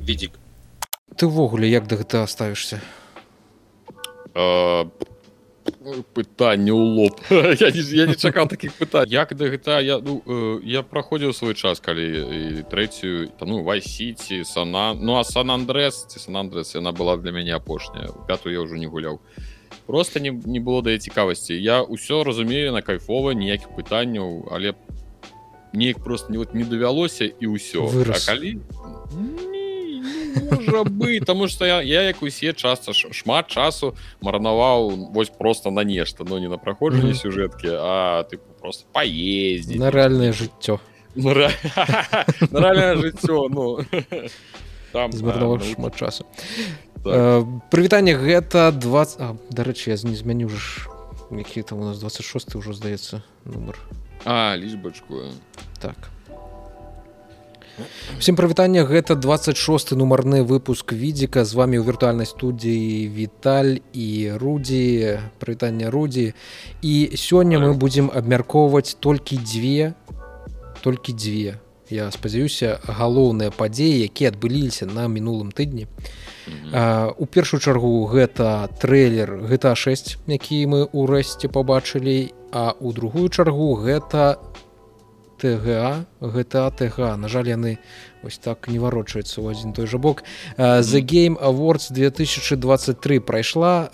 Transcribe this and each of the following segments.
відзік ты ўвогуле як да гэта ставішся пытанне ў лоб. Я, не, я не чакаў таких пытань як да гэта я ну, э, я праходзіў свой час калі трэцюю ну вайсіці сана ну а сан андрэс ці сан андрэс яна была для мяне апошняя пятую я ўжо не гуляў просто не, не было да цікавасці я ўсё разумею на кайфова ніякіх пытанняў але неяк просто не вот не давялося і ўсё калі можа быть тому что я, я як усе часто шмат часу марнаваў вось просто на нешта но ну, не на праходжанне mm -hmm. сюжэткі а ты просто поездить. На рэальнае жыццё жыццё ну. Там шмат часу так. прывітанне гэта 20 дарэчы я не змяню ж які там у нас 26 ўжо здаецца нумар а лічбачку. Так. Всем прывітання гэта 26 нумарны выпуск відзіка. З вами ў віртуальнай студіі віталь і рудзі прывітання рудзі і сёння мы будзем абмяркоўваць толькі дзве толькі дзве я спадзяюся галоўныя падзеі якія адбыліся на мінулым тыдні. у першую чаргу гэта трэйлер гэта 6 які мы ўрэшце пабачылі а у другую чаргу гэта ТГА гэта ТГ на жаль яны ось так не варочаюцца ў адзін той жа бок. The game awards 2023 прайшла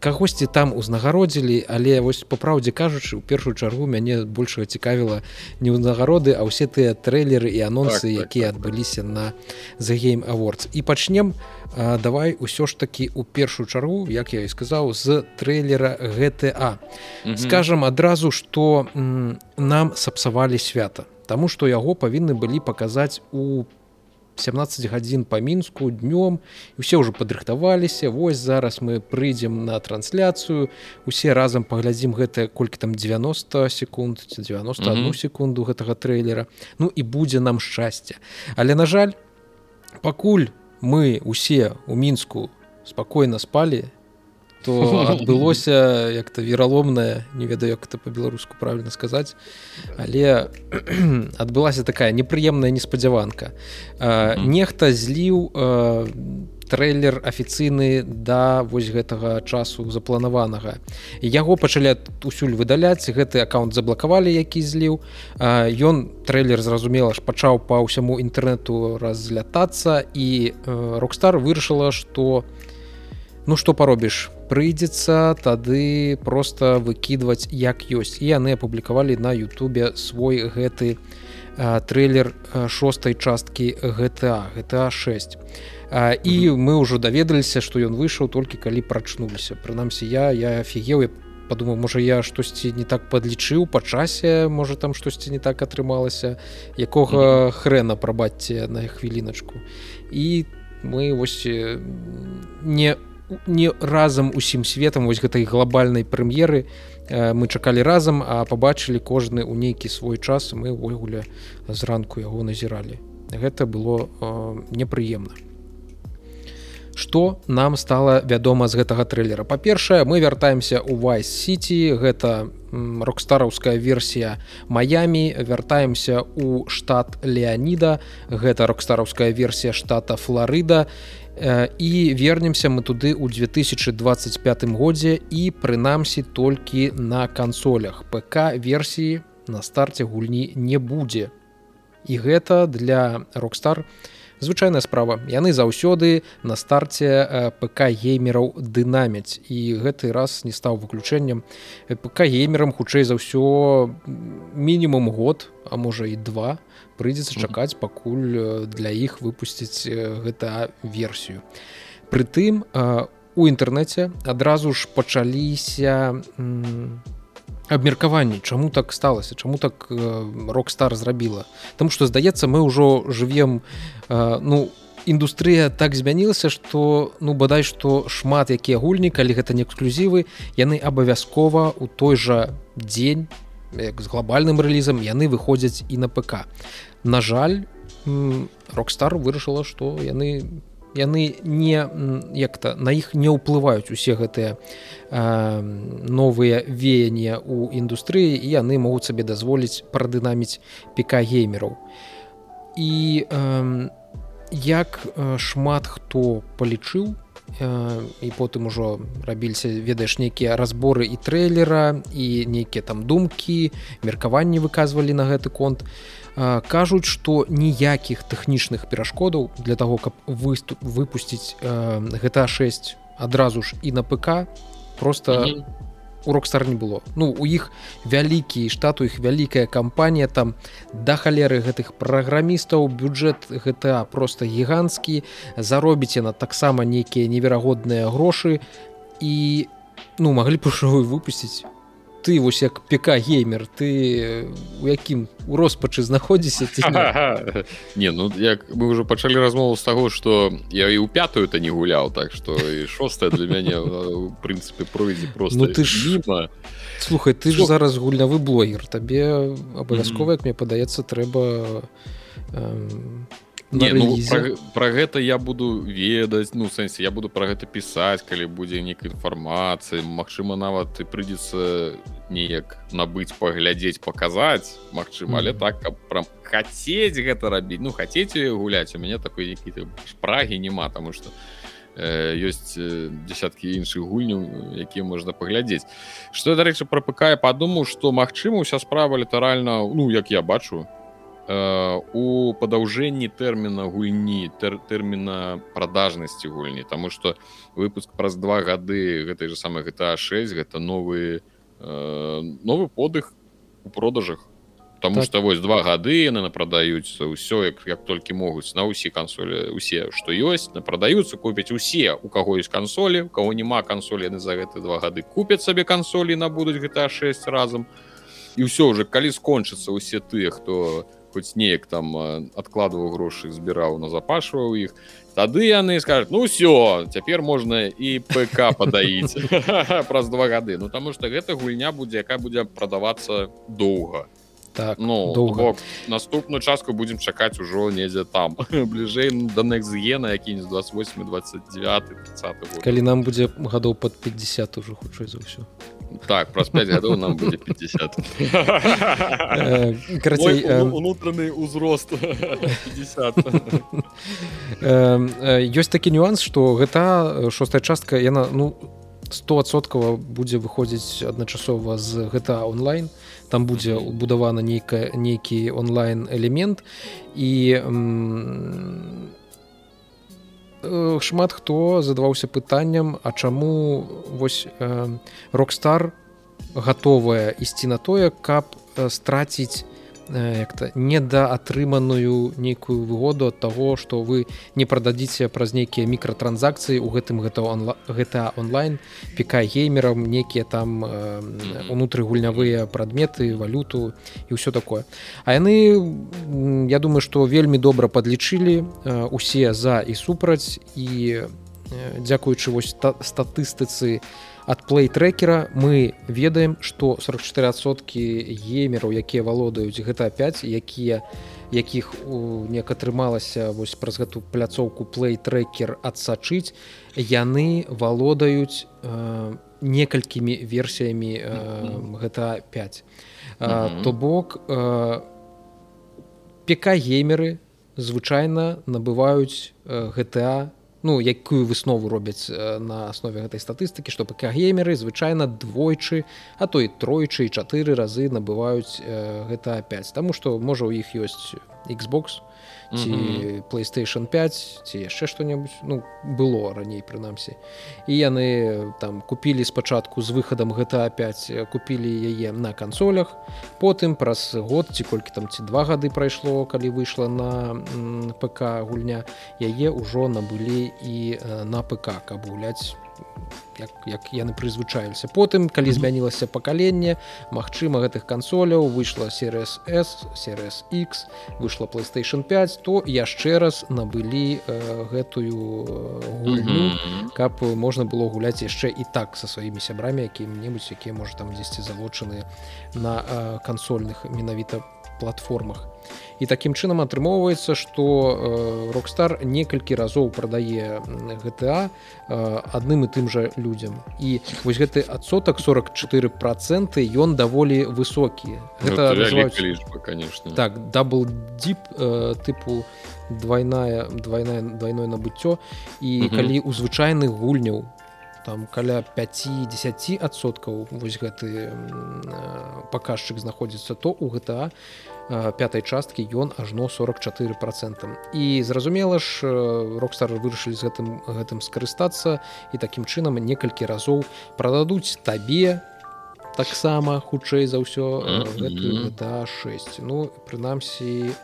кагосьці там узнагародзілі але вось по праўдзе кажучы у першую чаргу мяне большего цікавіла не ўзнагароды а ўсе тыя трэйлеры і анонсы так, якія так, адбыліся так. на The game awards. І пачнем а, давай усё ж таки у першую чаргу як я і сказаў з трэйлера GTA скажем адразу что нам сапсавалі свята Таму што яго павінны былі паказаць у 17 гадзін па мінску днём усе ўжо падрыхтаваліся Вось зараз мы прыйдзем на трансляцыю усе разам паглядзім гэта колькі там 90 секунд 91 mm -hmm. секунду гэтага трэйлера. Ну і будзе нам шчасце. Але на жаль пакуль мы усе у мінску спакойна спалі то адбылося як-то вераломная не ведаю як это по-беларуску правильно сказаць але адбылася такая непрыемная неспадзяванка. Нехта зліў трэйлер афіцыйны да вось гэтага часу запланаванага. Яго пачалі усюль выдаляць гэты аккаунт заблакавалі які зліў. Ён трэйлер зразумела ж пачаў па ўсяму інтэрнету разлятацца і рокстар вырашыла што ну што паробіш? Прыйдзецца тады просто выкідваць як ёсць. І яны апублікавалі на Ютубе свой гэты а, трэйлер шостой часткі GTA GTA 6 а, і мы ўжо даведаліся што ён выйшаў толькі калі прачнуліся. Прынамсі я я офігеў я подумаў можа я штосьці не так падлічыў па часе можа там штосьці не так атрымалася. Якога mm -hmm. хрена прабацьце на хвіліначку. І мы вось не не разам усім светам вось гэтай глобальнай прэм'еры мы чакалі разам а пабачылі кожны ў нейкі свой час мы ўвогуле зранку яго назіралі. Гэта было э, непрыемна что нам стало вядома з гэтага трэйлера? Па-першае мы вяртаемся у вайс сити гэта рокстараўская версія Маямі вяртаемся у штат леаніда гэта рокстараўская версія штата флорыда і і вернемся мы туды ў 2025 годзе і прынамсі толькі на кансолях. ПК версіі на старце гульні не будзе. І гэта для рокстар звычайная справа. Яны заўсёды на старце ПК геймераў дынаміць. І гэты раз не стаў выключэннем. ПК геймерам хутчэй за ўсё мінімум год а можа і два прыйдзецца чакаць пакуль для іх выпусціць гэта версію. Прытым у інтэрнэце адразу ж пачаліся абмеркаванні чаму так сталася чаму так рок-стар зрабіла. Таму што здаецца мы ўжо жывем ну індустрыя так змянілася што ну бадай што шмат якія гульні калі гэта не эксклюзівы яны абавязкова у той жа дзень з глобальным рэлізам яны выходзяць і на ПК на жаль рокстар вырашыла што яны яны не як-то на іх не ўплываюць усе гэтыя новыя веяния у індустрыі і яны могуць сабе дазволіць прадынаміць піка геймераў і э, як шмат хто палічыў і потым ужо рабіліся ведаеш нейкія разборы і трэйлера і нейкія там думкі меркаванні выказвалі на гэты конт. Кажуць што ніякіх тэхнічных перашкодаў для таго каб выступ выпусціць гэта 6 адразу ж і на ПК просто mm -hmm у рокстар не было. Ну у іх вялікі штат у іх вялікая кампанія там. Да халеры гэтых праграмістаў бюджэт гэта просто гіганцкі заробіце на таксама нейкія неверагодныя грошы. І ну маглі б ужо выпусціць ты вось як пк геймер ты у якім у роспачы знаходзіся не? Ну як мы уже пачалі размову з таго что я і ў пятую то не гуляў так что і шостая для мяне у прынцыпе пройдзе просто ну, ты ж слухай ты ж зараз гульнявы блогер табе абавязкова як мне падаецца трэба Не, ну, про, про гэта я буду ведаць ну сэнсе я буду про гэта пісаць калі будзе нейкай інфармацыі Мачыма нават ты прыйдзецца неяк набыць паглядзець паказаць Мачыма але так каб прям хацець гэта рабіць. Ну хацець гуляць у мяне такой які спрагі няма таму что ёсць э, десяткі іншых гульняў якія можна паглядзець. Что дарэчы прапыкае падумаў что Мачыма уся справа літаральна ну як я бачу Э, у падаўжэнні тэрміна гульні тэр, тэрміна продажнасці гульні Таму что выпуск праз два гады гэтай же самой GTA 6 гэта новы э, новы подых у продажах Таму так. что вось два гады яны напрадаюцца ўсё як як толькі могуць на ўсе кансолі усе што ёсць на прадаюцца купяць усе у каго ёсць кансолі у кого няма кансолі яны за гэты два гады купяць сабе кансолі набудуць GTA 6 разам і ўсё уже калі скончыцца усе тыя хто у хоць неяк там адкладваў грошы збіраў на запашваў іх тады яны скажуць ну все цяпер можна і ПК падаіць праз два гады Ну таму что гэта гульня будзе якая будзе прадавацца доўга так ну доўга наступную частку будзем чакаць ужо недзе там. Бліжэй да нексгена які-нибудь 28 29 калі нам будзе гадоў под 50 уже хутчэй за ўсё так праз 5 гадоў нам будзе 50 унутраны ўзрост ёсць такі нюанс что гэта шостая частка яна ну стосоткава будзе выходзіць адначасова з гэта онлайн там будзе убудавана нейкая нейкі онлайн элемент. І шмат хто задаваўся пытанням а чаму вось рокстар гатовая ісці на тое каб страціць як-то недаатрыманую нейкую выгоду ад таго што вы не прададзіце праз нейкія мікратранзакцыі у гэтым гэта онла... гэта онлайн піка геймерам некія там унутры гульнявыя прадметы валюту і ўсё такое. А яны я думаю што вельмі добра падлічылі усе за і супраць. І дзякуючы вось статыстыцы на ад плей-трекера мы ведаем што 44соткі геймераў якія валодаюць гэта 5 якія якіх неяк атрымалася вось праз гэту пляцоўку плей-трекер адсачыць яны валодаюць э, некалькімі версіямі э, гэта 5 э, то бок э, пк геймеры звычайна набываюць э, GTA ну якую выснову робяць на аснове гэтай статыстыкі што пк геймеры звычайна двойчы а то і тройчы і чатыры разы набываюць гэта 5 таму што можа у іх ёсць xbox ці mm -hmm. playstation 5 ці яшчэ што-небудзь ну было раней прынамсі і яны там купілі спачатку з выхадам гэта 5 купілі яе на кансолях потым праз год ці колькі там ці два гады прайшло калі выйшла на ПК гульня яе ўжо набылі і на ПК каб гуляць як, як яны прызвычаіліся потым калі змянілася пакаленне Мачыма гэтых кансоляў выйшла серыяс s серыяс x выйшла playstation 5 то яшчэ раз набылі э, гэтую гульню mm -hmm. каб можна было гуляць яшчэ і так са сваімі сябрамі якім-небудзь якія можа там дзесьці залучаны на э, кансольных менавіта платформах. І такім чынам атрымоўваецца што рокстар некалькі разоў прадае GTA адным і тым жа людзям. І вось гэты адсотак 44 проценты ён даволі высокі. Гэта лічба, конечно. Так дабл дип тыпу двойная двойная двойное набыццё. І калі у звычайных гульняў там каля 5-10 адсоткаў вось гэты паказчык знаходзіцца то у GTA пятай часткі ён ажно 44 процент і зразумела ж рокстар вырашылі з гэтым гэтым скарыстацца і такім чынам некалькі разоў прададуць табе таксама хутчэй за ўсё да 6 ну прынамсі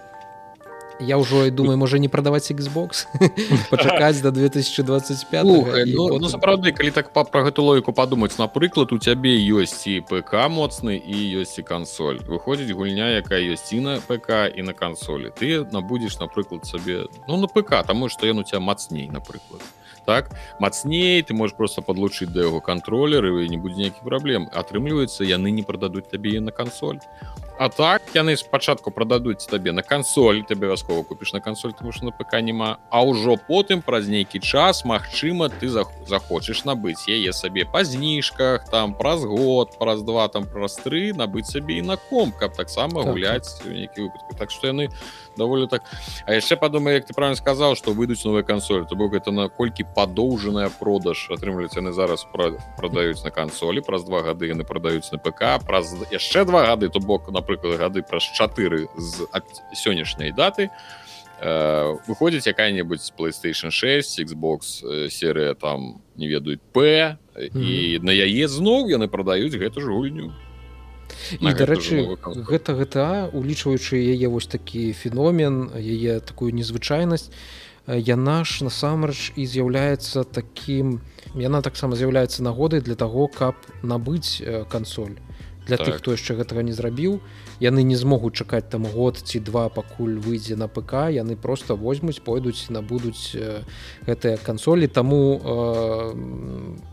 я ўжо думаю можа не прадаваць Xbox? Пачакаць до 2025 ну, ну, сапраўды калі так па пра гэту логіку падумаць напрыклад у цябе ёсць і ПК моцны і ёсць і кансоль выходзіць гульня якая ёсць і на ПК і на кансолі ты набудзеш напрыклад сабе ну на ПК таму што ён у тебя мацней напрыклад так? Мацней ты можешь просто подлучыць да яго кантролеры і не будзе нейкіх праблем атрымліваецца яны не прададуць табе на кансоль А так яны спачатку прададуць табе на кансоль ты абавязкова купіш на кансоль тому что на ПК няма А ўжо потым праз нейкі час Мачыма ты захочаш набыць яе сабе па зніжках там праз год праз два там праз тры набыць сабе і на ком каб таксама так, гуляць так. нейкі выпадку так што яны даволі так. А яшчэ падумай як ты правильно сказаў што выйдуць новая кансоль то бок гэта наколькі падоўжаная продаж. Атрымліваюць яны зараз пра прадаюць на кансолі праз два гады яны прадаюць на ПК праз яшчэ два гады то бок напрыклад гады праз чатыры з сённяшняй даты э, выходзіць якая-небудзь playstation 6 xbox э, серыя там не ведаюць п і mm -hmm. на яе зноў яны прадаюць гэту ж гульню і дарэчы гэта гэта улічваючы яе вось такі феномен яе такую незвычайнасць яна ж насамрэч і з'яўляецца таким яна таксама з'яўляецца нагодай для таго каб набыць кансоль. Для так. тых хто яшчэ гэтага не зрабіў яны не змогуць чакаць там год ці два пакуль выйдзе на ПК яны просто возьмуць пойдуць набудуць э, гэтыя кансолі. Таму э,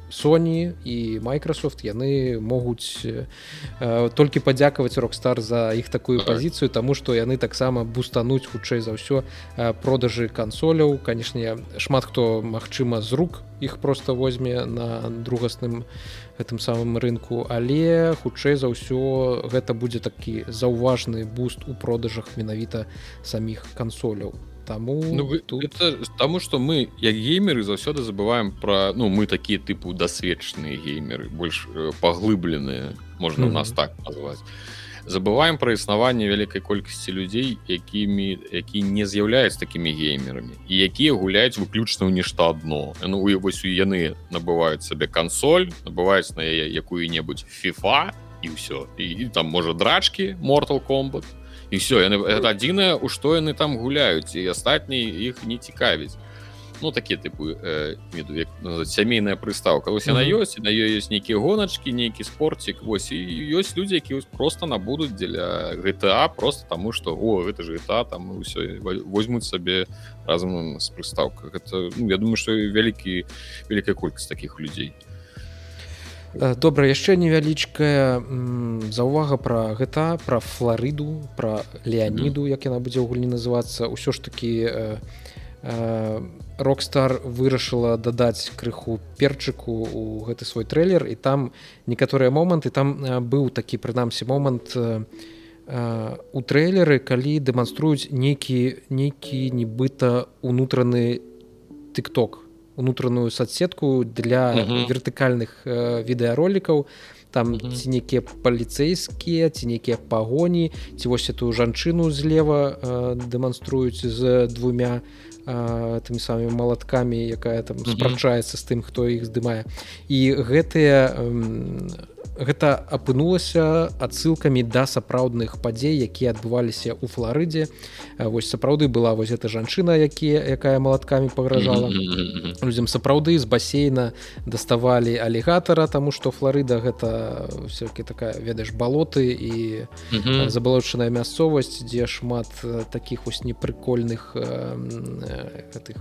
Sony і Microsoft яны могуць э, толькі падзякаваць рокстар за іх такую пазіцыю таму што яны таксама бустануць хутчэй за ўсё э, продажы кансоляў. Канешне шмат хто магчыма з рук іх просто возьме на другасным гэтым самым рынку. Але хутчэй за ўсё гэта будзе такі заўважны буст у продажах менавіта саміх кансоляў Таму ну, тут... это, таму что мы як геймеры заўсёды забываем про ну мы такія тыпу дасведчаныя геймеры больш э, паглыбленыя можна mm -hmm. нас так назваць забываем пра існаванне вялікай колькасці людзей якімі які не з'яўляюць такімі геймерамі і якія гуляюць выключна ў нешта адно ну вось яны набываюць сабе кансоль набываюць на яе якую-небудзь фіфа і ўсё і, і там можа драчкі mortal комбат і все яны это адзінае у што яны там гуляюць і астатні іх не цікавіць ну такія тыпу э, сямейная прыстаўка вось яна ёсць на ёй ёсць нейкія гоначкі нейкі спорцік вось і ёсць людзі які просто набудуць дзеля GTA просто таму что о гэта ж гэта там ўсё возьмуць сабе разам з прыстаўках это ну, я думаю что вялікі вялікая колькасць таких людзей Э, добра яшчэ невялічкая заўвага пра гэта пра флорыду пра леоніду як яна будзе ў гульні называцца. Ўсё ж такі рокстар э, э, вырашыла дадаць крыху перчыку у гэты свой трэйлер і там некаторыя моманты там быў такі прынамсі момант у трэйлеры калі дэманструюць нейкі нейкі нібыта унутраны тыкток унутраную соцсетку для -huh. вертыкальных э, відэаролікаў там -huh. ці нейкія паліцэйскія ці нейкія пагоні ці вось эту жанчыну злева э, дэманструюць з двумя э, тымі самымі малаткамі якая там -huh. спрачаецца з тым хто іх здымае і гэтыя э, гэта апынулася адсылкамі да сапраўдных падзей якія адбываліся ў флорыдзе вось сапраўды была вось эта жанчына якія якая малаткамі пагражала. Людзям сапраўды з басейна даставалі алігатара тому что флорыда гэта все-таки такая ведаеш балоты і забалочаная мясцовасць дзе шмат таких вось непрыкольных гэтых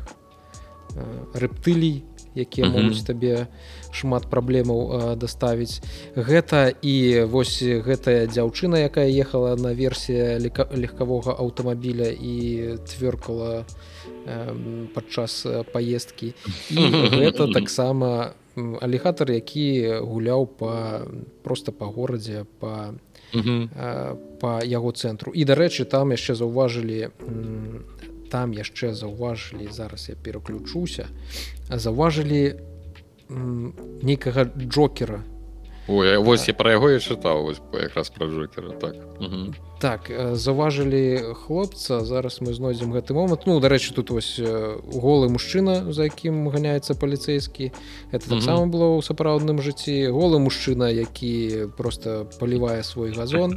рэптылій якія могуць табе шмат праблемаў даставіць. Гэта і вось гэтая дзяўчына якая ехала на версія легкавога аўтамабіля і цвёркала падчас паездкі. Гэта таксама алігатар які гуляў па просто па горадзе па па яго цэнтру. І дарэчы там яшчэ заўважылі там яшчэ заўважылі зараз я пераключуся заўважылі нейкага джокера. Ой, вось я пра яго я чытаў якраз пра джокера так. Угу. так заўважылі хлопца зараз мы знойдзем гэты момант. Ну дарэчы тут вось голы мужчына за якім ганяецца паліцейскі это таксама было ў сапраўдным жыцці. Голы мужчына які просто палівае свой газон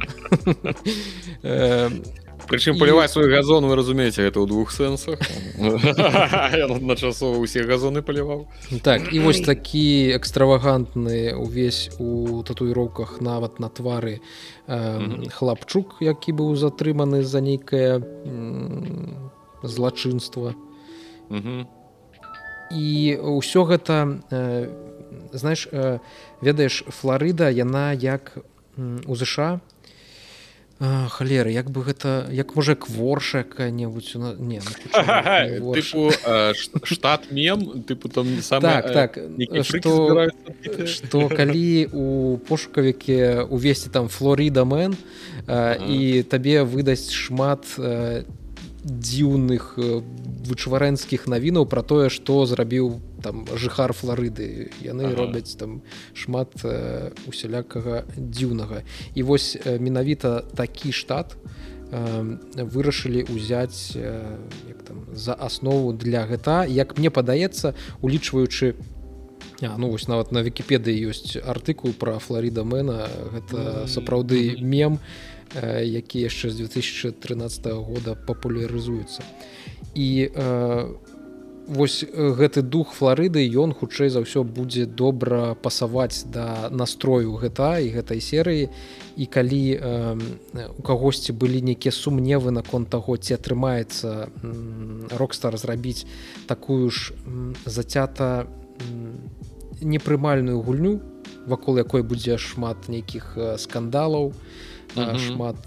прычым паліваць свой газон вы разумееце это ў двух сэнсах адначасова усе газоны паліваў так і вось такі экстравагантны увесь у татуіроўках нават на твары хлапчук які быў затрыманы за нейкае злачынства. І ўсё гэта знаеш ведаеш флорыда яна як у ЗША халеры як бы гэта як можа кворша якая-небудзь не ну, штат мем тыпу там так так что что калі у пошукавіке увесці там флоріда мэн і табе выдасць шмат не дзіўных вычварэнскіх навінаў пра тое што зрабіў там жыхар флорыды яны ага. робяць там шмат э, усялякага дзіўнага. І вось э, менавіта такі штат э, вырашылі ўзяць э, там, за аснову для гэта. Як мне падаецца улічваючы А, ну вось нават на вкіпедыі ёсць артыкул пра флоріда мэна гэта сапраўды мем які яшчэ з 2013 года папулярызуецца. І э, вось гэты дух флорыды ён хутчэй за ўсё будзе добра пасаваць да настрою гэта і гэтай серыі. І калі э, у кагосьці былі нейкія сумневы наконт таго ці атрымаецца рокстар зрабіць такую ж зацята непрымальную гульню вакол якой будзе шмат нейкіх скандалаў. то -huh. шмат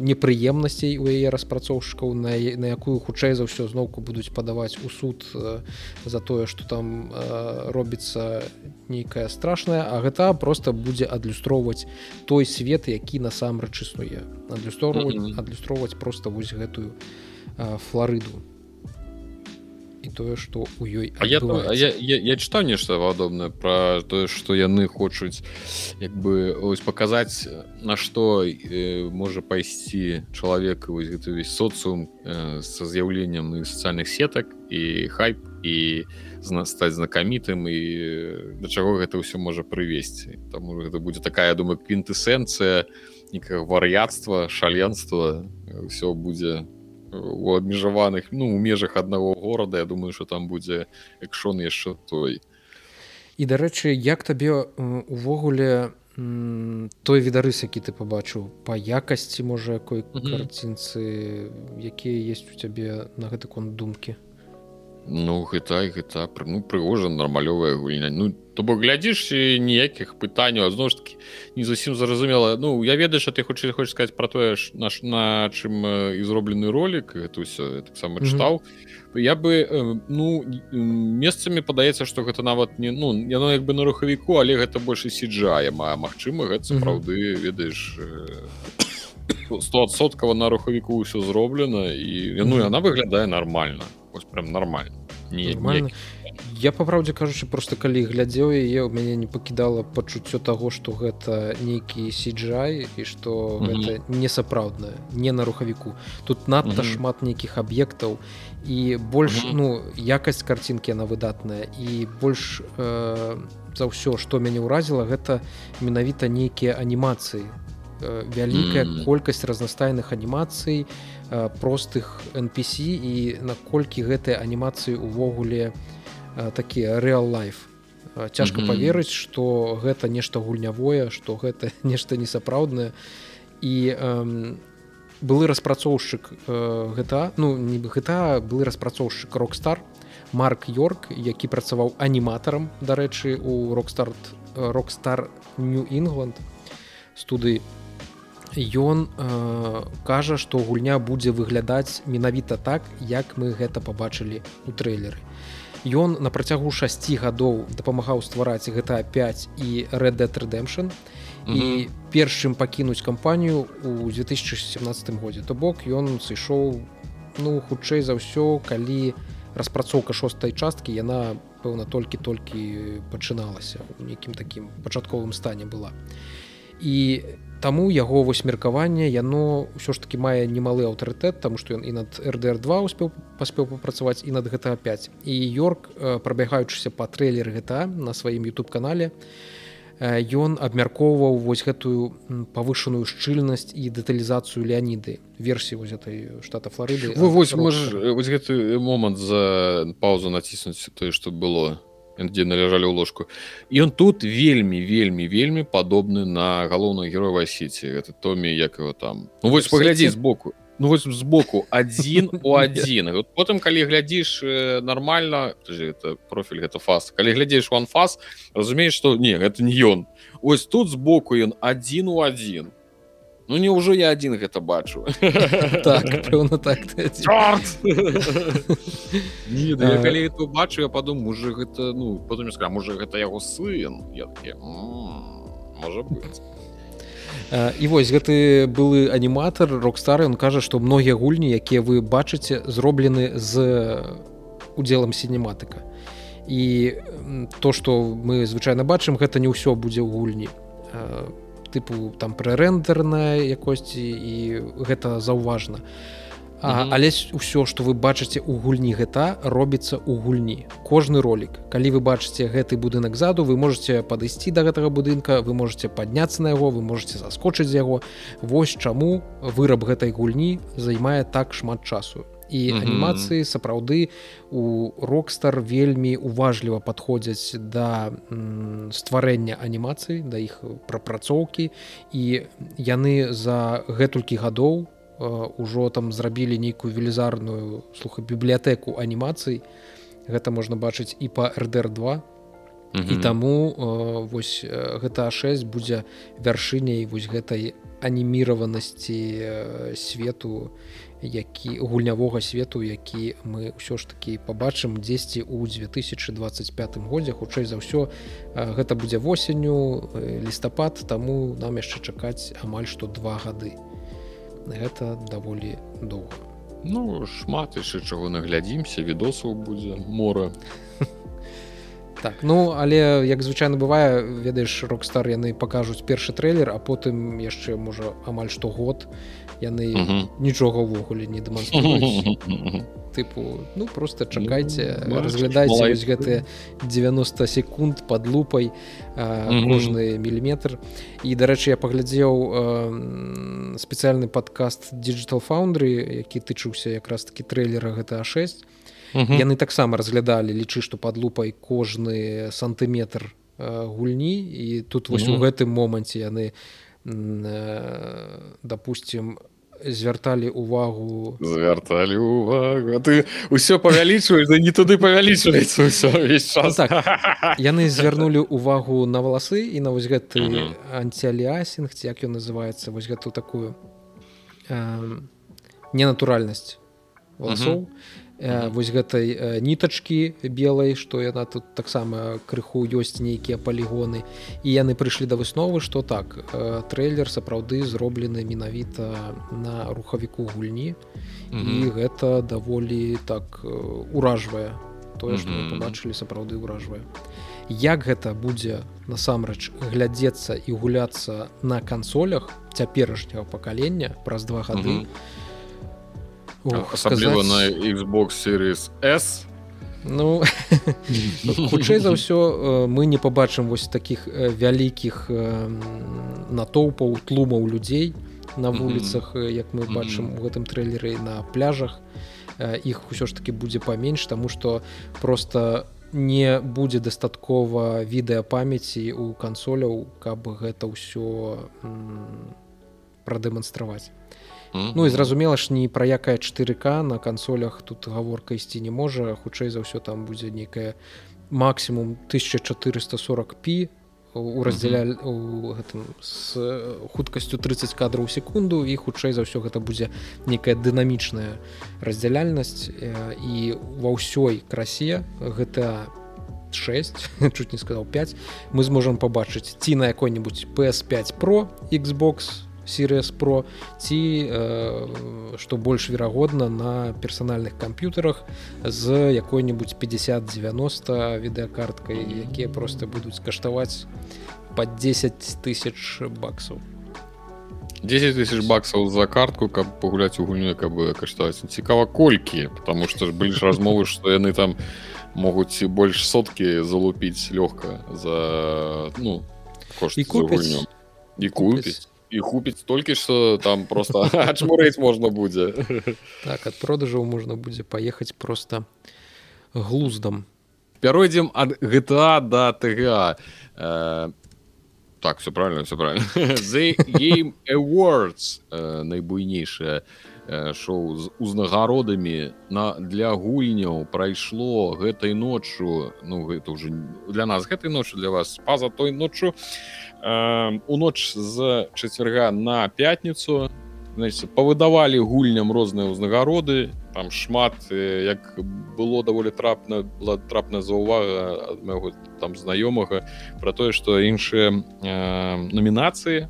непрыемнасцей у яе распрацоўшчыкаў на, на якую хутчэй за ўсё зноўку будуць падаваць у суд за тое што там робіцца нейкая страшная а гэта просто будзе адлюстроўваць той свет які насамрэч існуе адлюстроўваць uh -huh. адлюстроўваць просто вось гэтую флорыду і тое што у ёй я, я, я, я чытаў нешта падобнае пра тое што яны хочуць як бы ось паказаць на што э, можа пайсці чалавек вось гэты увесь соцыум э, са з'яўленнем і сацыяльных сетак і хайп і стаць знакамітым і да чаго гэта ўсё можа прывесці. Таму гэта будзе такая думаю квінтэсэнцыя некага вар'яцтва шаленства ўсё будзе у абмежаваных ну у межах аднаго горада Я думаю что там будзе экшон яшчэ той. І дарэчы як табе увогуле той відарыс які ты побачыў по якасці можа якой карцінцы якія есть у цябе на гэты конт думкі Ну гэта гэта ну прыгожа нармалёвая гульня. Ну то бок глядзіш ніякіх пытанняў зноў ж таки не зусім зразумела. Ну я ведаю что ты хочаш хочаш сказать про тое ж наш на чым і зроблены ролик это ўсё таксама чытаў. Mm -hmm. я бы ну месцамі падаецца что гэта нават не ну яно як бы на рухавіку але гэта больше сиджае а Мачыма гэта сапраўды mm -hmm. ведаеш стосоткава на рухавіку ўсё зроблена і ну яна выглядае нормально вось прям нормально не нормально я по праўдзе кажучы просто калі глядзеў яе у мяне не пакідала пачуццё таго что гэта нейкі сиджай і что mm -hmm. не сапраўднае не на рухавіку тут надта mm -hmm. шмат нейкіх аб'ектаў і больш mm -hmm. ну якасць картинки она выдатная і больш э, за ўсё что мяне ўразіла гэта менавіта нейкія анімацыі Э, вялікая mm. колькасць разнастайных анімацый э, простых NPC і наколькі гэтыя анімацыі увогуле э, такія real life. Цяжка mm -hmm. поверыць что гэта нешта гульнявое что гэта нешта несапраўднае. І э, былы распрацоўшчык э, гэта ну не бы гэта былы распрацоўшчык рокстар марк йорк які працаваў аніматарам дарэчы у рокстарт рокстар new England студыі ён э, кажа што гульня будзе выглядаць менавіта так як мы гэта пабачылі у трэйлеры. Ён на працягу 6 гадоў дапамагаў ствараць гэта 5 і red dead redemption. І першым пакінуць кампанію у 2017 годзе. То бок ён сышоў ну хутчэй за ўсё калі распрацоўка шостай часткі яна пэўна толькі-толькі пачыналася у нейкім такім пачатковым стане была. І таму яго вось меркаванне яно ўсё ж таки мае немалы аўтарытэт тому что ён і над рдр2 успеў паспеў папрацаваць і над гэта 5 і йорк прабягаючыся па трэйлер гэта на сваім youtube канале ён абмяркоўваў вось гэтую павышаную шчыльнасць і дэталізацыю леаніды версіі вось этой штата флорыды вось гэты момант за паузу націснуць тое што было дзе належалі ў ложку ён тут вельмі вельмі вельмі падобны на галоўную героя сеці это томі як его там. Ну, вось паглядзі збоку ну вось збоку один у один. Вот потым калі глядзіш нормально это профіль гэта фас. Калі глядзееш ван фас разумееш что не гэта не ён ось тут збоку ён один у один. то Ну не ўжо я адзін гэта бачу. Так, так не, да, калі это бачу я падумаю уже гэта ну потом ска можа гэта яго сын? Можа быть і вось гэты былы аніматар рокстар ён кажа што многія гульні якія вы бачыце зроблены з удзелам сінематыка. І то што мы звычайна бачым гэта не ўсё будзе ў гульні. По тыпу там прэрендерная якосці і гэта заўважна. А, mm -hmm. але ўсё што вы бачыце у гульні гэта робіцца ў гульні. Кожны ролик калі вы бачыце гэты будынак заду вы можете падысці до да гэтага будынка вы можете падняцца на яго вы можете заскочыць яго. Вось чаму выраб гэтай гульні займае так шмат часу і mm -hmm. анімацыі сапраўды у рокстар вельмі уважліва падходзяць да стварэння анімацыі да іх прапрацоўкі і яны за гэтулькі гадоў ўжо там зрабілі нейкую велізарную слуха бібліятэку анімацый гэта можна бачыць і па рдр2 mm -hmm. і таму вось гэта 6 будзе вяршыняй вось гэтай аніміраванасці свету які гульнявога свету які мы ўсё ж таки побачым дзесьці у 2025 годзе. Хутчэй за ўсё гэта будзе восенню лістапад таму нам яшчэ чакаць амаль што два гады. Гэта даволі доўга. Ну шмат яшчэ чаго наглядзімся відосаў будзе мора. Так ну але як звычайна бывае ведаеш рокстар яны пакажуць першы трэйлер а потым яшчэ можа амаль што год. і яны uh -huh. нічога ўвогуле не дэманструюць. Тыпу ну просто чакайце ну, разглядайце вось гэтыя 90 секунд под лупай кожны міліметр. І дарэчы я паглядзеў спецыяльны падкаст digital foundry які тычыўся якраз таки трэйлера гэта 6 яны таксама разглядалі лічы што под лупай кожны сантыметр гульні. І тут вось у гэтым моманце яны допустим звярталі увагу звярталі увагу ты ўсё павялічваеш да не туды павялічваецца ўсё весь час. Так, яны звярнулі увагу на валасы і на вось гэты uh -huh. антиаліасінг як ён называется вось гэту такую э, ненатуральнасць валасоў. Uh -huh э, вось гэтай э, нітачкі белай што яна тут таксама крыху ёсць нейкія палігоны. І яны прыйшлі да высновы што так э, трэйлер сапраўды зроблены менавіта на рухавіку гульні. Mm -hmm. і гэта даволі так э, уражвае тое што mm -hmm. побачылі сапраўды ўражвае як гэта будзе насамрэч глядзецца і гуляцца на кансолях цяперашняга пакалення праз два гады? Mm -hmm асабліва на Xbox series s. Ну хутчэй за ўсё мы не побачым вось таких вялікіх натоўпаў тлумаў людзей на вуліцах як мы бачым у гэтым трэйлеры на пляжах. Іх усё ж таки будзе паменш тому что просто не будзе дастаткова відэапамяці у кансоляў каб гэта ўсё прадэманстраваць Ну і зразумела ж не пра якая 4к на кансолях тут гаворка ісці не можа хутчэй за ўсё там будзе нейкая максімум 1440 пі у раздзяляль у гэтым з хуткасцю 30 кадраў секунду і хутчэй за ўсё гэта будзе некая дынамічная раздзяляльнасць і ва ўсёй красе гэта 6 чуть не сказал 5 мы зможам пабачыць ці на якой-нибудь PS5 про Xbox Series Pro ці э, што больш верагодна на персанальных камп'ютарах з якой-нибудь 5090 відэакарткай якія просто будуць каштаваць под 10 тысяч баксаў 10 тысяч баксаў за картку каб пагуляць у гульню каб каштаваць цікава колькі потому что ж былі ж размовы што яны там могуць больш соткі залупіць лёгка за ну кошт і купіць і купіць і хупіць толькі што там просто ачмурэць можна будзе так ад продажаў можна будзе паехаць просто глуздам пяройдзем ад GTA да ТГА э, так все правильно все правильно. The Game Awards э, найбуйнейшае э, шоу з узнагародамі на для гульняў прайшло гэтай ноччу. Ну гэта ўжо для нас гэтай ночы для вас па-за той ноччу. у ноч з чацвярга на пятніцу павыдавалі гульням розныя ўзнагароды. Там шмат як было даволі трапна была трапная заўвага ад майго там знаёмага про тое што іншыя э, номінацыі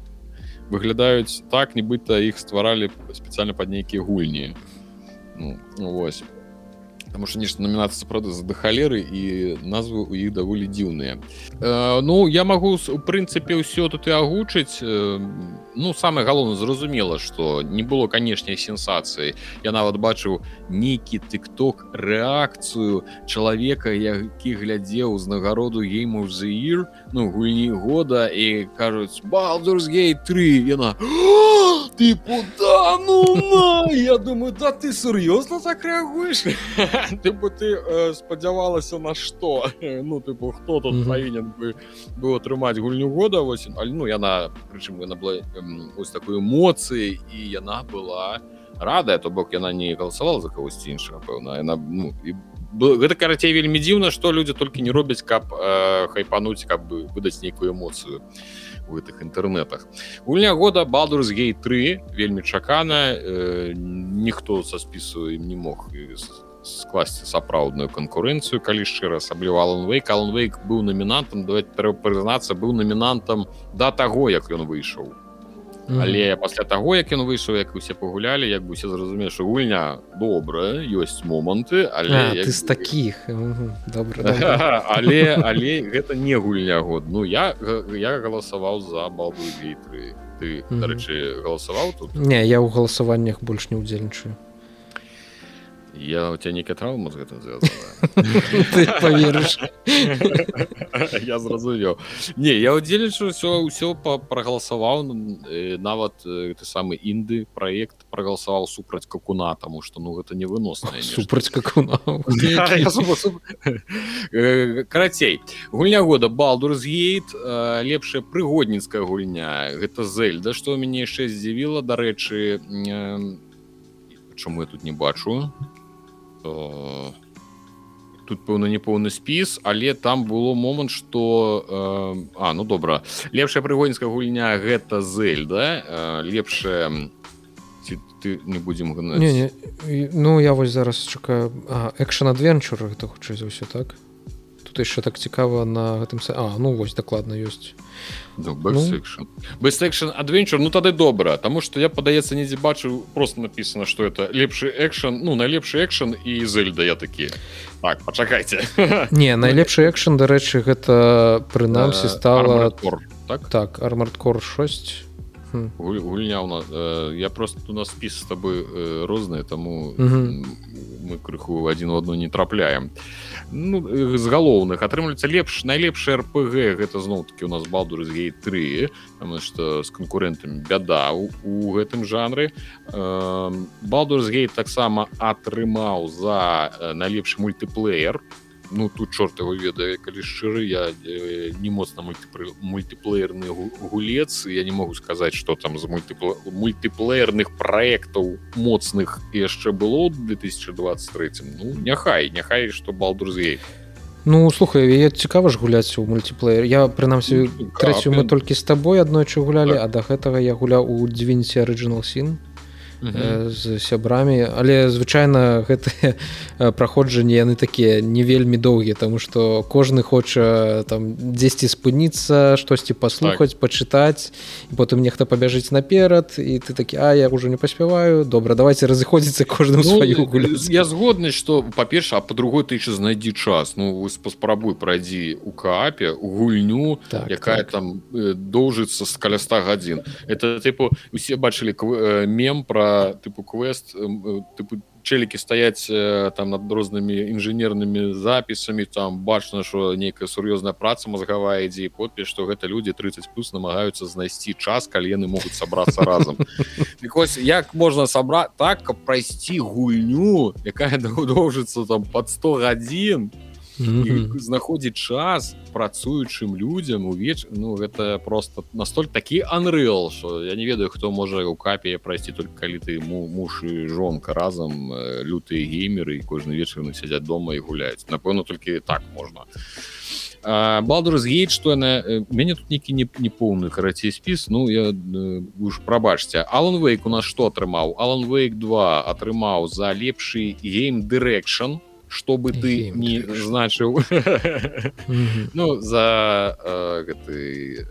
выглядаюць так нібыта іх стваралі спецыяльна пад нейкія гульні. Ну, восьось Таму што нешта номінацыя сапраўды за да халеры і назвы ў іх даволі дзіўныя. Э, ну я магу у прынцыпе ўсё тут і агучыць. Э, ну самае галоўна зразумела, што не было канешняй сенсацыі. Я нават бачыў нейкі тыкток рэакцыю чалавека, які глядзеў узнагароду гейму заір, ну гульні года і кажуць балдурсгей 3 яна ты да, ну на! я думаю да ты сур'ёзна так рэагуеш тыпу ты э, спадзявалася на што ну тыпу хто тут павінен бы быў атрымаць гульню года восень але ну яна прычым яна была ось такой эмоцыі і яна была радая то бок яна не галасавала за кагосьці іншага пэўна. Яна ну, і гэта карацей вельмі дзіўна што людзі толькі не робяць каб э, хайпануць каб бы выдаць нейкую эмоцыю гэтых інтэрнетах гульня года балдурс гей 3 вельмі чакана э, ніхто са спісу ім не мог скласці сапраўдную канкурэнцыю калі шчыра асабліва аланвейк аланвейк быў намінантам давайте трэба прызнацца быў намінантам да таго як ён выйшаў Mm -hmm. але пасля таго як ён выйшаў як усе пагулялі як бы усе зразумею що гульня добрая ёсць моманты але а, як... ты з таких добра, добра. але але гэта не гульня год ну я я галасаваў за балбу ты ты mm -hmm. дарэчы галасаваў тут не я ў галасаваннях больш не удзельнічаю я у тебя нейкая траўма з гэтым поверыш я зразумеў не я удзельнічаю все ўсё прагаласаваў нават ты самы інды проект прагаласаваў супраць какуна тому что ну гэта не выносна супраць какуна карацей гульня года балдур з'ейт лепшая прыгодніцкая гульня гэта зельда что мяне яшчэ здзівіла дарэчы чаму я тут не бачу? Э, тут пэўна непоўны спіс але там было момант что э, а ну добра лепшая прыгодніцкая гульня гэта зель да э, лепшая ці ты не будзем не, не. ну я вось зараз чакаю экшн адвенчур гэта хутчэй за ўсё так тут яшчэ так цікава на гэтым а ну вось дакладна ёсць. Бэкшн адвенчур ну. Тады добра тому что я падаецца недзе бачыў просто написано что это лепшы экшн ну найлепшы экшн і зельда я такі так пачакайце не найлепшы экшн дарэчы гэта прынамсі стала так? Так армардкор 6 гульня у нас я просто у нас спіс с тобой розныя тому мы крыху адзін у одну не трапляем. Ну, з галоўных атрымліваецца лепш найлепшы рпг гэта зноў-таки у нас балдур з гей 3 что з канкурентамі бяда у, у гэтым жанры балдур з гей таксама атрымаў за найлепшы мультиплеер ну тут чорт его ведае калі шчыры я не моцна мультиплеерны гулец я не могу сказаць что там з мультипл... мультиплеерных проектаў моцных яшчэ было 2023 ну няхай няхай что балдурзей Ну слухай я цікава ж гуляць у мультиплеер. Я прынамсі ну, трэцю мы толькі з табой аднойчы гулялі так. а да гэтага я гуляў у дзвінці оригинал син з сябрамі. Але звычайна гэтыя праходжанні яны такія не вельмі доўгія тому что кожны хоча там дзесьці спыніцца штосьці паслухаць так. пачытаць і потым нехта пабяжыць наперад і ты такі а я ўжо не паспяваю добра давайте разыходзіцца кожным ну, сваю я згодны что па-перша а по-другой ты знайдзі час. Ну вось паспрабуй прайдзі у каапе у гульню так, якая так. там доўжыцца з каля 100 гадзін. Это тыпу усе бачылі мем про тыпу квест тыпу чэлікі стаяць там над рознымі інжынернымі запісамі там бачна що нейкая сур'ёзная праца мозгавая ідзе подпіс што гэта людзі 30 плюс намагаюцца знайсці час калі яны могуць сабрацца разам. Ось як можна сабраць так каб прайсці гульню якая доўжыцца там под 100 гадзін знаходзіць час працуючым людзям увеч ну гэта просто настоль такі анрыл что я не ведаю хто можа у капе прайсці только калі ты ему муж і жонка разам лютыя геймеры і кожны вечар на сядзяць дома і гуляюць напэўна толькі так можна балду разгеет что яна мяне тут нейкі не непоўны карацей спіс ну я уж прабачце алан вейк у нас что атрымаў алан вейк 2 атрымаў за лепшы гейм дырэкшн у чтобы ты не значыў ну за гэты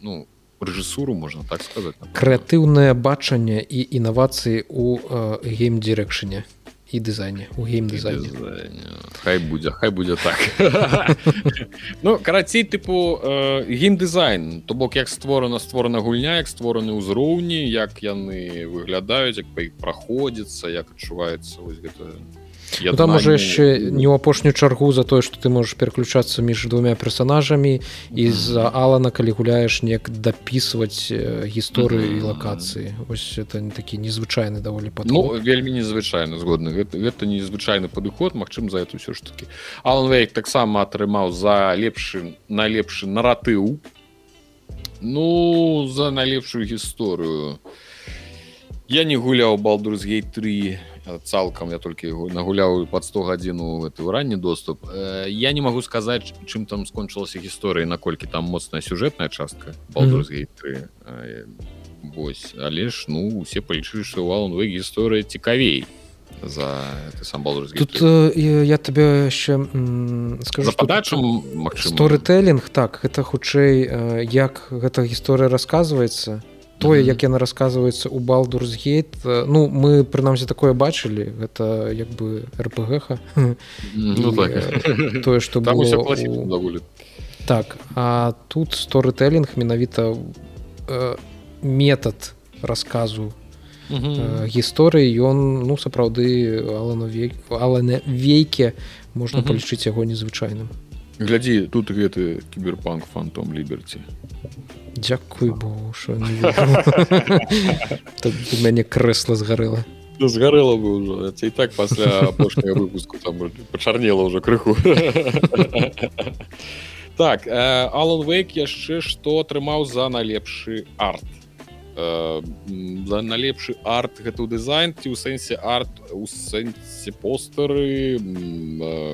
ну рэжысуру можна так сказать крэатыўнае бачанне і інавацыі у гейм-дырэкшане і дызайне у гейм-дызайне. хай будзе хай будзе так. Ну карацей тыпу гейм-дызайн. То бок як створана створана гульня як створаны ўзроўні як яны выглядаюць як па іх праходзіцца як адчуваецца вось гэта ну, там уже яшчэ не ў апошнюю чаргу за тое что ты можешь переключацца між двумя персонажамі і за алана калі гуляеш неяк дапісваць гісторыю і лакацыі ось это не такі незвычайны даволі па ну, вельмі незвычайна згодны гэта, гэта незвычайны падыход Мачым за это ўсё ж таки. Алан вейк таксама атрымаў за лепшы найлепшы наратыў. Ну за найлепшую гісторыю я не гуляў балдурсгей 3 цалкам я толькі нагуляў под 100 гадзіну гэты ранні доступ. Я не магу сказаць чым там скончылася гісторыя наколькі там моцная сюжэтная частка Вось але ж ну усе палічылі што вал вы гісторыя цікавей за сам тут я табе яшчэ скажу падачам сторытэлінг так гэта хутчэй як гэта гісторыя расказваецца то тое як яна рассказывается у балдурсгейт ну мы прынамсі такое бачылі. Гэта як бы рпгха ну, так. тое что было так а тут сторытэлінг менавіта э, метад рассказу э, гісторыі. Ён ну сапраўды алана вейке можна палічыць яго незвычайным. Глядзі тут гэты кіберпанк фантом ліберці Дякуй бо що у мяне крэсла згарэла згарэла бы ўжо і так пасля апошняга выпуску пачарнела ўжо крыху так алан вейк яшчэ што атрымаў за найлепшы арт налепшы арт гэта ў дызайн ці ў сэнсе арт у сэнсе постары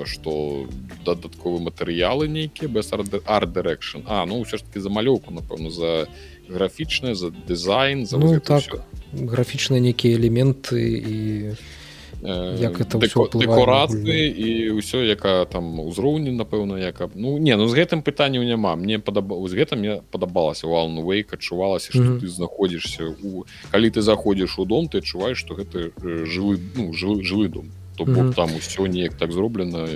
што дадатковы матэрыялы нейкія без арт дырэкшн. А ну ўсё ж таки за малёўку напэўна за графічнае за дызайн за ну, так. графічныя нейкія элементы і як это дэкорацыі і ўсё яка там узроўні напэўна яка ну не ну з гэтым пытанням няма. Мне падаба з гэтым мне падабалася. Валну вейк адчувалася что mm -hmm. ты знаходзішся у калі ты заходзіш у дом ты адчуваеш что гэта жывы ну жывы жывы дом. То mm -hmm. там усё неяк так зроблена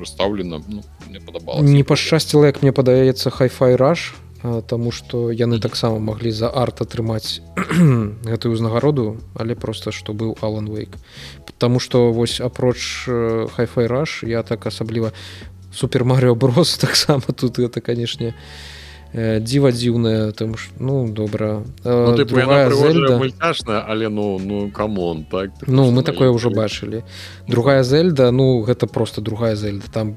расстаўлена ну, мне падабала не пашчасціла як мне падаецца хай-фай раш Таму што яны таксама маглі за арт атрымаць гэтую ўзнагароду, але проста што быў Алан Вейк. Таму што вось апроч хайфай раш я так асабліва супермарыо брос таксама тут гэта канешне дзіва дзіўная там ж ну добра. Ну, зельда... але ну ну камон так ну мы такое ўжо бачылі. Другая зельда ну гэта просто другая зельда. Там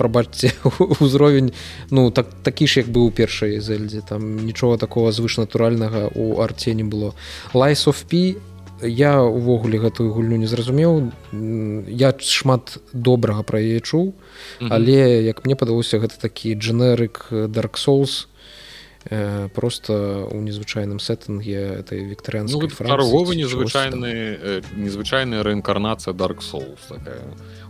прабачце узровень. Ну так такі ж як быў у першай зельдзе там нічога такого звышнатуральнага у арце не было. Лайс of пі я увогуле гэтую гульню не зразумеў. Я шмат добрага пра яе чуў але як мне падалося гэта такі дженерык dark souls. э, просто у незвычайным сеттынге этой вікторыянской ну, торговы незвычайны незвычайная рэінкарнацыя dark souls такая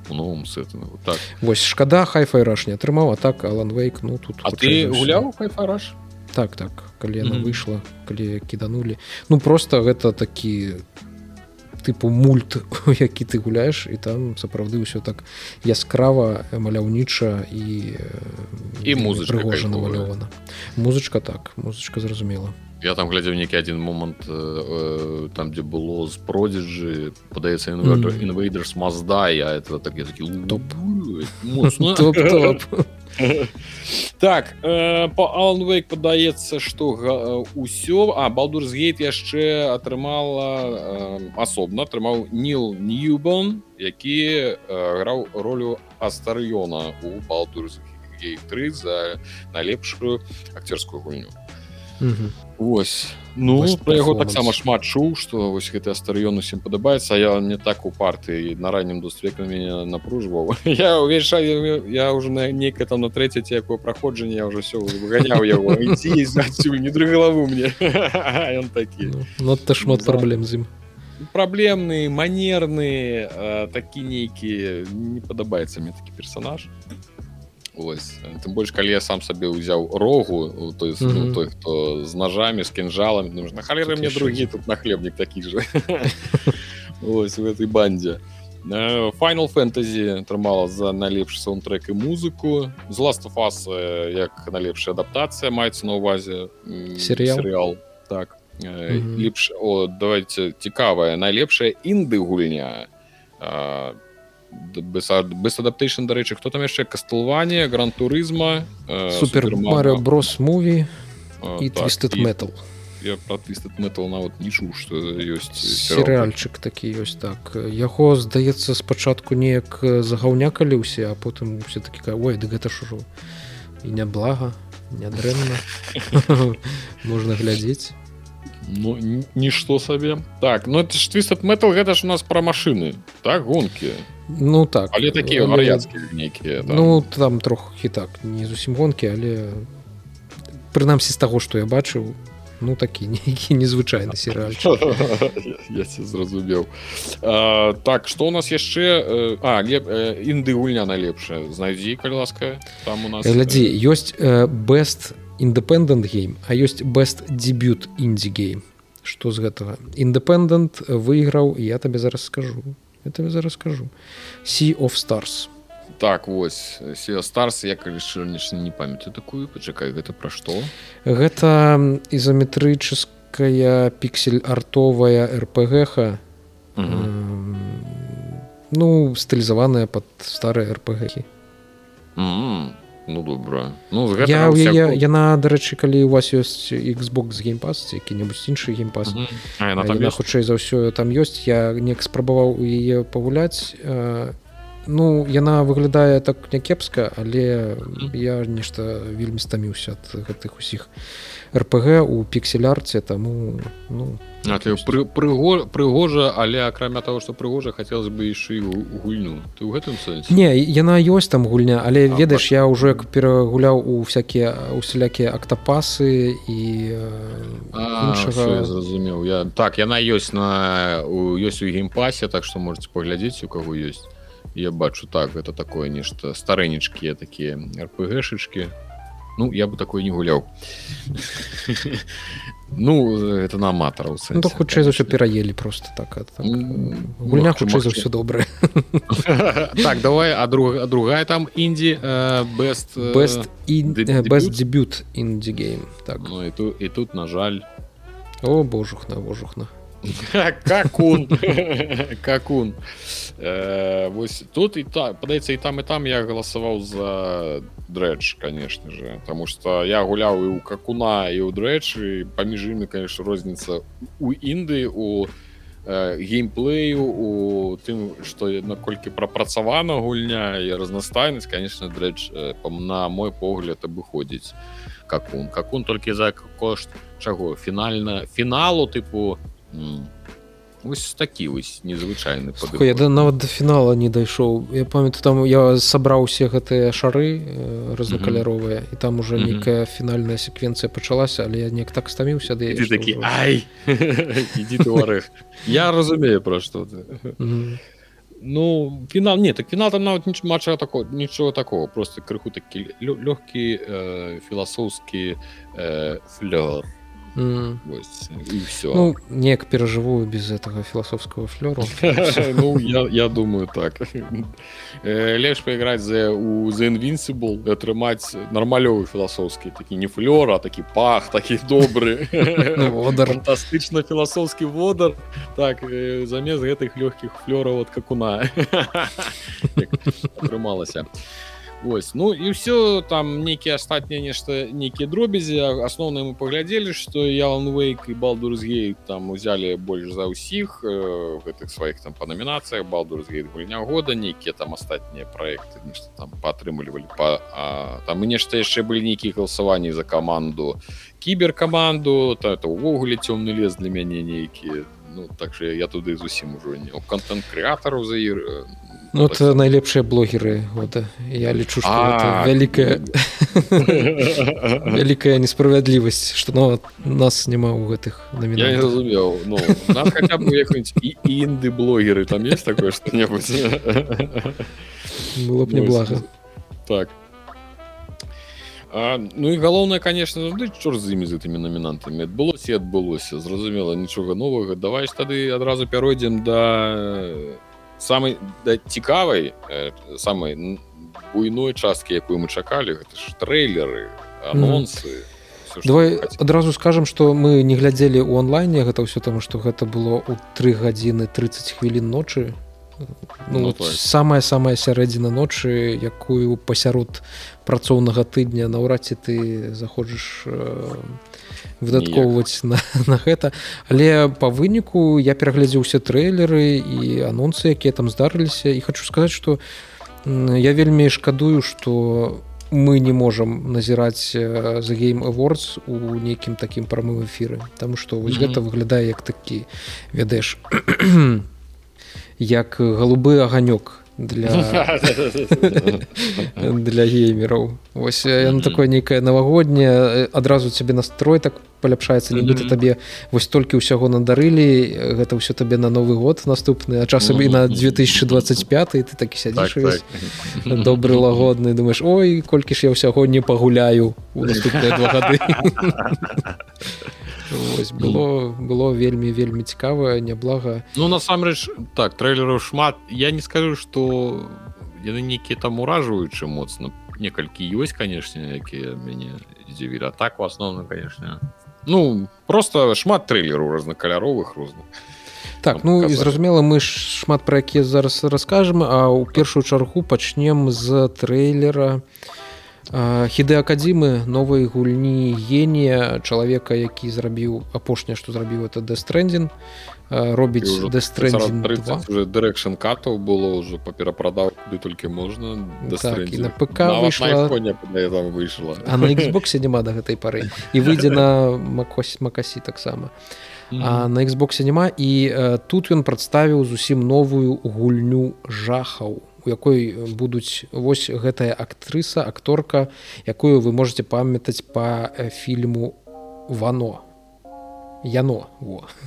у новым сеттынгу так. Вось шкада хайфайраш не атрымаў а так алан вейк ну тут а ты гуляў хайфараш так так калі яна mm -hmm. выйшла калі кіданулі ну просто гэта такі тыпу мульт які ты гуляеш і там сапраўды ўсё так яскрава маляўніча і і музыка прыгожа намалёвана. Музычка так музычка зразумела. Я там глядзеў нейкі адзін момант э, там дзе было з продзіджы падаецца інвейдерс мазда я это так я такі топ так э, по алвейк падаецца что ўсё а балдурсгейт яшчэ атрымала э, асобна атрымаў ніл ньюбон які э, граў ролю астарыёна у балдурсгей 3 за найлепшую акцёрскую гульню Вось ну про яго таксама шмат чуў што вось гэты астарыён усім падабаецца я не так у партыі на раннім досвеку мяне напружваў я ўвесь я уже на нейкае там на трэцяй ці якое праходжанне я уже все выганяў яго не дры галаву мне ён такі ну ты шмат праблем з ім праблемны манерны такі нейкі. Не падабаецца мне такі персонаж Ось. тым больш калі я сам сабе ўзяў рогу той mm -hmm. ну, той хто з ножамі з кінжалам нужно халеры мне другі тут нахлебнік такі же. Ось у этой бандзе файнал фэнтэзі атрымала за найлепшы саундтрек і музыку з ласт фас як найлепшая адаптацыя маецца на увазе серыял серыял так. Mm -hmm. лепш о давайте цікавая найлепшая інды гульня а, без адаптейшн дарэчы хто там яшчэ кастылванне гран-турызма супер Марио брос муві і твистед метал я про твистед метал нават не чуў что ёсць серыальчык такі ёсць так. Яго здаецца спачатку неяк загаўнякаліўся а потым все-таки ой ды гэта ж ужо і няблага нядрэнна можна глядзець Ну нішто сабе так ну это ж твистед метал гэта ж у нас пра машины так гонкі ну так. Але такія вар'яцкія нейкія там. ну там трохі так не зусім гонкі але прынамсі з таго што я бачыў ну такі нейкі незвычайны серыаль я зразумеў. Так что у нас яшчэ а леп інды гульня найлепшая. Знайдзі калі ласка там у нас глядзі ёсць best independent game а ёсць best дебют індзі-гейм что з гэтага? Independent выйграў я табе зараз скажу я тебе зараз скажу. Sea of stars. Так вось старс я калішнічна не памятаю такую. Пачакай гэта пра што? Гэта ізометрычаская піксель артовая рпгха ну стылізаваная под старыя рпгхі ну добра ну, я, я, я, яна дарэчы калі у вас ёсць xbox геймпас які-небудзь іншы геймпас хутчэй за ўсё там ёсць я неяк спрабаваў яе пагуляць ну яна выглядае так някепска але я нешта вельмі стаміўся ад гэтых усіх рпг у пікселярце таму ну ты пры, прыго, прыгожа але акрамя того что прыгожа хацелось бы яшчэ гульню. Ты ў гэтым сэнсе? Не яна ёсць там гульня але а, ведаеш я ўжо як перагуляў у всякія усялякія актапасы і іншага... зразумеў. Я так яна ёсць на ёсць у геймпасе так что можете паглядзець у каго ёсць я бачу так это такое нешта старэнечкія такія рпгшечки ну я бы такой не гуляў ну это на аматараў ну, хутчэй за ўсё пераелі просто так, так. гульня хутчэй за ўсё добрае так давай а друг другая там індзі best best без дебют індзігейм так. Ну, і тут і тут на жаль. О божухна божухна какун какун э, вось тут і так падаецца і там і там я галасаваў за дрэдж конечно же потому что я гуляў і у какуна і ў дрэчы паміж імі конечно розніца у індыі у геймплею у тым што наколькі прапрацавана гульня і разнастайнасць конечно дрэч на мой погляд абыходзіць какун. Какун толькі за кошт чаго? Фінальна фіналу тыпу ось такі вось незвычайны я да нават до фінала не дайшоў. Я памятаю там я сабраў усе гэтыя шары э, рознакаляровыя і там уже нейкая фінальная секвенцыя пачалася але я неяк так стаміўся да такі ай! Я разумею пра што ты ну фінал не так фінал там нават ніч матча такого нічого такого просто крыху такі лёгкі э, філасофскі э, флёр Mm. все ну, неяк перажывую без этого філасофского флёру. Ну, я, я думаю так. Э, лепш пайграць за у the invincible атрымаць нармалёвы філасофскі такі не флёр а такі пах такі добры водар фантастычна філасофскі водар так э, замест гэтых лёгкіх флёраў от какуна атрымалася а Вось ну і все там нейкія астатнія нешта нейкія дробязі асноўна мы паглядзелі што яланвейк і балдурзгей там узялі больш за ўсіх э, гэтых сваіх там па намінацыях балдурзгей гульня года нейкія там астатнія проекты нешта там падтрымлівалі па а, там і нешта яшчэ былі нейкія галасаванні за каманду кіберкаманду то это увогуле цёмны лес для мяне нейкі ну так же я туды зусім ужо не контент крэатараў за Ну, так, найлепшыя блогеры. Вот, я лічу вялікая вялікая несправядлівасць што нават нас няма ў гэтых разумеў. Ну, інды блогеры там есть такое что-небудзь было б неблага. Так. А, ну і галоўнае конечно ну, чор з імі з гэтымі намінантамі. Адбылося адбылося. Зразумела нічога новага. Давай тады адразу пяройдзем да самай да, цікавай э, самай буйной часткі якую мы чакалі гэта ж трэйлеры анонсы mm. Все, давай адразу скажем что мы не глядзелі у онлайне гэта ўсё таму что гэта было у три гадзіны 30 хвілін ночы. Ну, ну, самая самая сярэдзіна ночы якую пасярод працоўнага тыдня наўрад ці ты заходжаш э, выдаткоўваць на, на гэта. Але по выніку я пераглядзеў усе трэйлеры і анонсы якія там здарыліся. І хочу сказаць что я вельмі шкадую что мы не можам назіраць за гейм awards у нейкім такім прамым эфіры. Там что вось mm -hmm. гэта выглядае як такі ведаеш як голубы аганёк для для геймераў ось яно такое нейкае навагодняе адразу цябе настрой так паляпшаецца нібыта табе вось толькі ўсяго надарылі гэта ўсё табе на новы год наступны а часам і на 2025 ты такі сядзіш так, так. добры лагодны думаешь ой колькі ж я ўсяго не пагуляю у наступныя два гады Вось, было было вельмі вельмі цікава няблага ну насамрэч так трэйлераў шмат. Я не скажу что яны нейкія там уражваючы моцна. Некалькі ёсць канешне якія мяне дзівілі так у асноўным конечно ну просто шмат трэйлеру разнакаляровых розных. Так ну і зразумела мы ж шмат пра якія зараз раскажам а ў першую чаргу пачнем з трэйлера у хіды акадзімы новай гульні генія чалавека які зрабіў апошняе што зрабіў это дэстрэндзін робіць дырэкшн катаў было ўжо паперапрадаў куды толькі можна так, на ПК выйшла выйшла а на Xбосе няма да гэтай пары і выйдзе на макось макасі таксама на Xбосе няма і тут ён прадставіў зусім новую гульню жахаў у якой будуць вось гэтая актрыса акторка якую вы можете памятаць по фільму вано яно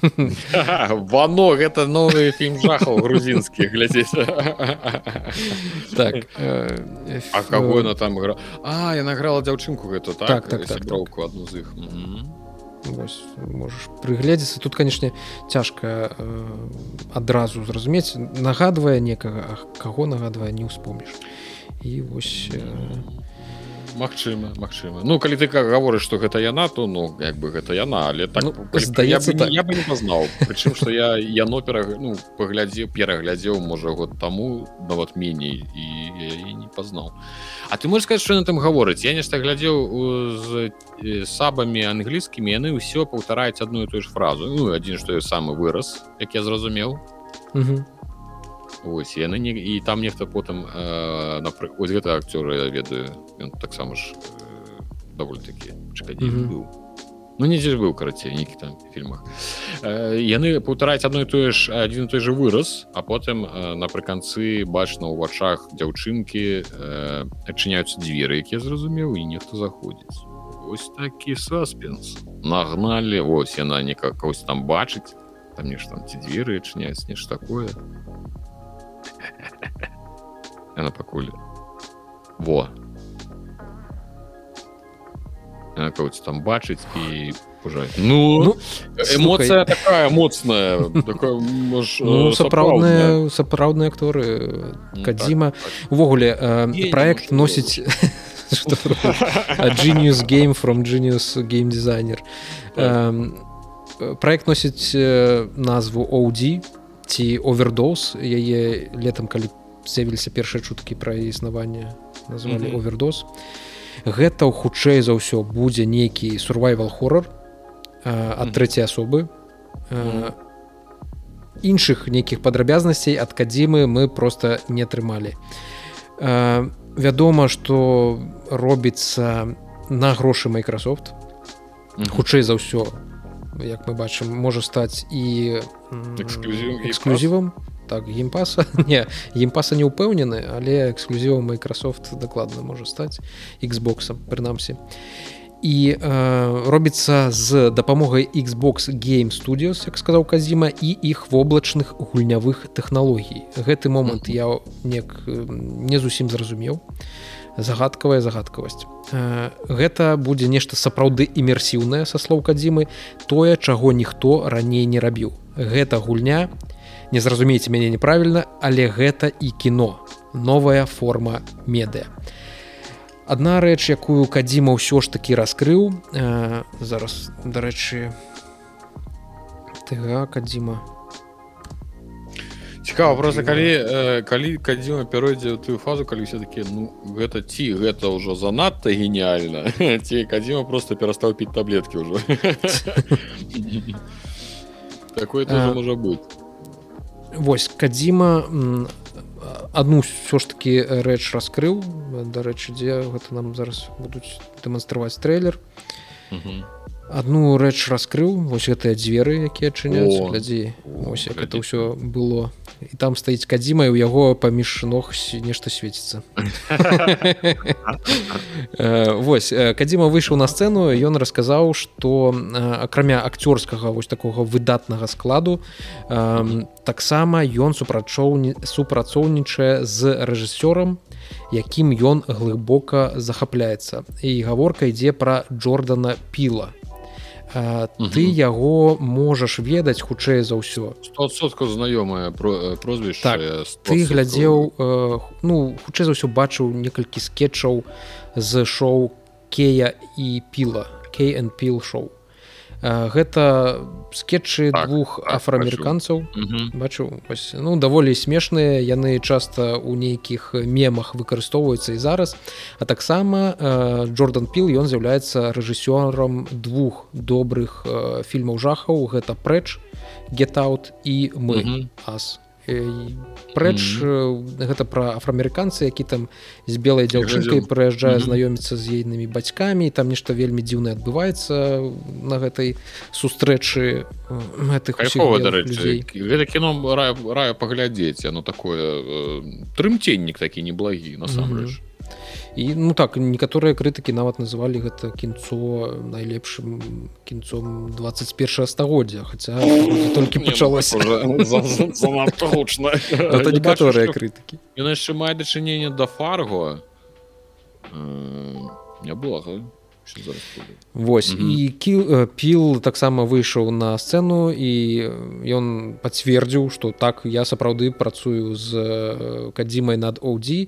вано гэта новы фільм жахаў грузінскі глядзець так а кого на там игра а я награла дзяўчынку гэту так? Так так так адну з іх Вось, можаш прыгледзецца. Тут канешне цяжка э, адразу зразумець. Нагадвае некага каго нагадвае не ўспомніш. І вось э, Магчыма Магчыма. Ну калі ты как гаворыш что гэта яна то ну як бы гэта яна але так ну, здаецца я, так. я бы не пазнаў. Прычым что я яно пераг ну паглядзеў пераглядзеў можа год таму нават меней і не пазнаў. А ты можешь сказать что на там гаворыць? Я нешта глядзеў з сабамі англійскімі яны ўсё паўтараюць одну і тую ж фразу. Ну адзін што я самы выраз як я зразумеў. Ось яны не і там нехта потым э, напрыклад гэта акцёры я ведаю ён таксама ж э, даволі такі быў ну недзе ж быў карацей нейкі там фільмах э, яны паўтараюць адной тое ж адзін той же выраз а потым э, напрыканцы бачна ў вачах дзяўчынкі э, адчыняюцца дзверы якія зразумеў і нехто заходзіць ось такі саспенс. Нагналі ось яна некак ось там бачыць там нешта там ці дзверы адчыняюць нешта такое. Яна пакуль во кого там бачыць і пужаць ну, ну эмоцыя такая моцная ну, сапраўдная сапраўдныя акторы кадзіма. увогуле проект носіць genius game from genius game дизайнер проект носіць назву OD ці овердоз яе летом калі з'явіліся першыя чуткі пра існаванне назвалі овердоз гэта хутчэй за ўсё будзе нейкі сурвайвал хоррор ад трэцяй асобы. Іншых нейкіх падрабязнасцей ад кадзімы мы просто не атрымалі. Вядома что робіцца на грошы Microsoft. Хутчэй за ўсё як мы бачым можа стаць і эксклюзівам так геймпаса. Не геймпаса не ўпэўнены але эксклюзівам Microsoft дакладна можа стаць Xбоксом прынамсі. І э, робіцца з дапамогай Xbox game Studios як сказаў казіма і іх воблачных гульнявых тэхналогій. Гэты момант я не не зусім зразумеў. Загадкавая загадкавасць. Гэта будзе нешта сапраўды імерсіўнае са слоў кадзімы тое чаго ніхто раней не рабіў. Гэта гульня не зразумееце мяне неправільна але гэта і кіно. Новая форма медыа. Адна рэч якую кадзіма ўсё ж такі раскрыў э, зараз дарэчы тыга кадзіма? Цікава просто калі э, калі кадзіма пяройдзе тую фазу калі все-таки ну гэта ці гэта ўжо занадта гениальна ці кадзіма просто перастаў піць таблетки ўжо. Такое можа быць восьось кадзіма одну ўсё ж таки рэч раскрыў. Дарэчы дзе гэта нам зараз будуць дэманстраваць трейлер одну рэч раскрыў. Вось гэтыя дзверы якія адчыняюць глядзі. ось як это ўсё было і там стаіць кадзіма у яго паміж ног нешта свеціцца. Вось кадзіма выйшаў на сцэну ён расказаў што акрамя акцёрскага вось такога выдатнага складу таксама ён супрачоў супрацоўнічае з рэжысёрам якім ён глыбока захапляецца. І гаворка ідзе пра Джордана піла ты яго можаш ведаць хутчэй за ўсё. Сотка знаёмая про прозвіш так, ты глядзеў ну хутчэй за ўсё бачыў некалькі скетчаў з шоу кея і піла кейн пил шоу гэта скетчы так, двух так, афраамерыканцаў бачу ось, ну даволі смешныя. Яны часта у нейкіх мемах выкарыстоўваюцца і зараз. А таксама Джордан пил ён з'яўляецца рэжысёрам двух добрых фільмаў жахаў. Гэта прэч гетаут і мы ас прэч mm гэта пра афраамерыканцы які там з белай дзяўчынкай прыязджае mm -hmm. знаёміцца з ейнымі бацькамі там нешта вельмі дзіўна адбываецца на гэтай сустрэчы гэтых гэта кіно раю, раю паглядзець оно такое трымценнік такі неблагі насамрэч. Mm -hmm і ну так некаторыя крытыкі нават называлі гэта кінцо найлепшым кінцом 21 стагоддзя хаця толькі пачалося гучна некаторыя крытыкі Ён яшчэ мае дачыненне да фарго. Не было Вось mm -hmm. і кіл піл таксама выйшаў на сцэну і ён пацвердзіў што так я сапраўды працую з кадзімай над OD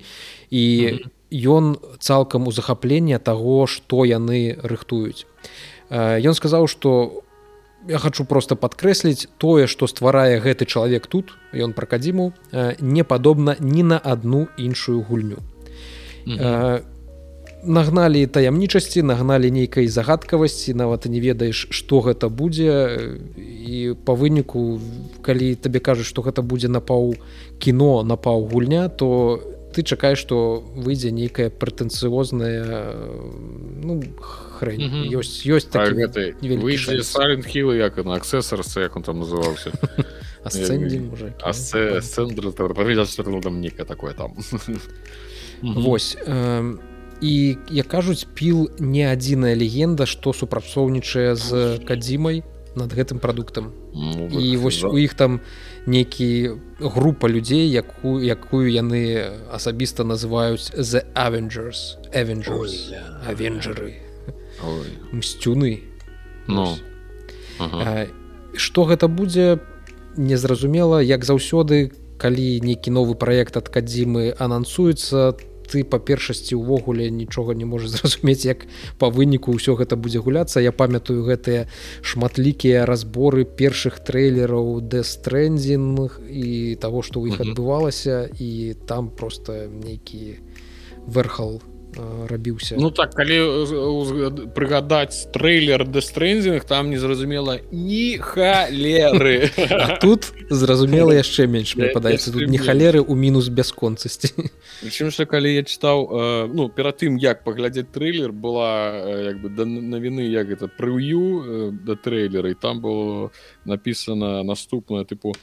і mm -hmm ён цалкам у захаплення таго што яны рыхтуюць ён сказаў што я хочу просто падкрэсліць тое што стварае гэты чалавек тут ён пра кадзіму не падобна ні на одну іншую гульню mm -hmm. нагналі таямнічасці нагналі нейкай загадкавасці нават не ведаеш што гэта будзе і па выніку калі табе кажуць што гэта будзе напаў кіно напаў гульня то ты чакаеш што выйдзе нейкая прэтэнцыозная ну хрень. Mm -hmm. ёсць ёсць так хілы як на аксесор як он там называўся нека такое там. Восьось і як кажуць піл не адзіная легенда што супрацоўнічае з кадзімай над гэтым прадуктам ну, і вось у іх там нейкі група людзей якую якую яны асабіста называюць the Avengers. Avengers. Авенджеры мсцюны ну. Ага. што гэта будзе незразумела. Як заўсёды калі нейкі новы праект ад кадзімы анансуецца то ты па першасці ўвогуле нічога не можа зразумець як па выніку ўсё гэта будзе гуляцца. Я памятаю гэтыя шматлікія разборы першых трэйлераў дэстрэндзінг і таго што ў іх адбывалася і там просто нейкі верхал рабіўся Ну так калі прыгадаць трэйлер дэстрэндзінг там незразумела ні халеры тут зразумела яшчэ менш мне падаецца. Тут не халеры у мінус бясконцасці. Чым что калі я чытаў ну перад тым як паглядзець трэйлер была як бы да навіны як это прыўю да трэйлера і там было написано наступное тыпу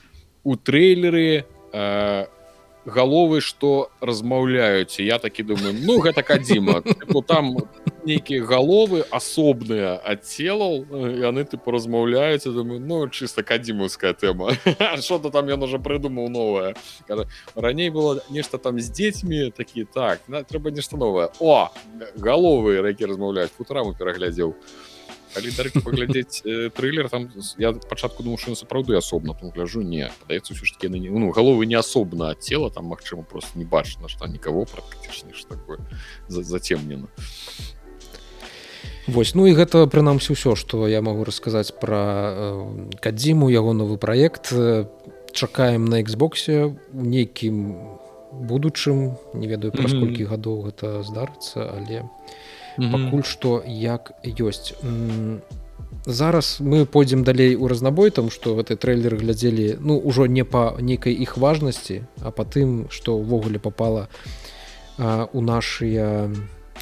у трэйлеры у галовы што размаўляюць я такі думаю ну гэта кадзіма там нейкія галовы асобныя ад целаў яны тыпу размаўляюць думаю ну чыста кадзімаўская тэма. Что-то там ён уже прыдумаў новае раней было нешта там з дзецьмі такі так на трэба нешта новае о галовы рэкі размаўляюць футраму пераглядзеў а калі дарэчы паглядзець э, трылер там я пачатку думаю что сапраўды асобна там гляжу. Не падаецца ўсё ж таки ну галовы не асобна ад цела там магчыма просто не бачна што никого практычна такое зацемнена Вось ну і гэта прынамсі ўсё што я магу расказаць пра э, кадзіму яго новы праект. Чакаем на Xбосе нейкім будучым. Не ведаю пра сколькі mm -hmm. гадоў гэта здарыцца але я пакуль што як ёсць. Зараз мы пойдзем далей у разнабой там что гэты трейлер глядзелі ну ўжо не па нейкай іх важнасці а па тым что ўвогуле попала а, у нашыя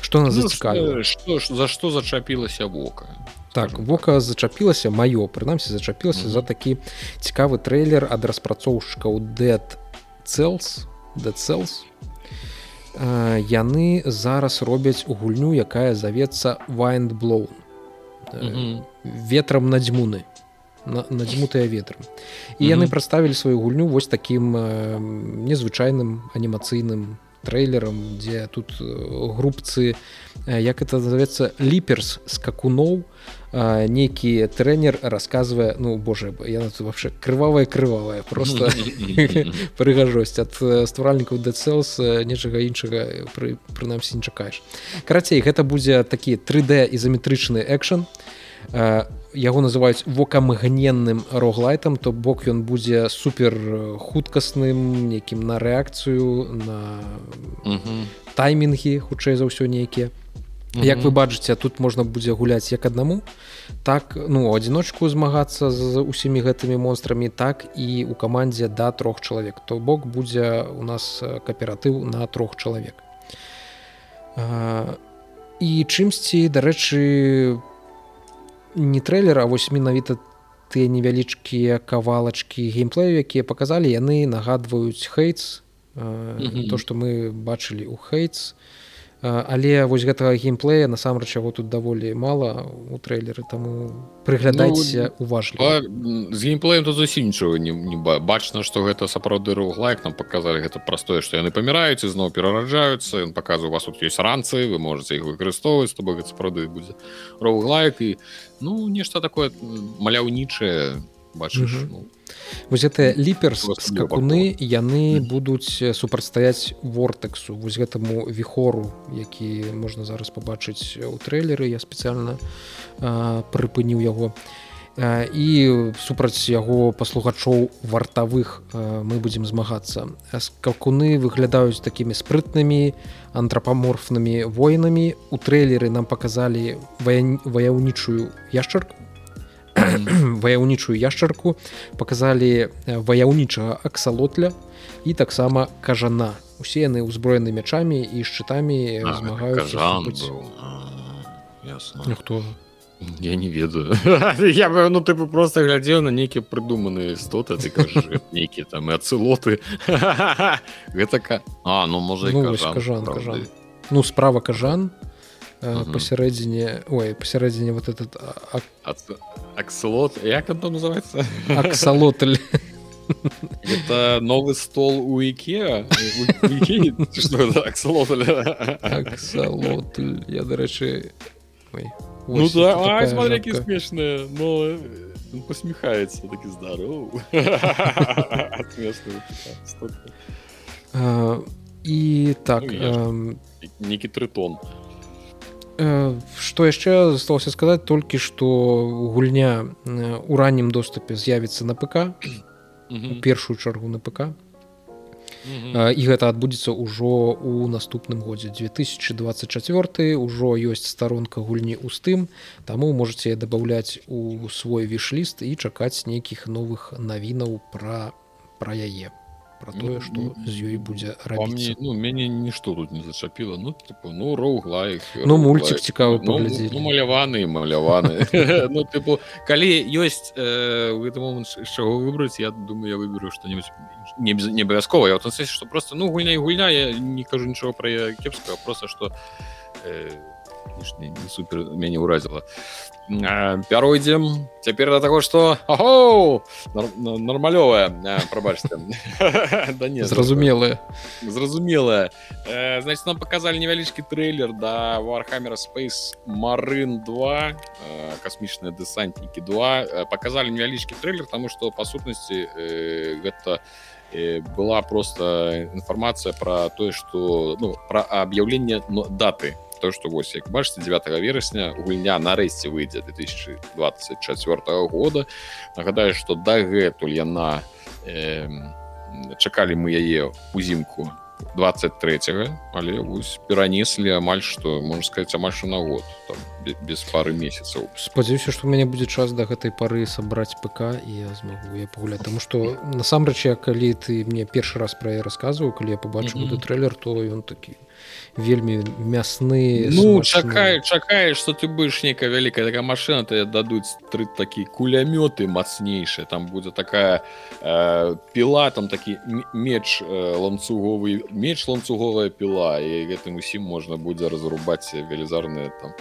что нас ну, зацікавіла? что за что зачапілася вока? Так вока зачапілася маё прынамсі зачапілася mm -hmm. за такі цікавы трейлер ад распрацоўшчыкаў dead cells. Dead cells яны зараз робяць у гульню якая завецца вайндблоу ветрам надзьмуны надзьмутыя ветрам. І яны прадставілі сваю гульню вось таким незвычайным анімацыйным трэйлерам дзе тут групцы як это назовецца ліперс скакуноў нейкі трэнер рассказывае ну Боже я вообще крывавая крывавая просто прыгажосць ад стваральнікаў дэцелс нечага іншага пры прынамсі не чакаеш карацей гэта будзе такі 3d ізаметрычны экшн яго называюць вокамгненным роглайтам то бок ён будзе супер хуткасным некім на рэакцыю на таймінгі хутчэй за ўсё нейкія як вы бачыце тут можна будзе гуляць як аднаму так ну адзіночку змагацца з усімі гэтымі монстрамі так і у камандзе да трох чалавек. То бок будзе у нас кааператыў на трох чалавек. І чымсьці дарэчы не трэйлер а вось менавіта тыя невялічкія кавалачкі геймплею якія паказалі яны нагадваюць хейтс то што мы бачылі у хейтс але вось гэтага геймплея насамрэч яго тут даволі мала у трэйлеры таму прыглядайце ну, уважліва. з геймплеем тут зусім нічого не, не бачна што гэта сапраўды руглайк нам показалі гэта простое што яны паміраюць ізноў перараджаюцца ён паказваю у вас тут ёсць ранцы вы можете іх выкарыстоўваць то гэта сапраўды будзе роглайк і ну нешта такое маляўнічае бачыш Мгм. ну, вось гэтыя ліперс скакуны яны Мгм. будуць э, супрацьстаяць вортексу вось гэтаму віхору які можна зараз пабачыць у трэйлеры. Я спецыяльна прыпыніў яго. А, і супраць яго паслугачоў вартавых мы будзем змагацца. Скакуны выглядаюць такімі спрытнымі антрапаморфнымі воінамі. У трэйлеры нам паказалі вая- ваяўнічую яшчарку ваяўнічую яшчарку паказалі э, ваяўнічага аксалотля і таксама кажана. Усе яны ўзброены мячамі і шчытамі змагаюцца Ну, хто? Я не ведаю. Я бы ну ты бы просто глядзеў на нейкія прыдуманыя істоты ты нейкія там і ацылоты гэта ка... а ну можа Ну, кажан, кажан. ну справа кажан Мгм. пасярэдзіне ой пасярэдзіне вот этот а- Ац- аксалот як там называется? аксалотль это новый стол у икеа. Что это аксалотль аксалотль я дарэчы ой ну да это а такая смотри какие смешные э, он посмехается таки здоров Смешно. І так Ну, Некий тритон Э, Што яшчэ засталося сказаць толькі што гульня э, у раннім доступе з'явіцца на ПК. У першую чаргу на ПК. Э, і гэта адбудзецца ўжо ў наступным годзе 2024 ўжо ёсць старонка гульні ў стым таму можете дабаўляць у свой вішліст і чакаць нейкіх новых навінаў пра пра яе про тое Ну, што з ёй будзе рабіцца ну мяне нішто тут не зачапіла ну типу ну роуглайк Ну, мульцік цікавы ну, паглядзелі. ну, маляваны маляваны ну типу калі ёсць э, в гэты момант з чаго выбраць я думаю я выберу что-нибудь не не абавязкова я вот что просто ну гульня і гульня я не кажу нічого про яе кепскага просто что э, не, не супер мяне ўразіла пяройдзем цяпер да таго что Ого! нармалёвая прабачце да не зразумелыя зразумелая э, значит нам показали невялічкі трейлер да warhammer space marine 2 э, касмічныя дэсантнікі 2 э, показали невялічкі трейлер тому что па сутнасці э, гэта э, была просто інфармацыя про тое что ну про аб'яўленне даты то что вось як бачыце 9 верасня гульня нарэшце выйдзе 2024 года. Нагадаю что дагэтуль яна э, чакалі мы яе узімку 23 але вось перанеслі амаль што можна сказаць амаль што на год там, бе- без пары месяцаў. Спадзяюся што у мяне будзе час да гэтай пары сабраць ПК і я змагу я пагуляць Таму што насамрэч я калі ты мне першы раз пра яе расказваў калі я побачыў Мгм. гэты трэйлер то ён такі вельмі мясны Ну чакай чакаеш что ты будешь некая вялікая такая машина ты дадуць тры такі кулямёты мацнейшая там будзе такая э, піла там такі меч э, ланцуговы меч ланцуговая піла і гэтым усім можна будзе разрубаць велізарныя там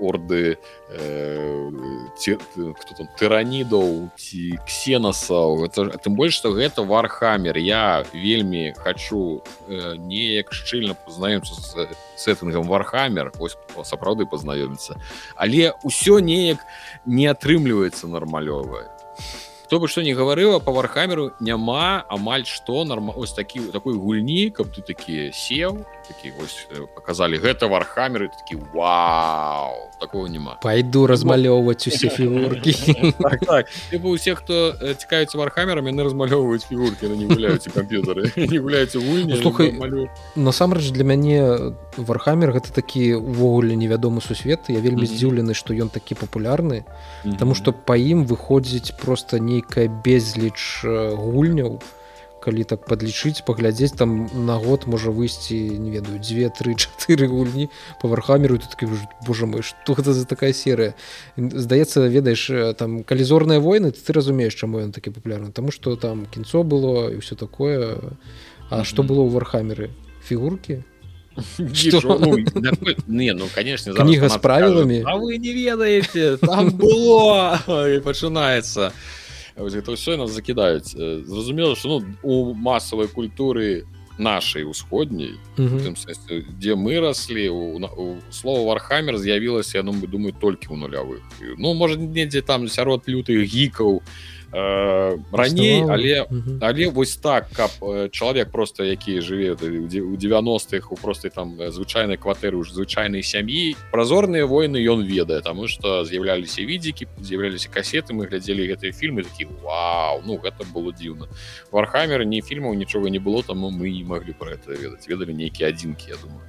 орды э, ці, кто там тыранідаў ці ксенасаў ж- тым больш што гэта вархаммер я вельмі хочу э, неяк шчыльна пазнаёмся сеттынгам вархаммер ось сапраўды пазнаёміцца але ўсё неяк не атрымліваецца нармалёвае хто бы што не гаварыла по вархамеру няма амаль што норма ось такі такой гульні каб ты такі сеў такі вось э, показалі гэта вархамеры такі Вау! Такого няма. Пайду размалёўваць усе фігуркі. Так, так. Типа усе хто э, цікавіцца вархамерамі яны размалёўваюць фігуркі не гуляюць камп'ютары не гуляюць гульні Ну, слухай, насамрэч для мяне вархаммер гэта такі увогуле невядомы сусвет я вельмі Мгм. здзіўлены што ён такі папулярны Таму Мгм. што па ім выходзіць проста нейкая безліч э, гульняў калі так падлічыць паглядзець там на год можа выйсці не ведаю дзве тры чатыры гульні па вархамеру такі Божа мой што гэта за такая серыя здаецца ведаеш э, там калізорныя войны ты разумееш чаму ён такі папулярны Таму што там кінцо было і ўсё такое А Мгм. што было ў вархамеры фігуркі Што? ну, не ну конечно Кніга з правіламі? а вы не ведаеце там было! Пачынаецца гэта ўсё нас закідаюць Э, зразумела что ну у масавай культуры нашай усходняй сэнсе, дзе мы раслі у, у слова вархаммер з'явілася я думаю думаю толькі ў нулявых ну можа недзе там сярод лютых гікаў э, раней але але вось так каб чалавек просто які жыве у 90-х у простай там звычайнай кватэры ў звычайнай сям'і празорныя войны ён ведае таму што з'яўляліся відзікі з'яўляліся касеты мы глядзелі гэтыя фільмы такі Вау ну гэта было дзіўна вархамер не фільмаў нічога не было таму мы не маглі про это ведаць ведалі нейкія адзінкі я думаю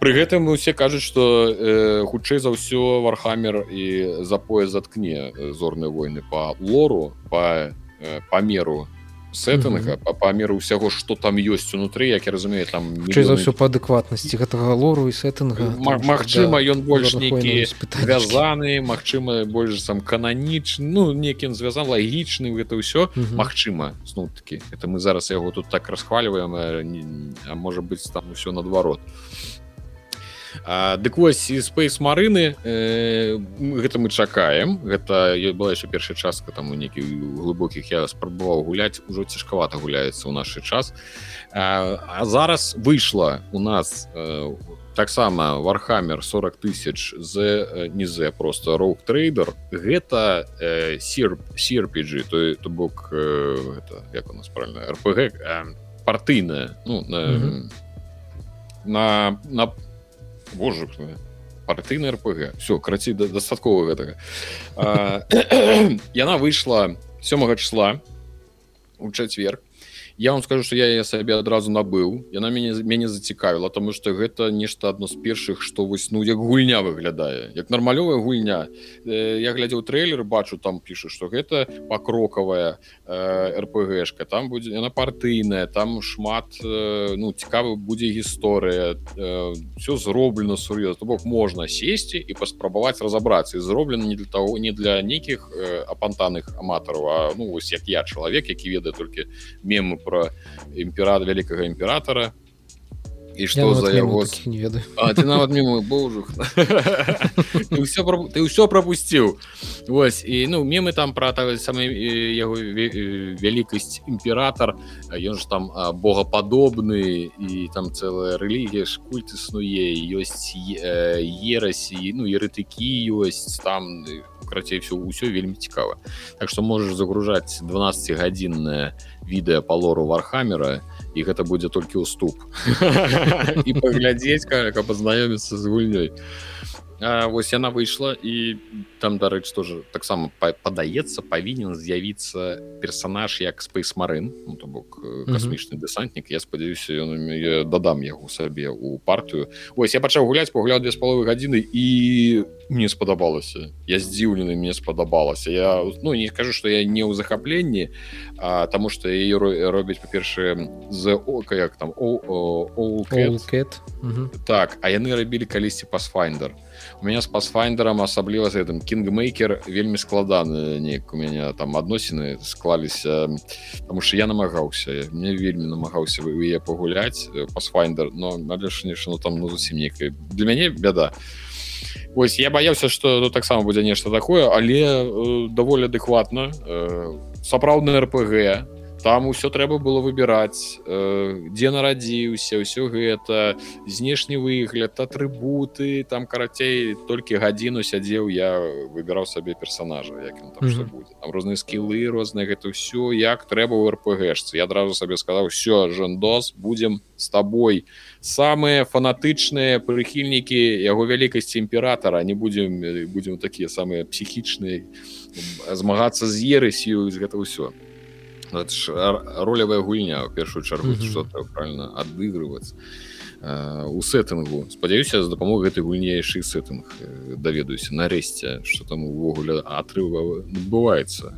Пры гэтым усе кажуць што э, хутчэй за ўсё вархамер і запоя заткне зорныя войны по лору по э, памеру сеттынга па памеру ўсяго што там ёсць унутры як я разумею там мільёны... за ўсё па адэкватнасці гэтага лору і сеттынга Магчыма ён да, больш нейкі звязаны Магчыма больш сам кананічны ну некім звязан лагічны гэта ўсё. Магчыма зноў такі это мы зараз яго тут так расхваливаем а можа быць там усё наадварот Дык вось спейс марыны э, гэта мы чакаем. Гэта была яшчэ першая частка там у нейкі глыбокіх я спрабаваў гуляць. Ужо цяжкавата гуляецца ў наш час. А, а зараз выйшла у нас э, таксама вархамер 40 тысяч з нізе просто роук трейдер гэта э, сир серпиджи то то бок э, это, як у нас правильно рпг э, партыйная ну, на, mm -hmm. на на боже партыйны рпг все карацей дастаткова гэтага. Яна выйшла сёмага числа у чацверг я вам скажу что я я сабе адразу набыў яна мяне мяне зацікавіла тому что гэта нешта адно з першых что вось ну як гульня выглядае як нармалёвая гульня. Э, я глядзеў трейлер бачу там пішу что гэта пакрокавая э, рпгшка там будзе яна партыйная там шмат э, ну цікавы будзе гісторыя э, все зроблена сур'ёзна. Бок можна сесці і паспрабаваць разабрацца. Зроблена не для того не для нейкіх э, апантаных аматараў А ну вось як я чалавек які ведае толькі мемы про імперат вялікага імператора і что за яго не ведаю нават мимо божух ты ўсё пропусціў Вось і ну мемы там про самы яго вялікасць імператор ён ж там богападобны і там целая рэлігія ж культ існуе ёсць ерасі ну ерытыкі ёсць там крацей все ўсё вельмі цікава. Так что можешь загружаць 12 гадзінная відэа палору вархамера і гэта будзе толькі ўступ і паглядзець как пазнаёміцца з гульнёй вось яна выйшла і там дарэч тоже таксама падаецца павінен з'явіцца персонаж як спейс марын ну, то бок касмічны дэсантнік я спадзяюся ён дадам яго сабе у партыю ось я пачаў гуляць пагляд две з паловы гадзіны і мне спадабалася я здзіўлены мне спадабалася я ну не скажу что я не ў захапленні таму что ее робіць па-першае з ока як там о, о, о, о, так а яны рабілі калісьці пасфайндер у меня с пасфайндером асабліва за гэтым кінгмейкер вельмі складаны неяк у меня там адносіны склаліся потому что я намагаўся мне вельмі намагаўся вы я пагуляць пасфайндер но налешніш ну там ну зусім некая для мяне бяда ось я баяўся что ну, таксама будзе нешта такое але э, даволі адэкватна э, сапраўдны рпг там усё трэба было выбіраць э, дзе нарадзіўся ўсё гэта знешні выгляд атрыбуты там карацей толькі гадзіну сядзеў я выбіраў сабе персонажа як там, mm -hmm. будзе. Там розныя скілы розныя гэта ўсё як трэба у рпгшцы я адразу сабе сказаў все жандос будзем с тобой самыя фанатычныя прыхільнікі яго вялікасці імператора не будзем будзем такія самыя псіхічныя змагацца з ерасію з гэта ўсё ролевая гульня в першую чаргу mm -hmm. что правильно адыгрывацца у сеттынгу спадзяюся з дапамогай гэтай гульнейшы сеттынг даведаюся нарэшце что там увогуле атрыва адбываецца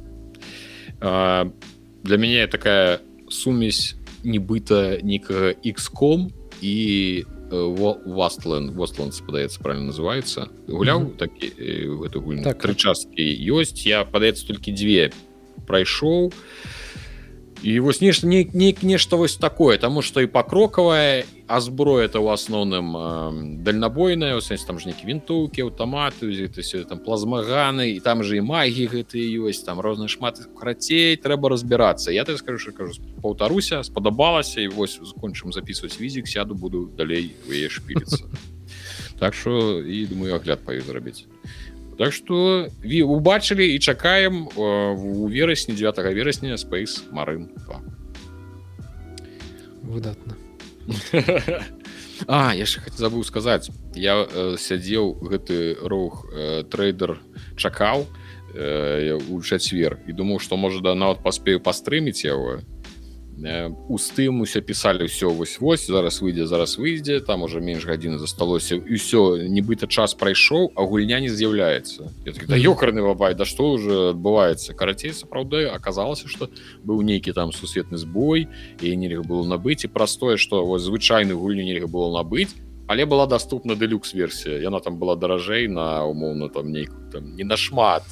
для мяне такая сумесь нібыта некага xcom і вастлен востланд спадаецца правильно называется. Гуляў mm -hmm. такі гэту гульню? Так. Тры часткі ёсць я падаецца толькі дзве прайшоў і і вось нешта не, не нешта вось такое тому что і пакрокавая а зброя это у асноўным э, дальнабойная у сэнс там ж нейкі вінтоўкі аўтаматы там плазмаганы і там же і магі гэтыя ёсць там розны шмат карацей трэба разбірацца я так скажу кажу паўтаруся спадабалася і вось закончым записывать візік сяду буду далей шпіліцца так что і думаю агляд паю зрабіць так что убачылі і чакаем у верасні 9 верасня space марын 2 выдатна А яшчэ забыў сказаць я э, сядзеў гэты рух э, трейдер чакаў э, у чацвер і думаў што можа да нават паспею пастрыміць яго у стым усе пісалі ўсё вось вось зараз выйдзе зараз выйдзе там уже менш гадзіны засталося і ўсё нібыта час прайшоў а гульня не з'яўляецца да ёкарны бабай да што уже адбываецца карацей сапраўды аказалася что быў нейкі там сусветны збой і нельга было набыць і простое что вось звычайную гульню нельга было набыць але была доступна дэлюкс версія яна там была даражэй на умоўна там нейку там не нашмат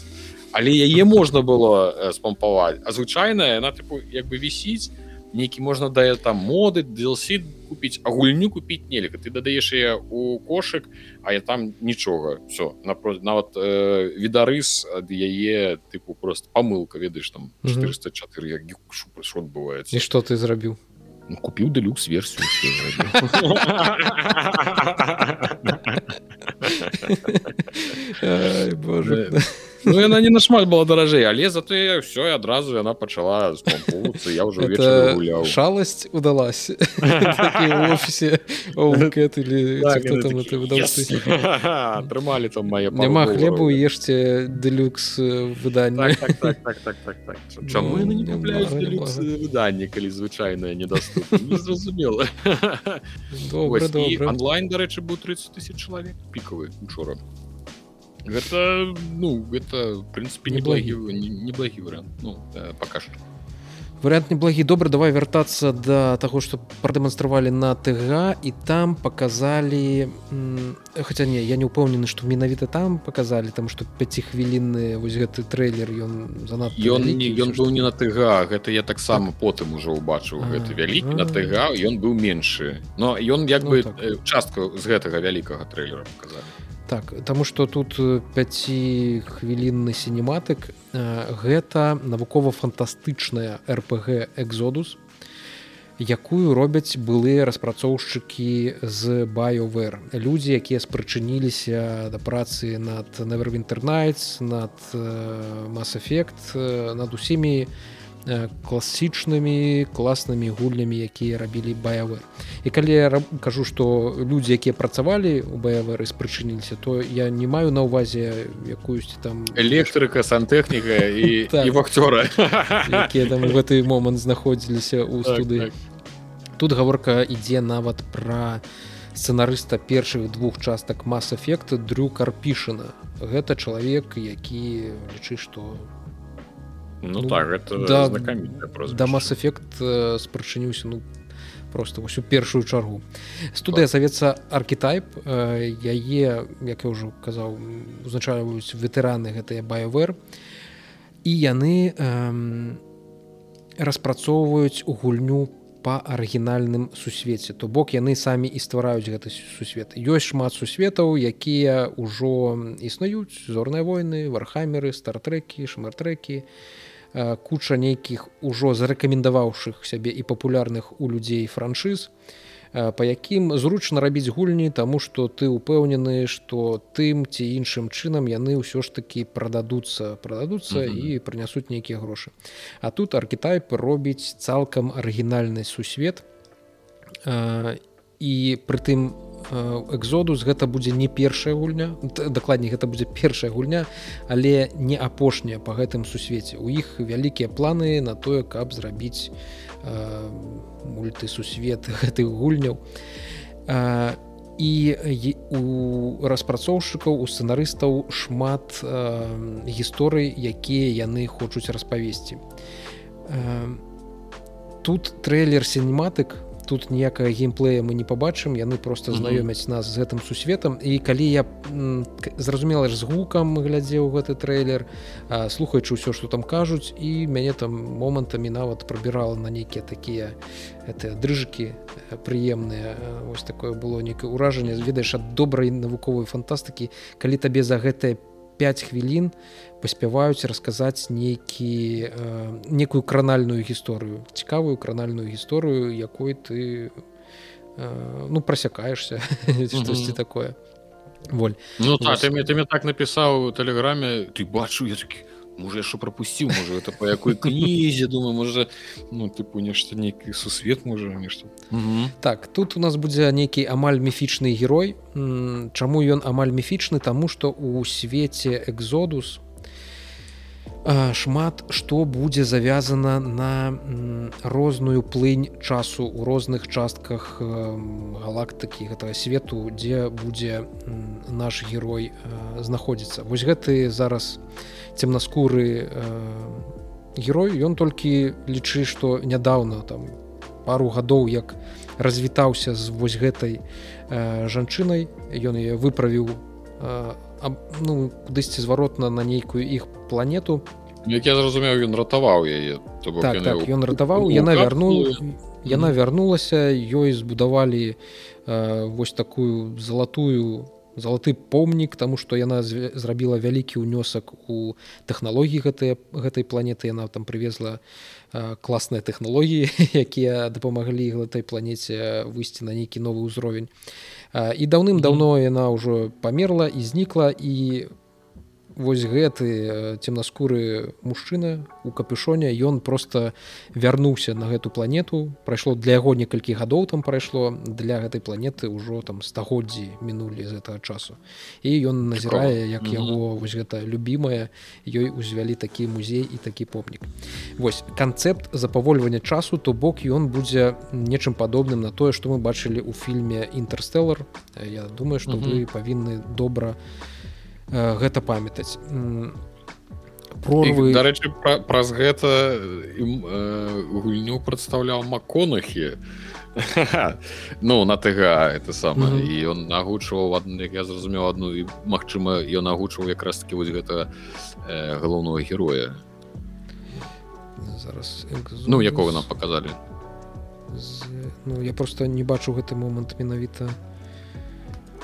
але яе можна было спампаваць а звычайная яна тыпу як бы вісіць нейкі можна да там моды DLC купіць а гульню купіць нельга ты дадаеш я у кошык а я там нічога все напроць нават э, відарыс ад яе тыпу просто памылка ведаеш там 404 що адбываецца і что ты зрабіў ну, купіў дэлюкс версію Боже Ну яна не нашмат была даражэй але зато все адразу яна пачала я уже гуляў шаласць удалась? Офісе трымалі там мае няма хлебу ешце дэлюкс выданне Чаму выданне калі звычайная недоступна зразумела онлайн дарэчы быў 30 тысяч чалавек пікавы учора гэта ну гэта прынцыпе неблагі неблагі вариант ну, пока что. Вариант неблагі добра давай вяртацца до да таго что прадэманстравалі на тга і там показалі хотя не я не упэўнены что менавіта там показалі там что 5 хвілінны вось гэты трейлер ён занад ён не ён быў не на тга гэта я таксама так. потым уже убачыў гэты вялікі на тга ён быў меншы но ён як ну, бы так. частка з гэтага вялікага трейлера показалі так таму что тут 5 хвілінны сінематык гэта навукова-фантастычная рпг экзодус якую робяць былыя распрацоўшчыкі з байовер людзі якія спрычыніліся да працы над невервінтернайтс над масс-эфект над усімі класічнымі класнымі гульнямі якія рабілі баявы і калі я кажу что людзі якія працавалі у баявы спрычыніліся то я не маю на увазе якуюсьці там электрыка сантэхніка і так. вахцёра якія там у гэты момант знаходзіліся ў студы так, так. тут гаворка ідзе нават пра сцэнарыста першых двух частак мас-эфекта дрю карпішына гэта чалавек які лічы што ну, ну так это да, да мас-эфект э, спрачыніўся ну просто ўсю першую чаргу. Студыя завецца аркетайп э, яе як я ўжо казаў узначаюць ветэраны гэтыя байвер і яны э, распрацоўваюць у гульню по арыгінальным сусвеце. То бок яны самі і ствараюць гэты сусвет. Ёсць шмат сусветаў якія ўжо існуюць. Зорныя войны вархамеры стартрэкі шмартрэкі. і куча нейкіх ужо зарэкамендаваўшых сябе і папулярных у людзей франшыз па якім зручна рабіць гульні таму што ты ўпэўнены што тым ці іншым чынам яны ўсё ж такі прададуцца прададуцца mm -hmm. і прынясуць нейкія грошы А тут аркетайп робіць цалкам арыгінальны сусвет і прытым у экзодус гэта будзе не першая гульня дакладней гэта будзе першая гульня але не апошняя по гэтым сусвеце. У іх вялікія планы на тое каб зрабіць э, мультысусвет гэтых гульняў. Э, і у распрацоўшчыкаў у сцэнарыстаў шмат э, гісторый якія яны хочуць распавесці. Э, тут трейлер сінематык у тут ніякага геймплея мы не побачым яны просто знаёмяць нас з гэтым сусветам. І калі я зразумела ж з гукам глядзеў гэты трейлер слухаючы ўсё что там кажуць і мяне там момантамі нават прабірала на нейкія такія это дрыжкі прыемныя. Ось такое было некае ўражанне. Ведаеш ад добрай навуковай фантастыкі калі табе за гэтае 5 хвілін паспяваюць расказаць нейкі э, некую кранальную гісторыю цікавую кранальную гісторыю якой ты э, ну прасякаешься штосьці такое. Воль. Ну, та, ты, ты мне так напісаў у тэлеграме ты бачу я такі можа яшчэ прапусціў можа это по якой кнізе думаю можа ну тыпу нешта нейкі сусвет можа нешта так тут у нас будзе нейкі амаль міфічны герой. Чаму ён амаль міфічны? Таму што у свеце экзодус шмат што будзе завязана на розную плынь часу у розных частках галактыкі гэтага свету дзе будзе наш герой знаходзіцца. Вось гэты зараз цемнаскуры герой ён толькі лічы што нядаўна там пару гадоў як развітаўся з вось гэтай жанчынай ён яе выправіў ну кудысьці зваротна на нейкую іх планету. Як я зразумеў ён ратаваў яе так, так, ён ратаваў яна вярнула яна вярнулася ёй збудавалі э, вось такую залатую залаты помнік тому что яна зрабіла вялікі ўнёсак у тэхналогіі гэтай гэтай планеты. Яна там привезла э, класныя тэхналогіі якія дапамаглі гэтай планете выйсці на нейкі новы ўзровень. І даўным-даўно яна ўжо памерла і знікла і вось гэты цемнаскуры мужчына у капюшоне ён просто вярнуўся на гэту планету. Прайшло для яго некалькі гадоў там прайшло для гэтай планеты ўжо там стагоддзі мінулі з гэтага часу. І ён назірае як яго вось гэта любимая ёй узвялі такі музей і такі помнік. Вось канцэпт запавольвання часу то бок ён будзе нечым падобным на тое што мы бачылі ў фільме інтэрстэллар Я думаю што вы павінны добра у Э, гэта памятаць. Прорвы дарэчы пра, праз гэта ім э, гульню прадстаўляў маконахі ну на тг это сама mm -hmm. і ён нагучваў як я зразумеў адну і магчыма ён нагучваў якраз таки вось гэта э, галоўнага героя. Зараз ну якога нам показалі З... ну я просто не бачу гэты момант менавіта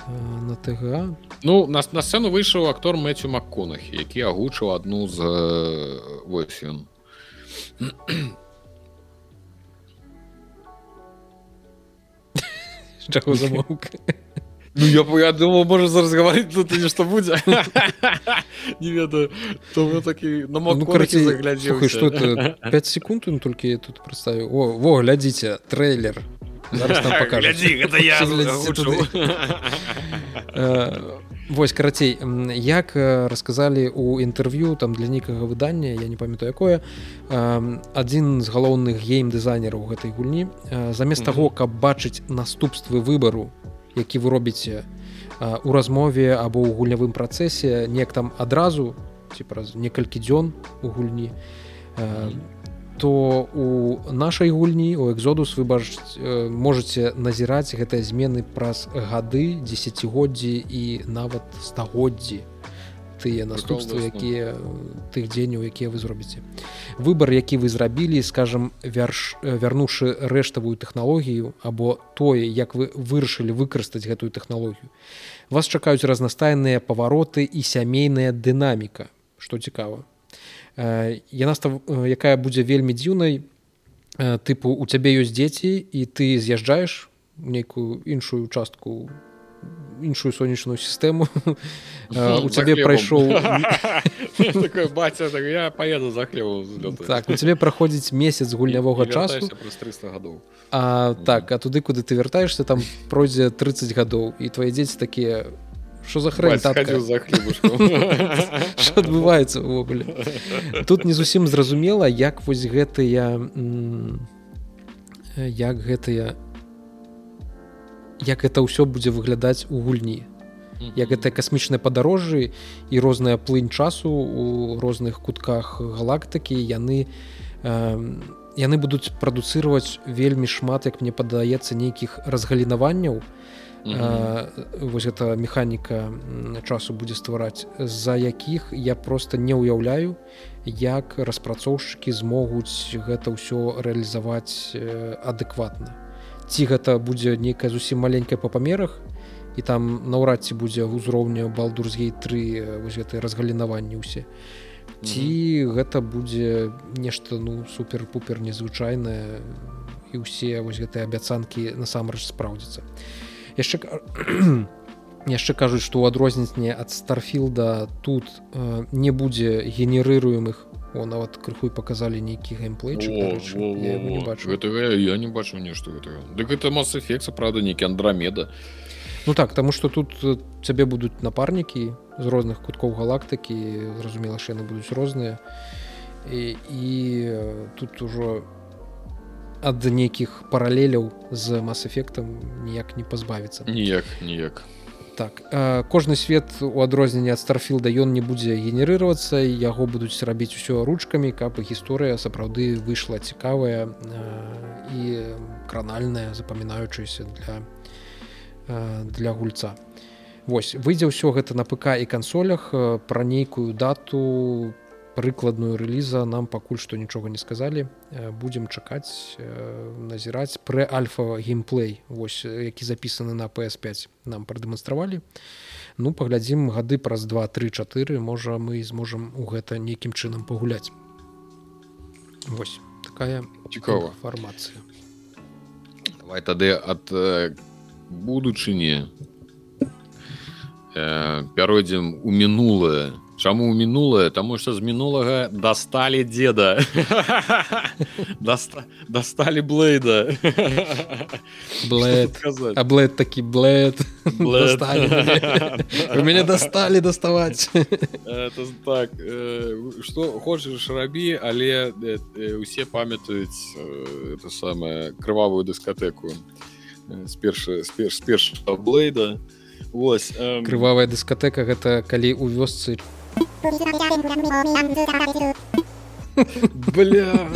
на тг Ну на, на сцэну выйшаў актор Мэцю Макконахі, які агучыў адну з вось ён. Чаго замоўка. Ну я, я думал можа зараз гаварыць тут нешта будзе не ведаю. То такі на ну, заглядзеў что 5 секунд он толькі тут прадставіў о во глядзіце трэйлер Вось карацей як расказалі у інтэрв'ю там для нейкага выдання я не памятаю якое адзін з галоўных гейм-дызайнераў гэтай гульні замест таго каб бачыць наступствы выбару які вы робіце у размове або ў гульнявым працэсе неяк там адразу ці праз некалькі дзён у гульні то у нашай гульні у экзодус вы бачыць можете назіраць гэтыя змены праз гады десятгоддзі і нават стагоддзі. Тыя наступствы якія тых дзеняў якія вы зробіце. Выбор які вы зрабілі скажем вярш вярнуўшы рэштавую тэхналогію або тое як вы вырашылі выкарыстаць гэтую тэхналогію. Вас чакаюць разнастайныя павароты і сямейная дынаміка. Што цікава яна якая будзе вельмі дзіўнай тыпу у цябе ёсць дзеці і ты з'язджаеш нейкую іншую частку іншую сонечную сістэму. У цябе прайшоў баця я поеду за хлебу так у цябе праходзіць месяц гульнявога часу. праз 300 гадоў. А так а туды куды ты вяртаешься там пройдзе 30 гадоў і твае дзеці такія у что за хрень за адбываецца увогуле тут не зусім зразумела як вось гэтыя як гэтыя як это ўсё будзе выглядаць у гульні. Як гэта касмічныя падарожжы і розная плынь часу у розных кутках галактыкі яны яны будуць прадуцыраваць вельмі шмат як мне падаецца нейкіх разгалінаванняў вось гэта механіка часу будзе ствараць з-за якіх я просто не ўяўляю як распрацоўшчыкі змогуць гэта ўсё рэалізаваць адэкватна. Ці гэта будзе нейкая зусім маленькая па памерах і там наўрад ці будзе ўзроўню балдурзгей 3 вось гэтай разгалінаванні ўсе. Ці гэта будзе нешта ну супер-пупер незвычайнае і ўсе вось гэтыя абяцанкі насамрэч спраўдзіцца і яшчэ яшчэ кажуць што ў адрозненне ад старфілда тут э, не будзе генерыруемых. О нават крыху паказалі нейкі геймплей я не бачу. Нешта Дык гэта масэфекса правда нейкі андрамеда. Ну так таму што тут цябе будуць напарнікі з розных куткоў галактыкі зразумела ж яны будуць розныя. І, і тут ужо ад нейкіх паралеляў з мас-эфектам ніяк не пазбавіцца ніяк ніяк так кожны свет у адрозненне ад старфілда ён не будзе генерыравацца яго будуць рабіць усё ручкамі каб гісторыя сапраўды выйшла цікавая і кранальная запамінаючаяся для для гульца. Вось выйдзе ўсё гэта на ПК і кансолях пра нейкую дату прыкладную рэліза нам пакуль што нічога не сказалі. Будзем чакаць назіраць. Прэ альфа геймплей вось які запісаны на PS5 нам прадэманстравалі. Ну паглядзім гады праз 234 можа мы зможам у гэта нейкім чынам пагуляць. Вось такая цікава. фармацыя давай тады ад будучыні э, пяройдзем у мінулае Чаму мінулае? Таму што з мінулага дасталі деда дасталі блейда а блэд такі блэд. Мяне дасталі даставаць так. Што хочаш рабі але усе памятаюць это самае крывавую дыскатэку з перша з перш з першага блейда Вось крывавая дыскатэка гэта калі ў вёсцы Бля.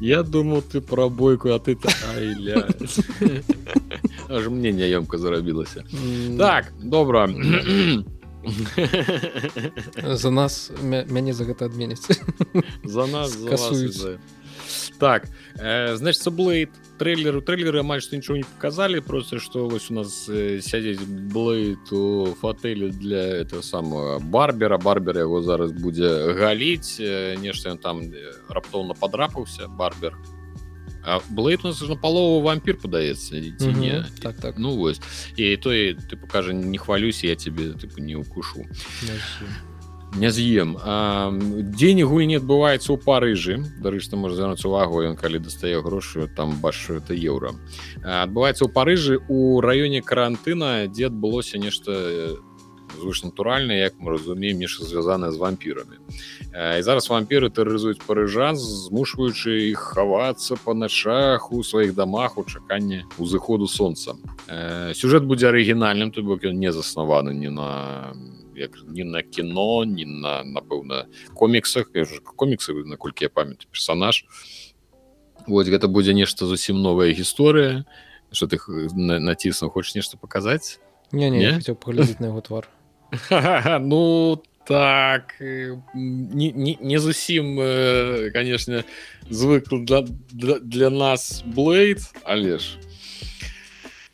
Я думал, ты про бойку, а ты Ай, ля. Аж мне няёмка зарабілася. Так, добра. За нас мяне за гэта адменяць. За нас касуюць. Так, э, значит, Блейд трейлеру трейлеры амаль што нічого не показалі просто што вось у нас э, сядзець блейд у фатэлі для этого самого барбера. Барбера яго зараз будзе галіць э, нешта там раптоўна падрапаўся барбер. Блейд у нас на палову вампір падаецца ці не так так. Ну вось і той ты пакажа не хвалюся я тебе тыпу не укушу не з'ем дзень гульні адбываецца ў парыжы дарычна можа звярнуць увагу ён калі дастае грошы там бачу это еўра адбываецца ў парыжы у раёне карантына дзе адбылося нешта звышнатуральна як мы разумеем нешта звязанае з вампірамі і зараз вампіры тэрарызуюць парыжан змушваючы іх хавацца па начах у сваіх дамах у чаканні узыходу сонца сюжэт будзе арыгінальным то бок ён не заснаваны не на як не на кіно не на напэўна коміксах коміксы наколькі я памят персонаж. Вот гэта будзе нешта зусім новая гісторыя что ты націснуў хочешь нешта показаць не, не, не? паглядзець на яго твар. Ну так не, не, не зусім конечно звык для, для, для нас блейд але ж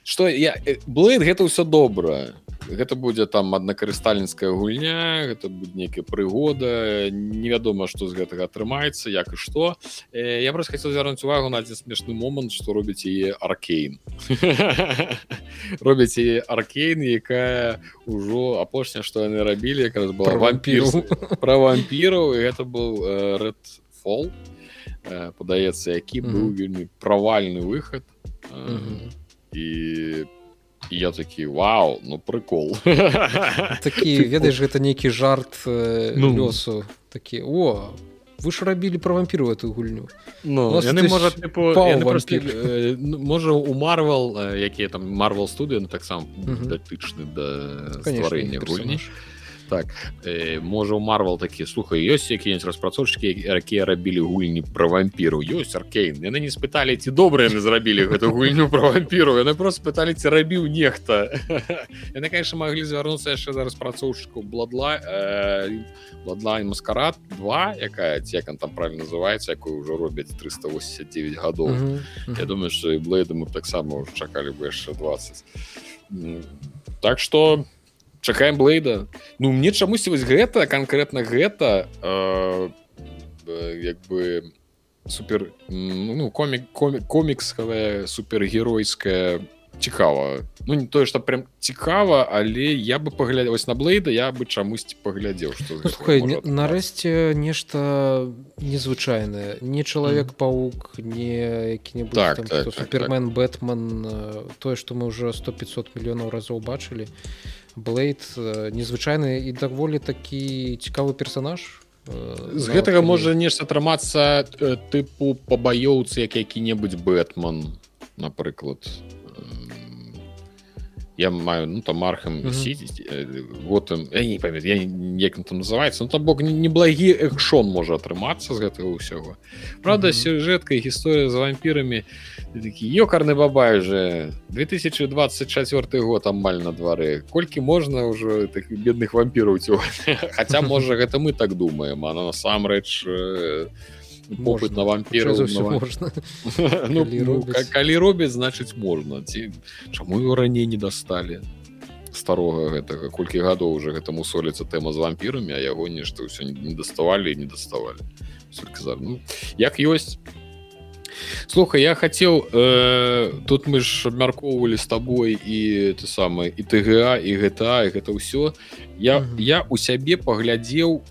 что я блейд гэта ўсё добрае гэта будзе там аднакарыстальніцкая гульня гэта будзе нейкая прыгода невядома што з гэтага атрымаецца як і што. Э, я просто хацеў звярнуць увагу на адзін смешны момант што робіць яе аркейн. Робяць яе аркейн якая ўжо апошняя што яны рабілі якраз была вампір пра вампіраў гэта был red фол падаецца які быў вельмі правальны выхад. І по я такі вау ну прикол такі ведаеш гэта нейкі жарт э, ну. лёсу. Такі о вы ж рабілі про вампіру эту гульню ну, яны можа э, ну, можа у марвал якія там марвал студыі таксама датычны да стварэння гульні так. Э, можа у марвал такі слухай ёсць які-нибудь распрацоўшчыкі якія рабілі гульні про вампіру ёсць аркейн яны не спыталі ці добра яны зрабілі гэту гульню про вампіру яны просто пыталі ці рабіў нехта яны конечно маглі звярнуцца яшчэ за распрацоўшчыку бладла бладлайн маскарад 2 якая цекан там правильно называется якую ўжо робяць 389 гадоў Я думаю что і блейда мы таксама чакалі бы яшчэ 20 так что чакаем блейда ну мне чамусьці вось гэта конкретно гэта э, як бы супер ну комік комік коміксавая супергеройская цікава. Ну не тое что прям цікава але я бы паглядзець на блейда я бы чамусьці паглядзеў что ну, нарэшце нешта незвычайнае. Не чалавек паук не які-небудзь так, там, так, так, супермен так. бэтман тое что мы уже 100 500 мільёнаў разоў бачылі блейд незвычайны і даволі такі цікавы персонаж з гэтага можа нешта атрымацца тыпу пабаёўцы як які-небудзь бэтман напрыклад я маю ну там мархам mm -hmm. вот я не памят я як там называется ну там бок неблагі экшон можа атрымацца з гэтага ўсяго Праўда mm -hmm. сюжэтка гісторыя з вампірамі такі ёкарны бабай же 2024 год амаль на двары колькі можна ўжо таких бедных вампіраў цю Хаця можа гэта мы так думаем она насамрэч не попыт на вампіру ну, ну, калі робяць значыць можна ці чаму его раней не дасталі старога гэтага колькі гадоў уже гэтаму соліцца тэма з вампірамі а яго нешта ўсё не даставалі не даставалі ну, як ёсць. Слухай я хацеў э, тут мы ж абмяркоўвалі з табой і ты самы і тга і гэта і гэта ўсё. Я mm -hmm. я у сябе паглядзеў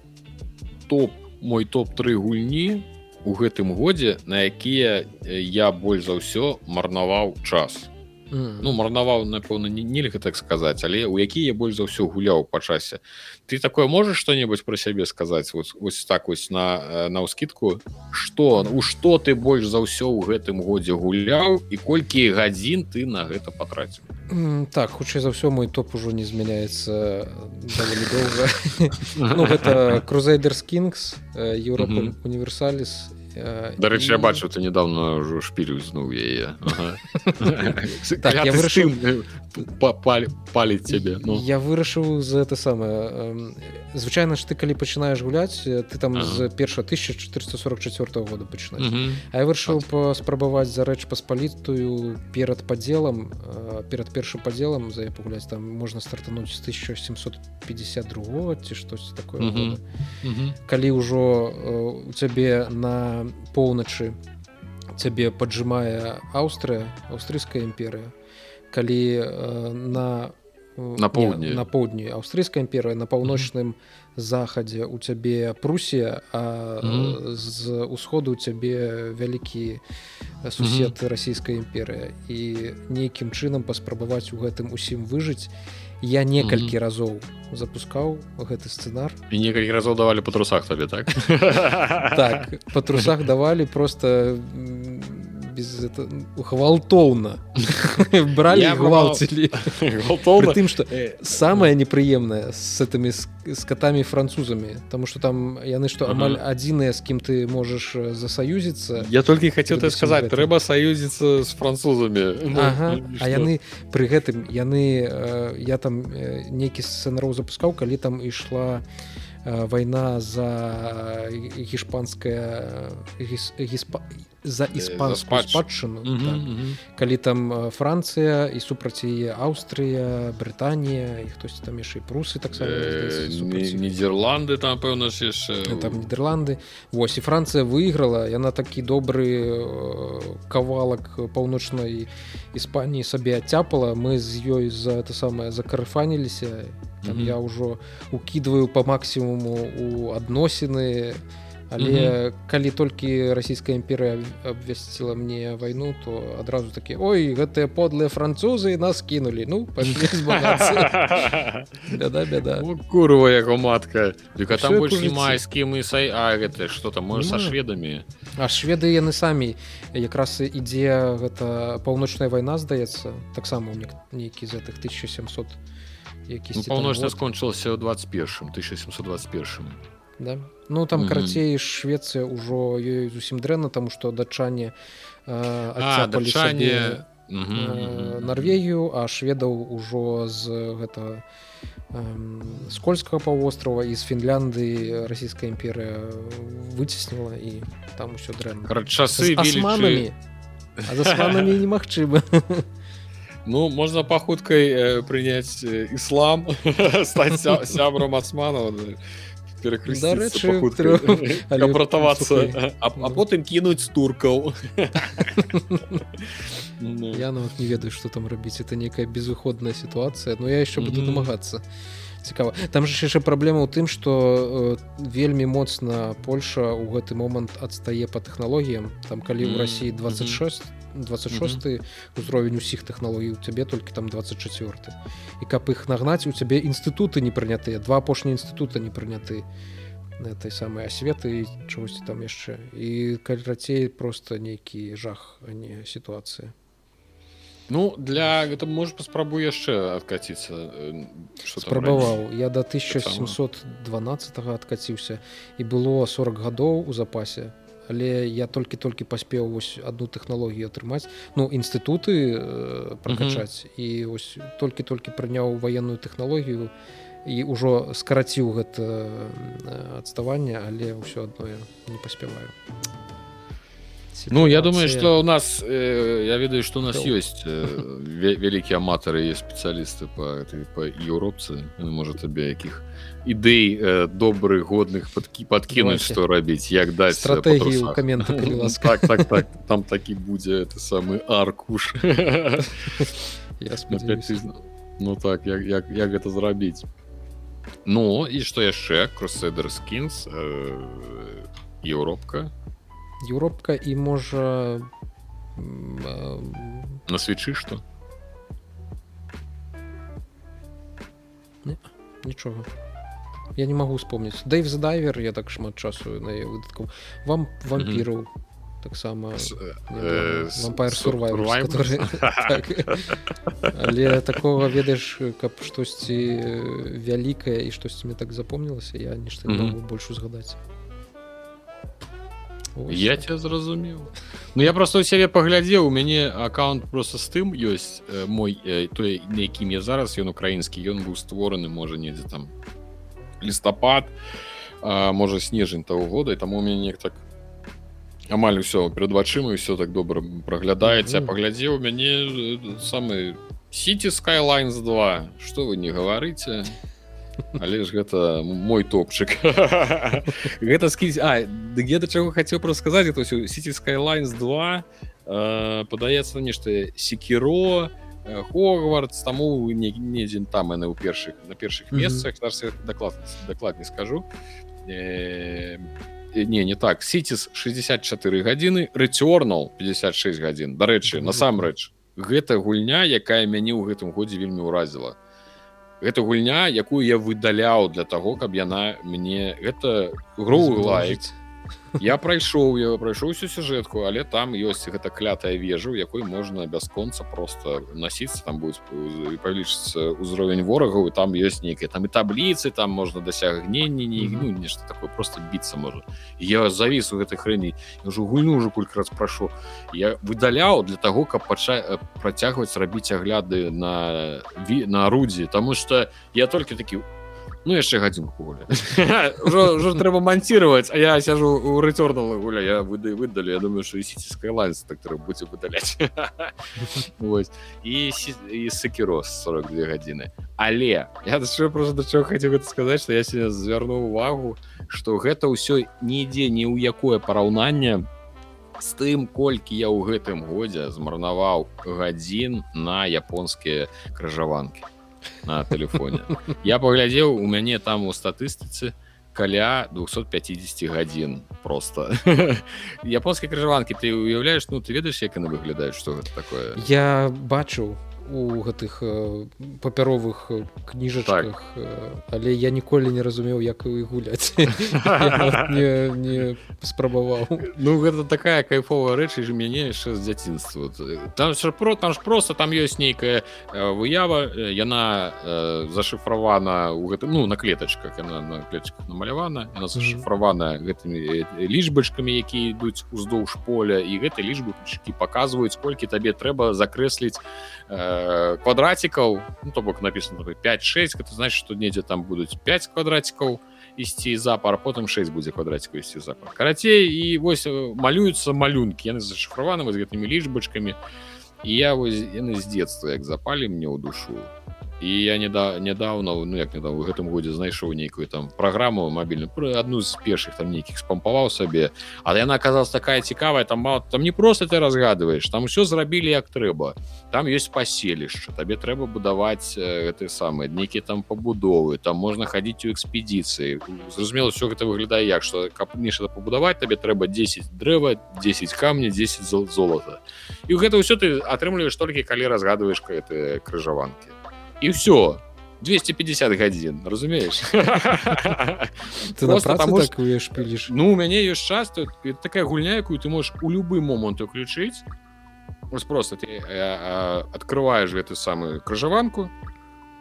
топ мой топ-3 гульні у гэтым годзе на якія я больш за ўсё марнаваў час mm. ну марнаваў напэўна не нельга так сказаць але у які я больш за ўсё гуляў па часе ты такое можаш что-небудзь про сябе сказаць вот вось так вось на на ўскідку что у что ты больш за ўсё ў гэтым годзе гуляў і колькі гадзін ты на гэта патраціў mm, так хутчэй за ўсё мой топ ужо не змяняецца ну, гэта крузайдерс кингс еўропа універсаліс дарэчы я бачу ты недавно ўжо шпілю знуў яе паліць цябе ну. я вырашыў за это самае звычайна ж ты калі пачынаеш гуляць ты там з перша 1444 года пачынаць А я вырашыў паспрабаваць за рэч паспалітую перад падзелам перад першым падзелам за я пагуляць там можна стартануць з 1752 ці штось такое калі ўжо у цябе на поўначы цябе поджимае Аўстрыя аўстрыйская імперыя. Калі э, на на поўдні. на поўдні аўстрыйская імперыя на паўночным захадзе у цябе прусія а mm -hmm. з усходу цябе вялікі сусед mm -hmm. расійская імперыя і нейкім чынам паспрабаваць у гэтым усім выжыць я некалькі mm -hmm. разоў запускаў гэты сцэнар і некалькі разоў давалі па трусах табе так так па трусах давалі просто без гвалтоўна бралі гвалцілі тым что самое непрыемнае с этими с котами французамі тому что там яны что амаль адзіныя з кім ты можаш засаюзіцца я толькі хацеў ты сказаць трэба саюзіцца з французамі ну, а яны пры гэтым яны я там нейкі сцэнараў запускаў калі там ішла вайна за гішпанская гіспа за іспанскую спадчыну так. калі там Францыя і супраць яе Аўстрыя Брытанія і хтось там яшчэ прусы так нідерланды там пэўна яшчэ там нідерланды Вось і Францыя выйграла яна такі добры кавалак паўночнай Іспаніі сабе адцяпала мы з ёй за это самае закарыфаніліся там mm -hmm. я ўжо укидываю по максімуму у адносіны і але mm -hmm. калі толькі расійская імперыя абвясціла мне вайну то адразу такі ой гэтыя подлыя французы нас кінулі ну бяда бяда. Курва яго матка. Там больш не мае з кім і сай а гэта что там можа са шведамі? А шведы яны самі. Якраз ідзе гэта паўночная вайна здаецца. Таксама у нейкі з гэтых 1700 які ну, паўночна скончылася ў 21 1721 да? ну там mm -hmm. карацей Швецыя ўжо ёй зусім дрэнна таму што датчане датчане mm -hmm. Нарвегію а шведаў ужо з гэта скользкага паўвострава і з Фінлянды расійская імперыя выцесніла і там усё дрэнна часы асманамі немагчыма Ну можна па хуткай э, прыняць іслам стаць сябрам перакрысціцаратавацца а потым кінуць туркаў ну. я нават не ведаю что там рабіць это некая безыходная сітуацыя но я еще буду намагацца цікава там же яшчэ праблема ў тым что э, вельмі моцна Польша у гэты момант адстае по тэхналогіям. Там калі ў Росіі 26 26 узровень усіх тэхналогій у цябе толькі там 24 і каб іх нагнаць у цябе інстытуты не прынятыя два апошнія інстытута не прыняты этой самой асветы чамусьці там яшчэ. І калі рацей просто нейкі жах а не сітуацыя Ну для гэта можа паспрабую яшчэ адкаціцца спрабаваў я до 1712 адкаціўся і было 40 гадоў у запасе. Але я толькі-толькі паспеў вось одну тэхналогію атрымаць ну інстытуты э, пракачаць mm -hmm. і ось толькі-толькі прыняў военную тэхналогію і ўжо скараціў гэта адставанне але ўсё адно не паспяваю Ситуация. Ну я думаю что у нас э, я ведаю что у нас ёсць э, вялікія аматары есть спецыялісты по по еўропцы может табе якіх ідэй э, добрых годных падкі подкінуць что рабіць як даць стратегію камент так, так, так, там такі будзе это самы аркуш. Ну так як, як, як гэта зрабіць Ну і что яшчэ кросседер скинс еўропка еўропка і можа на свечы что? Нічога я не могу вспомніць дэйв за дайвер я так шмат часу на выдаткаў вам вампіраў таксама але такого ведаеш каб штосьці вялікае і штосьці мне так запомнілася я нешта не могу больш узгадаць я тебя зразумеў. Ну я просто у сябе паглядзеў у мяне аккаунт просто з тым ёсць э, мой э, той на якім я зараз ён украінскі ён быў створаны можа недзе там лістапад можа снежань того года і там у мяне так амаль усё перад вачыма все так добра праглядаецца. Mm -hmm. паглядзеў мяне э, самы сити skylines 2 что вы не гаварыце але ж гэта мой топчык. Гэта скіць А где да чаго хацеў про сказаць это сити skylines 2 э, падаецца нешта секіро хогвардс таму недзін там яны ў першых на першых месцах mm -hmm. даклад даклад не скажу. Э, не не так ситис 64 гадзіны рэцёрнал 56 гадзін. Дарэчы насамрэч гэта гульня якая мяне ў гэтым годзе вельмі ўразіла гэта гульня якую я выдаляў для того каб яна мне гэта гру лайк я прайшоў я прайшоў всю сюжэтку але там ёсць гэта клятая вежа у якой можна бясконца просто насіцца там будет павялічыцца ўзровень ворагаў і там ёсць нейкія там і табліцы там можна дасягненне не ну, нешта такое просто біцца можа я завіс у гэтай хрэні ўжо гульну уже колькі раз прашу я выдаляў для того каб пача працягваць рабіць агляды на на арудзі тому что я толькі такі у ну яшчэ гадзінку гуля трэба манціраваць А я сяжу у рэцёрнала гуля я выда выдалі Я думаю що ісіцкая ланс так трэба будзе выдаляць. І і сакірос 42 гадзіны. Але я просто да чого хацеў гэта сказаць што я сёння звярнуў увагу што гэта ўсё нідзе ні ў якое параўнанне з тым колькі я ў гэтым годзе змарнаваў гадзін на японскія крыжаванкі на телефоне. Я паглядзеў у мяне там у статыстыцы каля 250 гадзін просто. Японскай крыжаванкі ты уяўляеш ну ты ведаеш як яны выглядаюць что гэта такое? Я бачу у гэтых э, папяровых э, кніжачках так. Э, але я ніколі не разумеў як і гуляць. Не, не спрабаваў. Ну гэта такая кайфовая рэч ж мяне яшчэ з дзяцінства. Там про там ж просто там ёсць нейкая выява яна зашыфравана у гэтым ну на клетачках яна на клетчыках намалявана яна зашыфравана гэтымі лічбачкамі якія ідуць уздоўж поля і гэты лічбачкі паказваюць колькі табе трэба закрэсліць э, квадратикаў ну, то бок написано 5-6 это значит что недзе там будуць 5 квадратикаў ісці запар потым 6 будзе квадратику ісці запар карацей і вось малююцца малюнкі яны зашифраваны з гэтымі лічбачкамі і я вось яны з детства як запалі мне ў душу і я не да нядаўна ну як недавно у гэтым годзе знайшоў нейкую там праграму мабільную про адну з першых там нейкіх спампаваў сабе але яна аказалась такая цікавая там мало там не просто ты разгадываешь там все зрабілі як трэба там есть паселішча табе трэба будаваць гэты самы нейкі там пабудовы там можна хадзіць у экспедыцыі зразумела все гэта выглядае як что каб нешта пабудаваць табе трэба 10 дрэва 10 камня 10 зол золота. І гэта ўсё ты атрымліваешь толькі калі разгадываешь это крыжаванкі і все 250 гадзін разумееш ты потому так піліш ну у мяне ёсць час такая гульня якую ты можешь у любы момант уключыць вось просто ты открываешь гэтую самую крыжаванку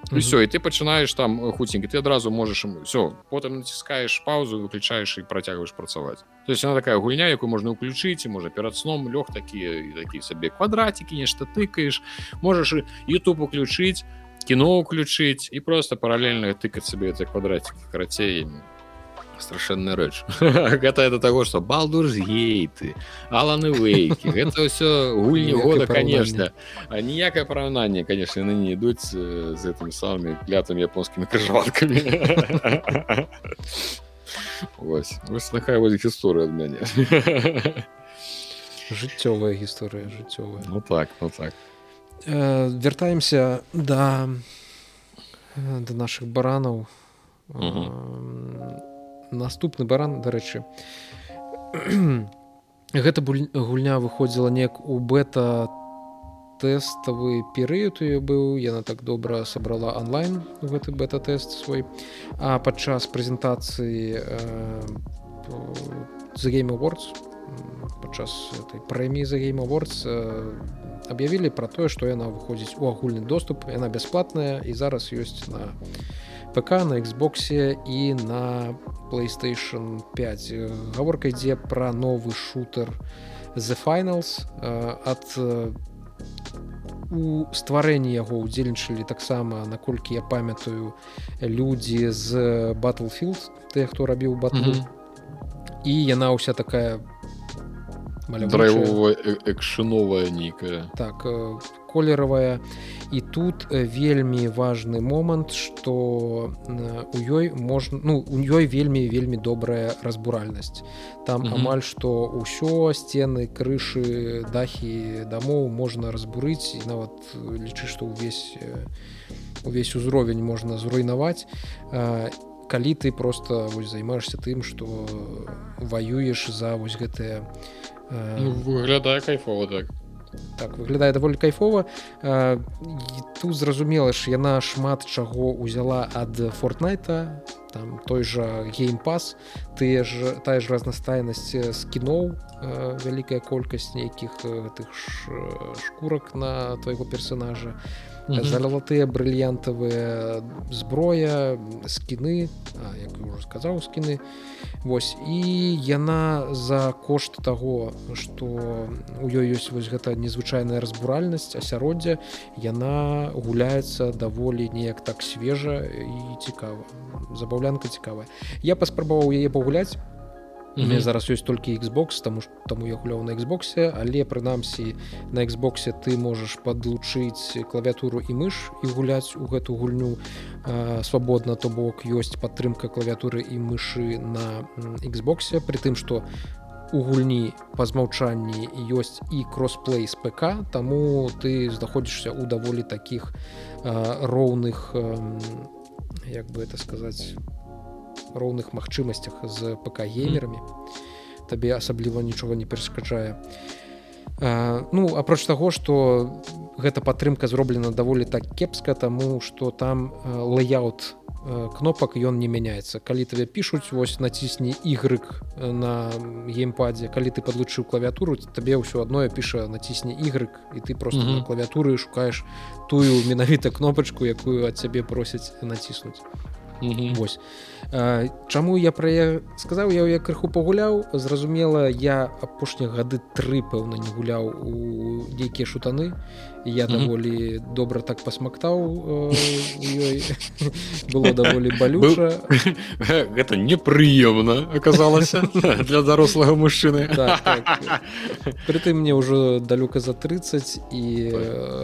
все і ты пачынаешь там хуценькі ты адразу можаш все потым націскаешь паузу выключаешь і працягваешь працаваць то есть она такая гульня якую можна уключыць можа перад сном лёг такія і такі сабе квадратики нешта тыкаешь. Можаш youtube уключыць кіно ўключыць і просто паралельна тыкаць сабе это квадратик карацей страшэнная рэч гэта это того что балдур гейты аланы вейкі гэта ўсё гульні года конечно. А ніякае параўнанне конечно яны не ідуць з гэтымі самымі клятымі японскімі крыжваткамі вось вось такая вось гісторыя ад мяне жыццёвая гісторыя жыццёвая ну так ну так Э, вяртаемся да да наших баранаў наступны баран дарэчы гэта гульня выходзіла неяк у бета тэставы перыяд ее быў. Яна так добра сабрала онлайн гэты бета-тэст свой. А падчас прэзентацыі за game awards падчас этой прэміі за game awards аб'явілі пра тое што яна выходзіць у агульны доступ яна бясплатная і зараз ёсць на ПК на Xбосе і на PlayStation 5 гаворка ідзе пра новы шутер the finals ад у стварэнні яго ўдзельнічалі таксама наколькі я памятаю людзі з battlefield тыя хто рабіў батл mm -hmm. і яна ўся такая драйвовая экшыновая нейкая так колеравая і тут вельмі важны момант что у ёй можна ну у ёй вельмі вельмі добрая разбуральнасць там mm -hmm. амаль што ўсё сцены крышы дахі дамоў можна разбурыць і нават лічы што ўвесь увесь узровень можна зруйнаваць калі ты просто вось займаешься тым что ваюеш за вось гэтыя ну, выглядае кайфова так. Так выглядае даволі кайфова тут зразумела ж яна шмат чаго узяла ад фортнайта там той жа геймпас ты ж тая ж разнастайнасць з кіноў вялікая колькасць нейкіх тых шкурак на твайго персонажа залатыя брыльянтавыя зброя скіны як уже сказаў скіны Вось. І яна за кошт таго што у ёй ёсць вось гэта незвычайная разбуральнасць асяроддзя яна гуляецца даволі неяк так свежа і цікава. Забаўлянка цікавая. Я паспрабаваў яе пагуляць Mm -hmm. мне зараз ёсць толькі Xbox таму таму я гуляў на Xбосе але прынамсі на Xбосе ты можаш падлучыць клавіатуру і мыш і гуляць у гэту гульню э, свабодна то бок ёсць падтрымка клавіатуры і мышы на Xбосе при тым што у гульні па змаўчанні ёсць і кроссплей з ПК таму ты знаходзішся ў даволі таких э, роўных э, як бы это сказаць роўных магчымасцях з ПК геймерамі табе асабліва нічога не перашкаджае. Ну апроч таго что гэта падтрымка зроблена даволі так кепска таму что там лаяут кнопак ён не мяняецца. Калі тебе пишутць вось націсні ігрык на геймпадзе калі ты подлучыў клавіатуру табе ўсё адное піша націсні ігрык і ты просто mm -hmm. клавіатуры шукаеш тую менавіта кнопачку якую ад цябе просяць націснуць Вось. Чаму я пра я сказаў я я крыху пагуляў. Зразумела я апошнія гады тры пэўна не гуляў у нейкія шутаны. Я даволі добра так пасмактаў ёй. Было даволі балюча. Гэта непрыемна аказалася для дарослага мужчыны. Так, так. прытым мне ўжо далёка за 30 і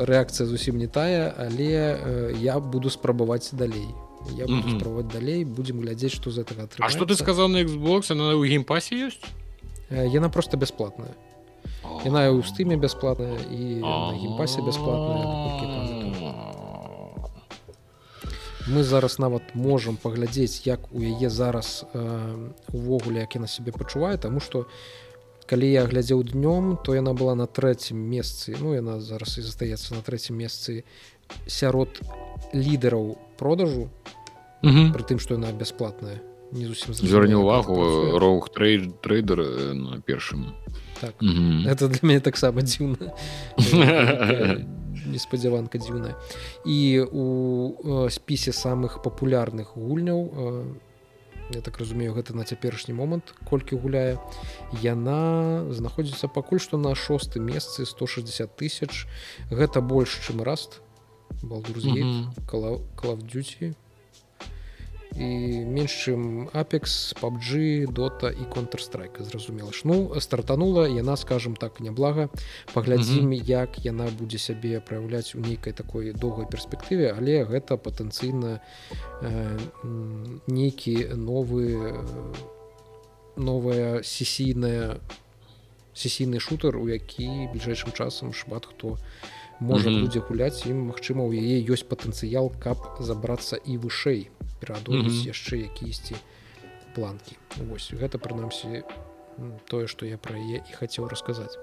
рэакцыя зусім не тая але я буду спрабаваць далей я буду mm -hmm. спрабаваць далей будзем глядзець што з гэтага А што ты сказаў на Xbox? На ў геймпасе ёсць яна просто бясплатная яна ў стыме бясплатная і на геймпасе бясплатная мы зараз нават можам паглядзець як у яе зараз увогуле як яна сябе пачувае таму што калі я глядзеў днём то яна была на трэцім месцы. Ну яна зараз і застаецца на трэцім месцы сярод лідараў продажу пры тым што яна бясплатная не зусім зверне увагу роух трей трейдер на першым так. это для мяне таксама дзіўна неспадзяванка дзіўная і у спісе самых папулярных гульняў Я так разумею гэта на цяперашні момант колькі гуляе яна знаходзіцца пакуль што на шостым месцы 160 тысяч. Гэта больш чым раст балдурзі клавдюці і менш чым апекс пабджы дота і контрстрайка зразумела ж ну стартанула яна скажем так няблага паглядзім mm -hmm. як яна будзе сябе праяўляць у нейкай такой доўгай перспектыве але гэта патэнцыйна э, нейкі новы новая сесійная сесійны шутер у які бліжэйшым часам шмат хто можа mm -hmm. будзе гуляць ім магчыма у яе ёсць патэнцыял каб забрацца і вышэй пераадолець mm -hmm. яшчэ якісьці планкі Вось гэта прынамсі тое што я пра яе і хацеў расказаць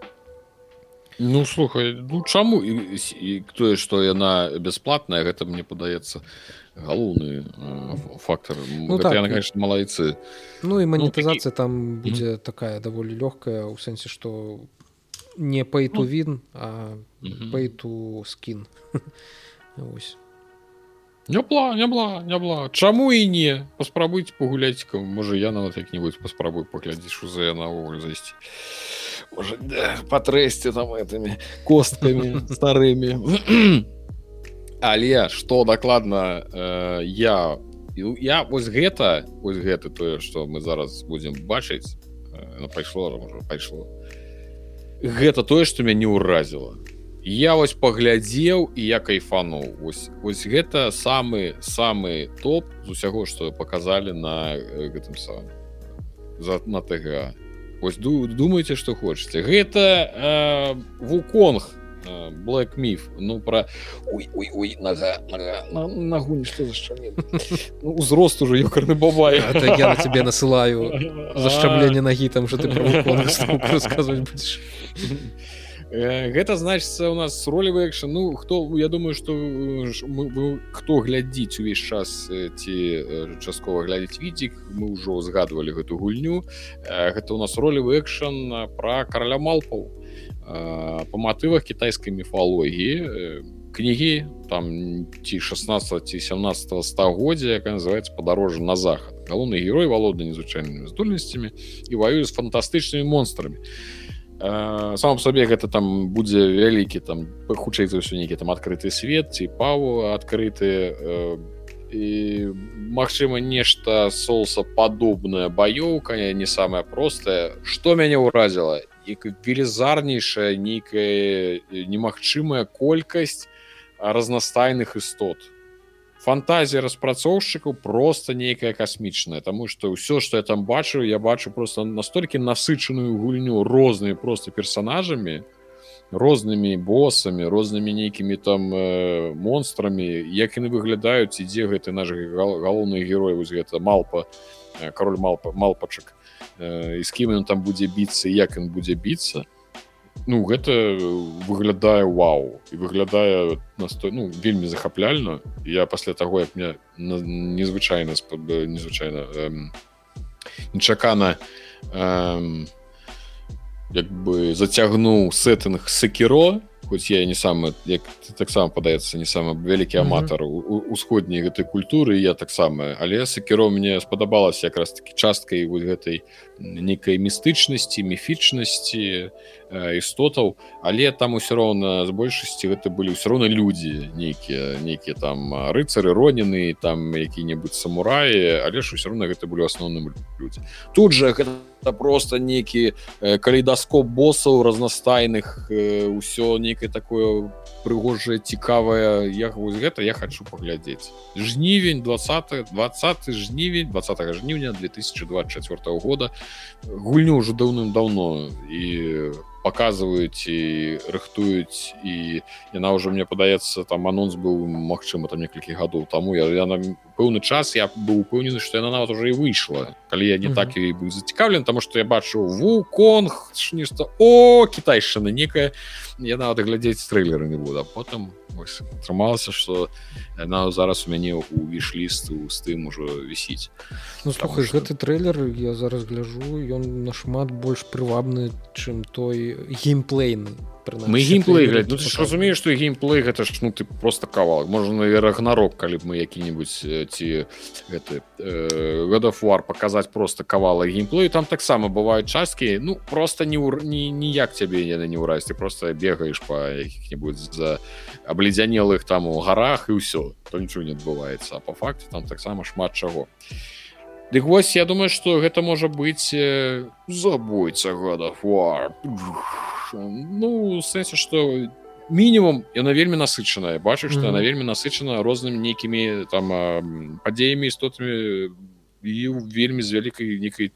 Ну слухай ну чаму і, і тое што яна бясплатная гэта мне падаецца галоўны э, фактор ну, так, яна, конечно малайцы Ну і манетызацыя ну, там будзе mm -hmm. такая даволі лёгкая у сэнсе што не пайтувін ну. а пейту скін. Ось. Нябла, нябла, нябла. Чаму і не паспрабуйце пагуляць можа я нават як-небудзь паспрабую паглядзіць у за наогул зайсці да, патрэсці там этими косткамі старымі але што дакладна э, я я вось гэта вось гэта тое што мы зараз будзем бачыць э, пайшло пайшло гэта тое што мяне ўразіла. Я вось паглядзеў і я кайфануў. Ось ось гэта самы самы топ з усяго што показалі на гэтым самым за на тг ось думаеце што хочаце. Гэта э, вуконг black міф ну про нагу нішто узрост уже ёкарны бабай я тебе насылаю зашчамленне нагі там что ты рассказывать будешь. Гэта значится у нас ролевы экшн ну хто я думаю что хто глядзіць увесь час ці часткова глядзець відзік мы ўжо згадывалі гэту гульню. Гэта у нас ролевы экшн про караля малпаў по матывах кітайскай міфалогіі кнігі там ці 16 ці 17 стагоддзя якая называется падарожжа на захад галоўны герой валода незвычайнымі здольнасцямі і ваюю з фантастычнымі монстрамі сам сабе гэта там будзе вялікі там хутчэй за ўсё нейкі там адкрыты свет ці паву адкрыты і магчыма нешта соуса падобная баёўка не самая простая что мяне ўразіла велізарнейшая нейкая немагчымая колькасць разнастайных істот фантазія распрацоўшчыкаў просто нейкая касмічная тому что ўсё что я там бачу я бачу просто настолькі насычаную гульню розныя просто персонажамі рознымі боссамі рознымі нейкімі там э, монстрамі як яны выглядаюць ідзе гэты наш галоўны герой вось гэта малпа э, король малпа малпачак. э, і з кім ён там будзе біцца як ён будзе біцца ну гэта выглядае вау. І выглядае настой ну вельмі захапляльна я пасля таго як мне незвычайна незвычайна эм, нечакана эм, як бы зацягнуў сеттынг сакіро хоць я не самы як таксама падаецца не самы вялікі аматар усходняй гэтай культуры я таксама але сакіро мне спадабалася якраз таки часткай вось гэтай нейкай містычнасці міфічнасці істотаў але там усё роўна з большасці гэта былі ўсё роўна людзі нейкія нейкія там рыцары ронены там які-небудзь самураі але ж усё роўна гэта былі асноўным людзі тут же гэта просто некі калейдаскоп босаў разнастайных ўсё некае такое прыгожае цікавае як вось гэта я хочу паглядзець жнівень 20 20 жнівень 20 жніўня 2024 года. Гульню уже даўным-даўно і показываюць і рыхтуюць і яна ўжо мне падаецца там анонс быў Мачыма там некалькі гадоў таму я, я на пэўны час я быў упэўнены што яна нават уже і выйшла калі я не mm -hmm. так і быў зацікаўлен таму што я бачу вуконг нешта о кітайшчына некая. Я нават глядзець трэйлеры не буду потым атрымалася что яна зараз у мяне у вішлісту з тым ужо вісіць ну, слухай что... гэты трэйлер я зараз гляжу ён нашмат больш прывабны чым той геймплейны мы геймплей ну, разумею что геймплей гэта ж ну ты просто кавал можна і рагнарок калі б мы які-нибудь ці гэты э, показаць просто кавала геймплею там таксама бываюць часткі ну просто не не ніяк цябе яны не ўраз ты просто бегаеш по якіх-нибудь за абледзянелых там у гарах і ўсё то нічого не адбываецца по факте там таксама шмат чаго Дык вось я думаю что гэта можа быць э, забойца годафуар ну сэнсе что мінімум яна вельмі насычаная бачу что -hmm. она вельмі насычана рознымі нейкімі там падзеямі істотамі і вельмі з вялікай некай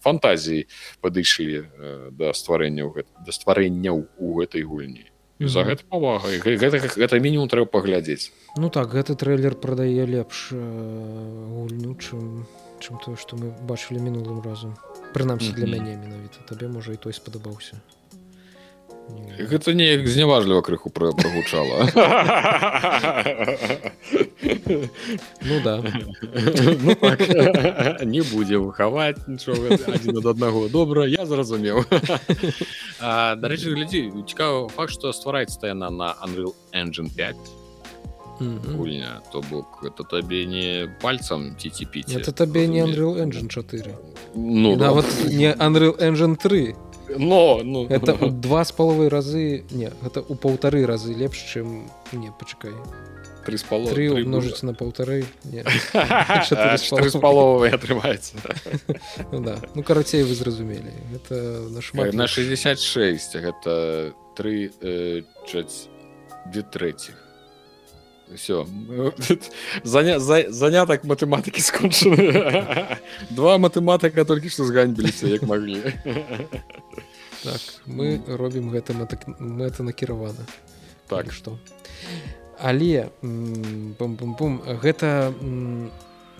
фантазіі падышлі да стварэння да стварэнняў у гэтай гульні mm -hmm. за гэта павага гэта, гэта мінімум трэба паглядзець Ну так гэты трэйлер прадае лепш гульню чым чым тое што мы бачылі мінулым разам прынамсі mm -hmm. для мяне менавіта табе можа і той спадабаўся гэта неяк зняважліва крыху пра прагучала ну да. Ну, так. не будзе выхаваць нічога ад аднаго. Добра я зразумеў. Дарэчы глядзі цікава факт што ствараецца яна на Unreal engine 5 гульня то бок это табе не пальцам ці ціпіць это табе не Unreal engine 4 ну нават не Unreal engine 3 но ну это два з паловай разы не гэта у паўтары разы лепш чым не пачакай три з паловы множыць на паўтары паловы атрымаецца ну, да. ну карацей вы зразумелі это наш на 66 гэта три э, две трэціх все заня за, занятак матэматыкі скончаны два матэматыка толькі што зганьбіліся як маглі так, мы робім гэта мэта накіравана. Так. Што але бум -бум -бум, гэта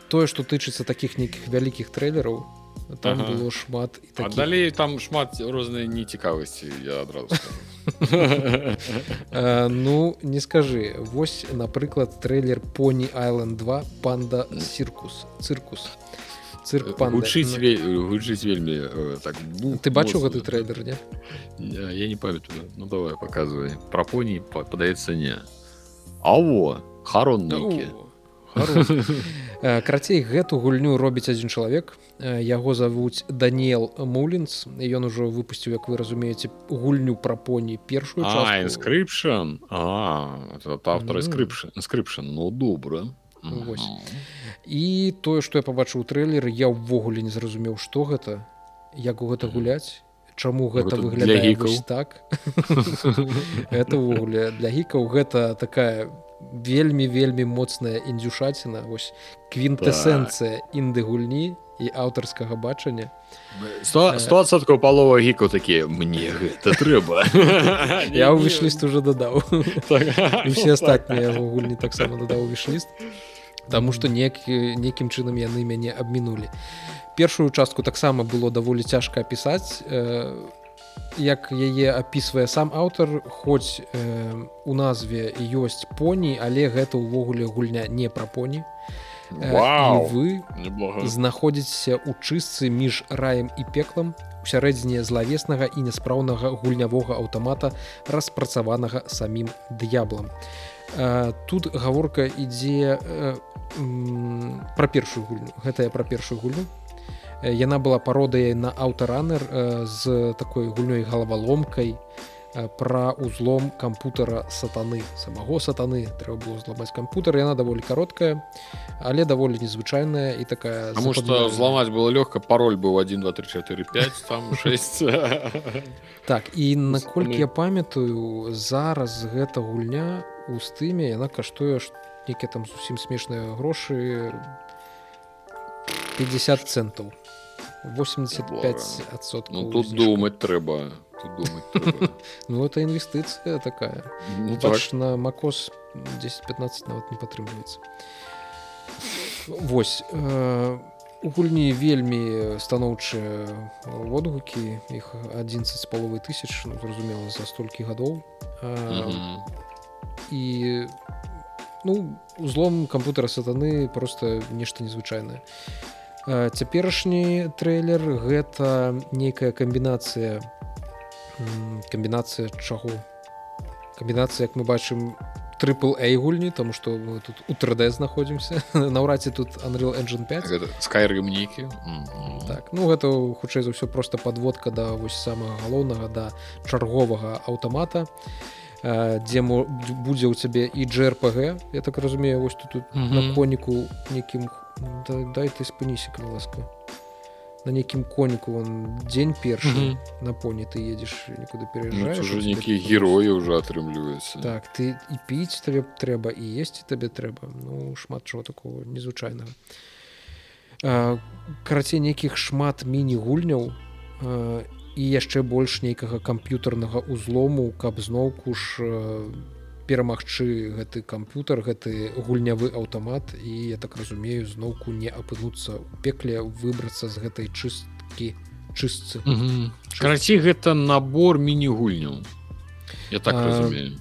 тое што тычыцца такіх нейкіх вялікіх трэйлераў там ага. было шмат таких... далей там шмат рознай нецікавасці я адразу ну не скажы вось напрыклад трэйлер пони айленд 2 панда циркус циркус цирк гучыць гучыць вельмі э, так ну, ты бачыў гэты трэйлер не я не памятаю ну давай показывай. Про поні падаецца не. Аво харон нейкі Э, карацей гэту гульню робіць адзін чалавек. Э, яго завуць Даниэл мулінс. Ён ужо выпусціў як вы разумееце гульню пра поні першую скрыпшн автор скрыпшн ну добра і тое што я пабачыў трэйлер я ўвогуле не зразумеў што гэта як у гэта гуляць Чаму гэта выглядае так. Это ўвогуле для гікаў гэта такая вельмі вельмі моцная індюшаціна вось квінтэсэнцыя так. інды гульні і аўтарскага бачання. Стосадку палова гікаў такія мне гэта трэба я ўвішліст уже дадаў. Все астатнія яго гульні таксама дадаў вішліст Таму што некі некім чынам яны мяне абмінулі. Першую частку таксама было даволі цяжка апісаць як яе апісвае сам аўтар хоць э, у назве ёсць поні але гэта ўвогуле гульня не пра поні Вау! вы Неблага. знаходзіцеся ў чыстцы між раем і пеклам у сярэдзіне злавеснага і няспраўнага гульнявога аўтамата распрацаванага самім д'яблам Э, тут гаворка ідзе э, пра першую гульню гэтая пра першую гульню Э, яна была пародыяй на аўтаранер з такой гульнёй галаваломкай пра узлом кампутара сатаны самого сатаны. Трэба было зламаць кампутар яна даволі кароткая але даволі незвычайная і такая Потому что взломать было легко, пароль был 1, 2, 3, 4, 5, там 6. так і наколькі я памятаю зараз гэта гульня у стыме яна каштуе ж нейкія там зусім смешныя грошы 50 центаў 85 адсоткаў Ну тут думать треба. Тут думать треба. ну это інвестыцыя такая Ну так. На макос 10-15 нават не падтрымліваецца Вось э, у гульні вельмі станоўчыя водгукі іх 11 з паловай тысяч ну, зразумела за столькі гадоў э, Мгм. і ну узлом кампутара сатаны просто нешта незвычайнае цяперашні трэйлер гэта нейкая камбінацыя камбінацыя чаго камбінацыя як мы бачым трипл A гульні тому что мы тут у 3D знаходзімся наўрад ці тут Unreal Engine 5 Гэта Skyrim нікі. Мгм. так ну гэта хутчэй за ўсё просто подводка да вось самага галоўнага да чарговага аўтамата э, дзе будзе ў цябе і джрпг я так разумею вось тут, тут Мгм. на коніку некім да, дай ты спыніся калі ласка на нейкім коніку он дзень першы Мгм. на поні ты едзеш нікуды Ну, пераязджаеш це у ж цябе нейкія тут героі ўжо атрымліваюцца. так ты і піць табе трэба і есці табе трэба ну шмат чого такого незвычайнага А, карацей нейкіх шмат міні-гульняў і яшчэ больш нейкага камп'ютарнага узлому каб зноўку ж а, перамагчы гэты камп'ютар гэты гульнявы аўтамат і я так разумею зноўку не апынуцца у пекле выбрацца з гэтай чысткі чыстцы Мгм. Карацей, гэта набор міні-гульняў. Я так А, разумею.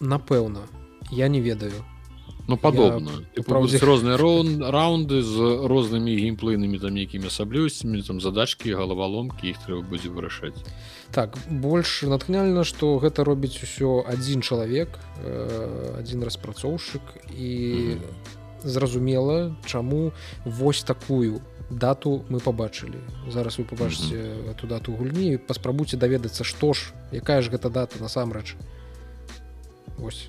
напэўна я не ведаю Ну, падобна. Будуць розныя раун- раунды з рознымі геймплейнымі там нейкімі асаблівасцямі, там задачкі, галаваломкі, іх трэба будзе вырашаць. Так больш натхняльна што гэта робіць усё адзін чалавек э, адзін распрацоўшчык. І зразумела чаму вось такую дату мы побачылі зараз вы побачыце эту дату гульні паспрабуйце даведацца што ж якая ж гэта дата насамрэч. Ось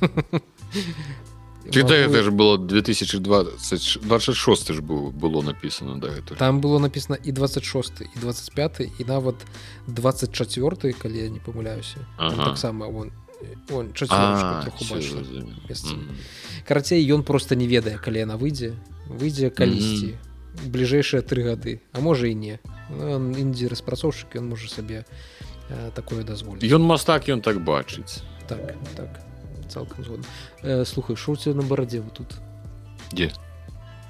Ты Магу- гэта ж было 2026 ж быў было написано да гэта там было написано і 26 і 25 і нават 24 калі я не памыляюся Ага. таксама он он троху бачна карацей ён просто не ведае калі яна выйдзе выйдзе калісьці бліжэйшыя тры гады а можа і не. Індзі распрацоўшчык ён можа сабе э, такое дазволіць Ён мастак ён так бачыць. Так так цалкам згодна э, слухай у тебя на барадзе вы тут? Дзе?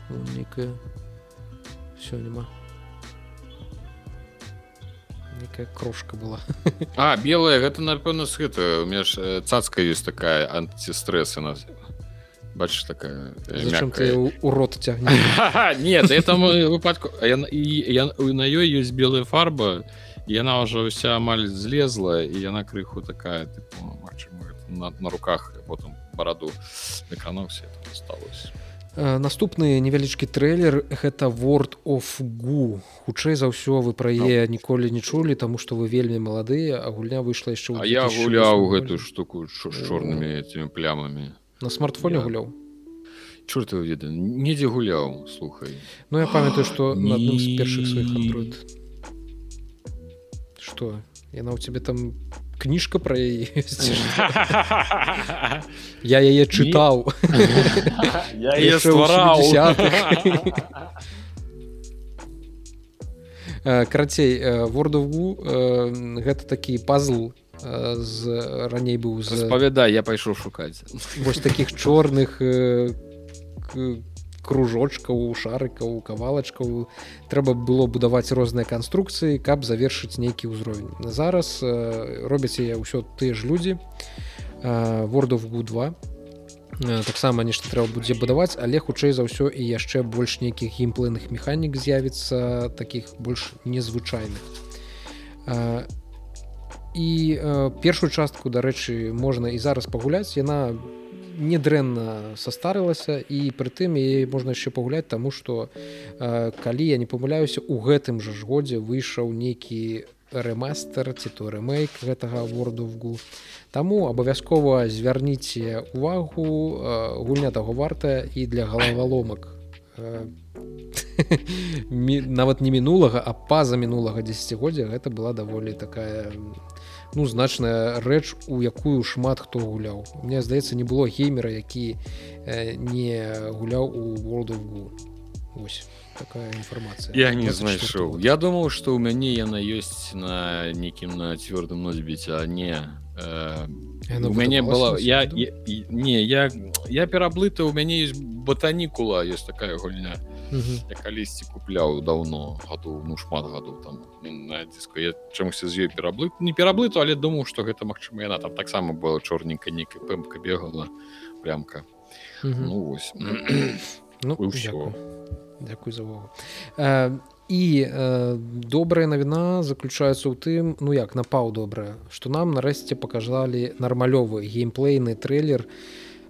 Ну, некая все няма некая крошка была. А белая гэта напэўна з гэта у меня ж э, цацка ёсць такая бачыш такая э, зачем мяккая. ты ў- у рот цягне нет это выпадку на ёй ёсць белая фарба яна ўжо ўся амаль злезла і яна крыху такая типу, магчыма, на, на руках потым бараду экрануўся сталося Э, наступны невялічкі трэйлер гэта word of гу хутчэй за ўсё вы пра яе ніколі не чулі таму што вы вельмі маладыя а гульня выйшла яшчэ я 2008 гуляў гэтую штуку ш- з чорнымі этими плямамі на смартфоне Я- гуляў чорт веда недзе гуляў слухай. Ну я памятаю што на адным з Не. першых сваіх Android. Что? Яна ў цябе там кніжка пра яе я яе чытаў. Я яе ствараў. Э, карацей э, of Goo э, гэта такі пазл э, з раней быў з распавядай я пайшоў шукаць. вось таких чорных э, кружочкаў шарыкаў кавалачкаў трэба было будаваць розныя канструкцыі каб завершыць нейкі ўзровень зараз э, робяць яе ўсё тыя ж людзі э, World of Goo 2 таксама нешта трэба будзе будаваць але хутчэй за ўсё і яшчэ больш нейкіх геймплейных механік з'явіцца таких больш незвычайных. І першую частку дарэчы можна і зараз пагуляць яна недрэнна састарылася і прытым і можна яшчэ пагуляць таму што калі я не памыляюся у гэтым жа ж годзе выйшаў нейкі рэмастер ці то рэмейк гэтага вордовгу Таму абавязкова звярніце увагу гульня таго вартая і для галаваломак. Нават не мінулага а па-за мінулага десятгоддзя гэта была даволі такая ну значная рэч у якую шмат хто гуляў. Мне здаецца не было геймера які не гуляў у world of Go. ось такая інфармацыя. Я не знайшоў. я думаў што ў мяне яна ёсць на нейкім на цвёрдым носьбіце а не э, у мяне была я, я не я я пераблыта у мяне есть ботанікула есть такая гульня я калісьці купляў давно гаду ну шмат гадоў там на диску я чамуся з ёй пераблы не пераблыту але думаў что гэта магчыма яна там таксама была чорненька нейкая пэмка бегала прямка. Ну вось ну ўсё Дякую. За увагу. Э, і э, добрая навіна заключаецца ў тым ну як напаў добрая што нам нарэшце паказалі нармалёвы геймплейны трэйлер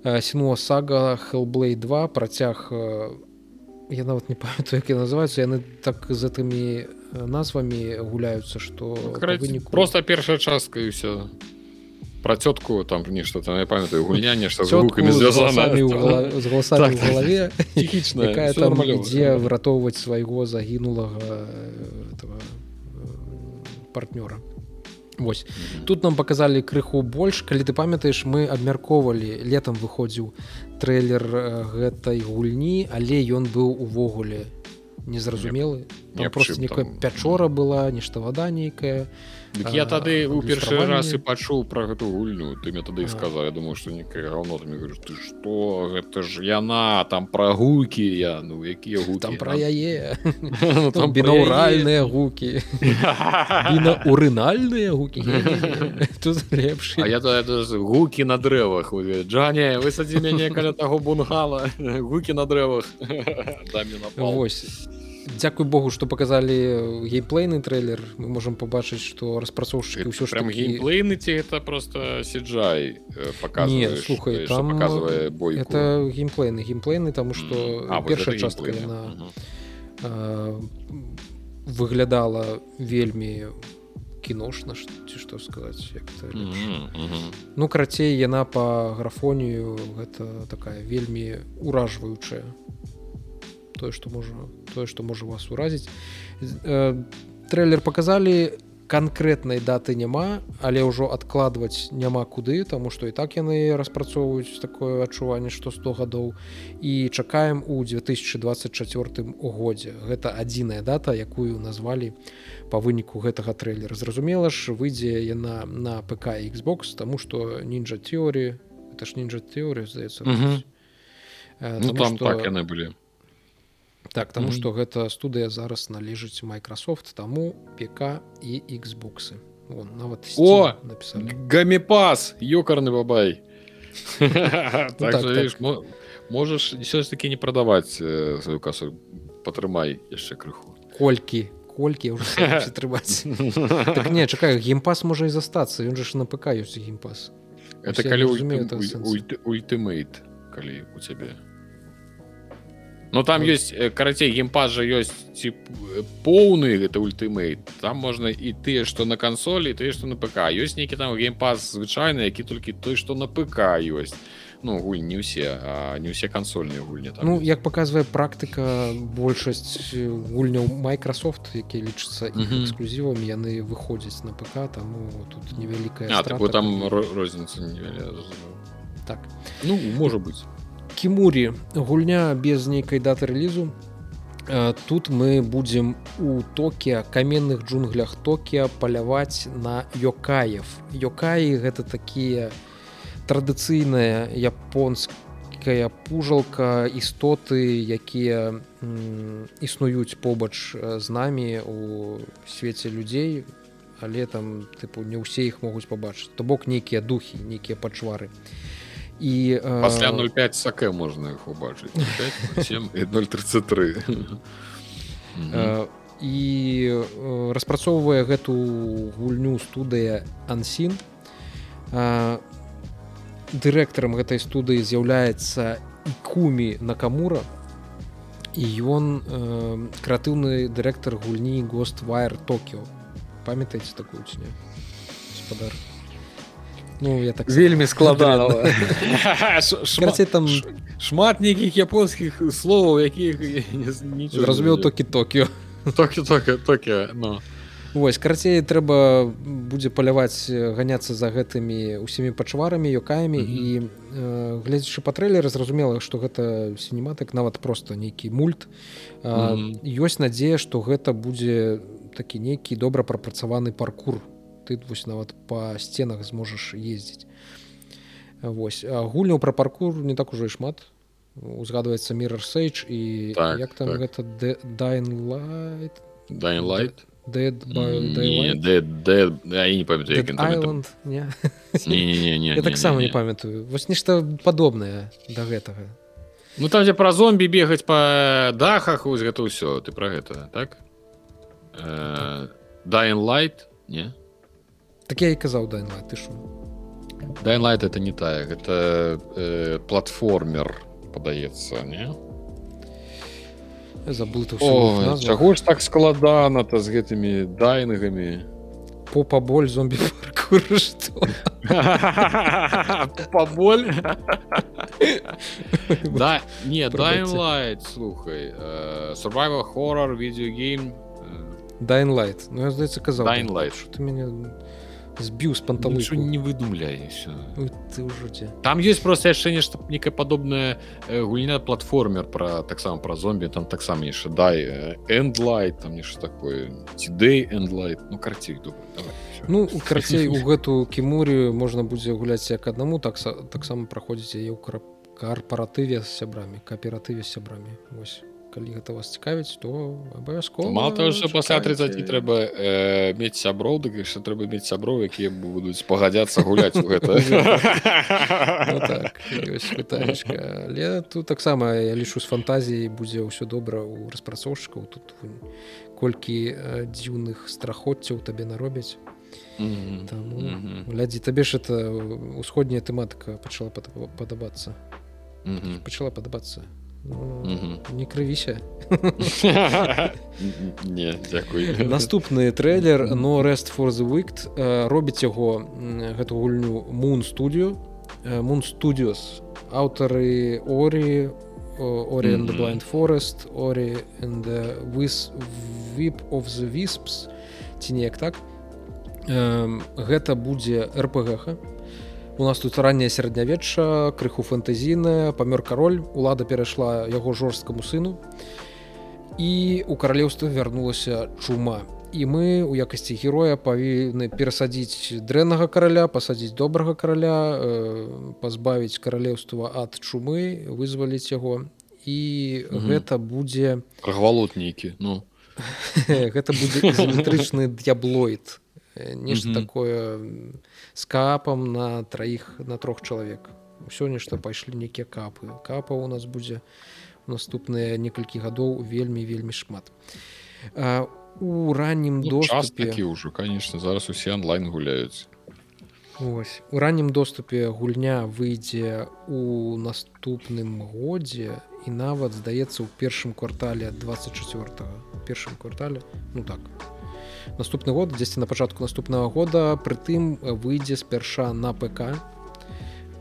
э, сіну сага хеллблей 2 працяг э, я нават не памятаю як называюцца яны так за тымі э, назвамі гуляюцца што выніку... просто першая частка і ўсё про цётку там нешта там я памятаю гульня нешта з гукамі звязана. з галасамі в галаве якая там ідзе выратоўваць свайго загінулага партнёра. Вось тут нам показалі крыху больш. Калі ты памятаеш мы абмяркоўвалі летом выходзіў трэйлер гэтай гульні але ён быў увогуле незразумелы. Просто некая пячора была нешта вада нейкая Дык я тады у першы раз і пачуў пра гэту гульню. Ты мне тады сказаў Я думаю што некае раўно ты говоришь ты што гэта ж яна там пра гукі я ну якія гу там пра яе. Там бінаўральныя гукі. Урынальныя гукі тут лепш я гукі на дрэвах Джане высадзі мяне каля таго бунгала. Гукі на дрэвах. Вось Дякуй Богу што показалі геймплейны трейлер. Мы можемм пабачыць што распрацоўшчыкі ўсё ж геймплейны ці это просто сиджай слухай там показывае бой это геймплейны геймплейны таму што першая частка яна выглядала вельмі кіношна ці што сказаць ну карацей яна по графонію гэта такая вельмі уражваючая тое што можа тое што можа вас уразіць э, трэйлер показалі канкрэтнай даты няма але ўжо адкладваць няма куды таму што і так яны распрацоўваюць такое адчуванне што 100 гадоў. І чакаем у 2024 годзе. Гэта адзіная дата якую назвалі по выніку гэтага трэйлера зразумела ж выйдзе яна на ПК Xbox тому что нінджа теорі это ж нінджа теорыя здаецца ну, там што... так яны былі так таму што mm -hmm. гэта студыя зараз належыць Microsoft таму ПК і Xбоксы нават о написали. Гамепас ёкарны бабай. Ну так, так. можаш все ж таки не прадаваць сваю касу патрымай яшчэ крыху. Колькі колькі трымаць так, не чакаю геймпас можа і застацца ён жа ж на ПК ёсць геймпас. Это калі ультымейт калі у цябе Ну там ёсць карацей геймпад жа ёсць ці поўны гэта ультымейт там можна і тыя што на кансолі тыя што на ПК. Ёсць нейкі там геймпас звычайны які толькі той што на ПК ёсць ну гуль не ўсе не ўсе кансольныя гульні там Ну як показвае практыка большасць гульняў Microsoft які лічыцца эксклюзівамі яны выходзяць на ПК таму тут невялікая там розніца так. Ну можа быць кімурі гульня без нейкай даты рэлізу. Тут мы будзем у токе каменных джунглях токія паляваць на йокаев. Йокаі гэта такія традыцыйная японская пужалка істоты якія існуюць побач з намі у свеце людзей але там тыпу не ўсе іх могуць пабачыць. То бок нейкія духі нейкія пачвары. і і пасля 05 саке можна іх убачыць 033 і распрацоўвае гэту гульню студыя ансін дырэктарам гэтай студыі з'яўляецца кумі накамура. І ён э, крэатыўны дырэктар гульні гоствайр токіо памятаеце такую ці не спадар Ну я так вельмі складана там шмат нейкіх японскіх словаў якіх зразумеў токі токіо токі токі токі но Вось карацей трэба будзе паляваць ганяцца за гэтымі усімі пачварамі ёкаямі mm -hmm. і э, гледзячы па трэйлеры зразумела што гэта сінематык нават просто нейкі мульт. Э, mm -hmm. ёсць надзея што гэта будзе такі нейкі добра прапрацаваны паркур ты вось нават па сценах зможаш ездзіць. Вось гульняў пра паркур не так ужо і шмат. Узгадваецца мир сейдж і так, як там так. гэта дайнлайт дайнлайт Dead by не, Dead, Dead, я не памятаю Dead Island не? Не, не, не, не, я таксама не, памятаю. Вось нешта падобнае да гэтага. Ну там дзе пра зомбі бегаць па дахах вось гэта ўсё ты пра гэта так? Дайн лайт не так я і казаў дайнлайт ты шо? Дайнлайт это не тая гэта э, платформер падаецца не? Забыл чаго ж так складана то з гэтымі дайнагамі по паболь зомбі паболь да не дайлайт слухай survival хоррор відеогейм дайнлайт ну я здаецца казаў дайнлайт ты мяне збіў з панталу не выдумляюся ты ўжо там есть просто яшчэ нешта некая падобная гульня платформер про таксама про зомбі там таксама яшчэ дай эндлайт там нешта такое цідэй эндлайт ну карцей ну карцей у гэту кімурію можна будзе гуляць як аднаму так таксама праходзіць яе ў карпаратыве з сябрамі кааператыве з сябрамі восьось калі гэта вас цікавіць то абавязкова мало того что пасля 30 трэба э, мець сяброў дык яшчэ трэба мець сяброў якія будуць пагадзяцца гуляць у гэта. Ну так, але тут таксама я лічу з фантазіяй будзе ўсё добра у распрацоўшчыкаў. Тут колькі дзіўных страхоццяў табе наробяць. Глядзі табе ж это усходняя тэматыка пачала падабацца. Пачала падабацца не крывіся наступны трейлер но rest for the week робіць яго гэту гульню moon студію moon studios. Аўтары орі Orient mm -hmm. blind forest ori and whip of the wisps ці неяк так. Гэта будзе рпгха у нас тут ранняе сярэднявечча крыху фэнтэзійная памёр кароль улада перайшла яго жорсткаму сыну. І у каралеўства вярнулася чума. І мы у якасці героя павінны перасадзіць дрэннага караля пасадзіць добрага караля э, пазбавіць каралеўства ад чумы вызваліць яго. І угу. гэта будзе гвалот нейкі ну. Гэта будзе электрычны д'яблоид нешта такое с капам на траіх на трох чалавек ўсё нешта пайшлі нейкія капы. Капа у нас будзе наступныя некалькі гадоў вельмі вельмі шмат. У раннім ну, доступе ўжо конечно зараз усе онлайн гуляюць. Ось. У раннім доступе гульня выйдзе у наступным годзе і нават здаецца ў першым квартале 24 першым квартале ну так наступны год дзесьці на пачатку наступнага года прытым выйдзе спярша на ПК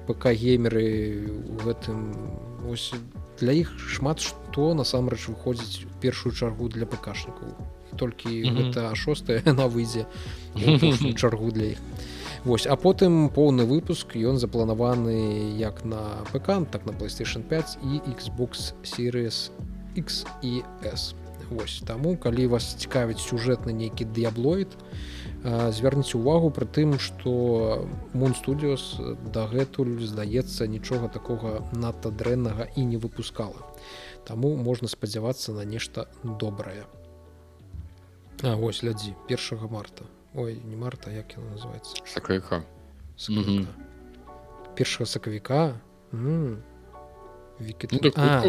ПК геймеры у гэтым ось для іх шмат што насамрэч выходзіць першую чаргу для пакашнікаў толькі mm -hmm. гэта шостая на выйдзе чаргу для іх. Вось а потым поўны выпуск ён запланаваны як на ПК так на PlayStation 5 і Xbox series X і s Вось таму калі вас цікавіць сюжэтны нейкі дыяблоид звярніце увагу пры тым што Мун студиос дагэтуль здаецца нічога такога надта дрэннага і не выпускала. Таму можна спадзявацца на нешта добрае. А вось глядзі першага марта. Ой не марта як яна называется сакака першага сакавіка ну, так,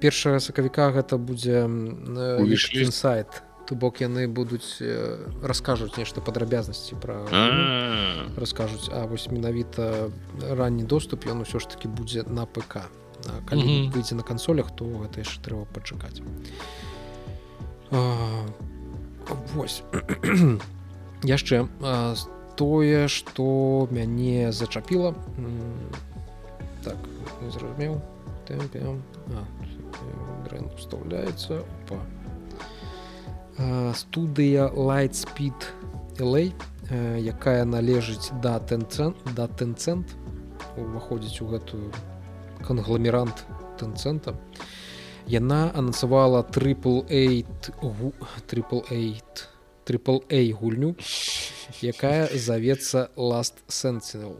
першага сакавіка гэта будзе э, сайт то бок яны будуць э, раскажуць нешта падрабязнасці пра раскажуць А вось менавіта ранні доступ ён усё ж таки будзе на ПК калі выйдзе на кансолях то гэта яшчэ трэба пачакаць Вось. Яшчэ тое што мяне зачапіла так зразумеў вставляецца па студыя lightspeed LA якая належыць да тэнцэнт да тэнцэнт уваходзіць у гэтую кангламерант тэнцэнта яна анансавала трипл трипл трипл гульню якая завецца last sentinel.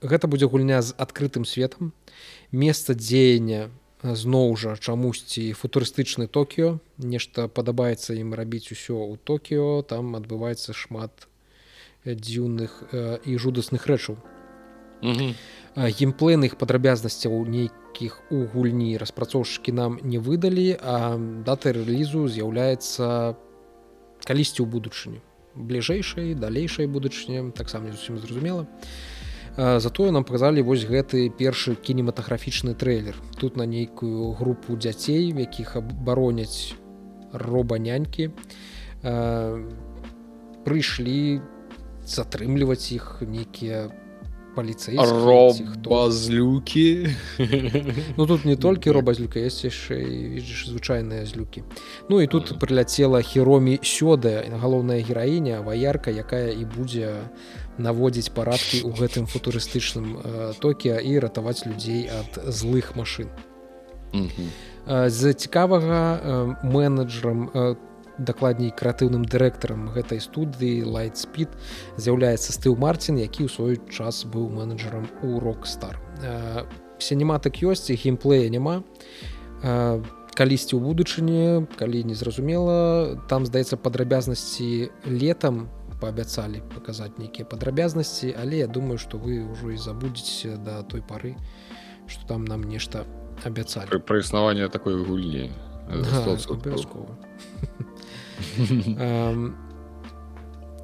Гэта будзе гульня з адкрытым светом месца дзеяння зноў жа чамусьці футурыстычны токіо. Нешта падабаецца ім рабіць усё ў токіо. Там адбываецца шмат дзіўных і жудасных рэчаў. Геймплейных падрабязнасцяў нейкіх у гульні распрацоўшчыкі нам не выдалі а дата рэлізу з'яўляецца калісьці ў будучыню бліжэйшай далейшай будучыні таксама не зусім зразумела. а затое нам паказалі вось гэты першы кінематаграфічны трэйлер. Тут на нейкую групу дзяцей якіх абароняць роба нянькі прыйшлі затрымліваць іх нейкія паліцэй злюкі Ну тут не толькі робазлюка есть яшчэ видишь звычайныя злюкі. Ну і тут прыляцела хіромі сёда галоўная гераіня ваярка якая і будзе у наводзіць парадкі ў гэтым футурыстычным э, токе і ратаваць людзей ад злых машын. Mm -hmm. з цікавага э, менеджерам э, дакладней крэатыўным дырэктарам гэтай студыі lightspeed з'яўляецца стыў марцін які ў свой час быў менеджерам у рокстар сінематык ёсць геймплея няма. Калісьці ў будучыні калі незразумела там здаецца падрабязнасці летом паабяцалі паказаць нейкія падрабязнасці але я думаю что вы ўжо і забудзеце да той пары что там нам нешта абяцалі пры, пры існаванне такой гульні абавязкова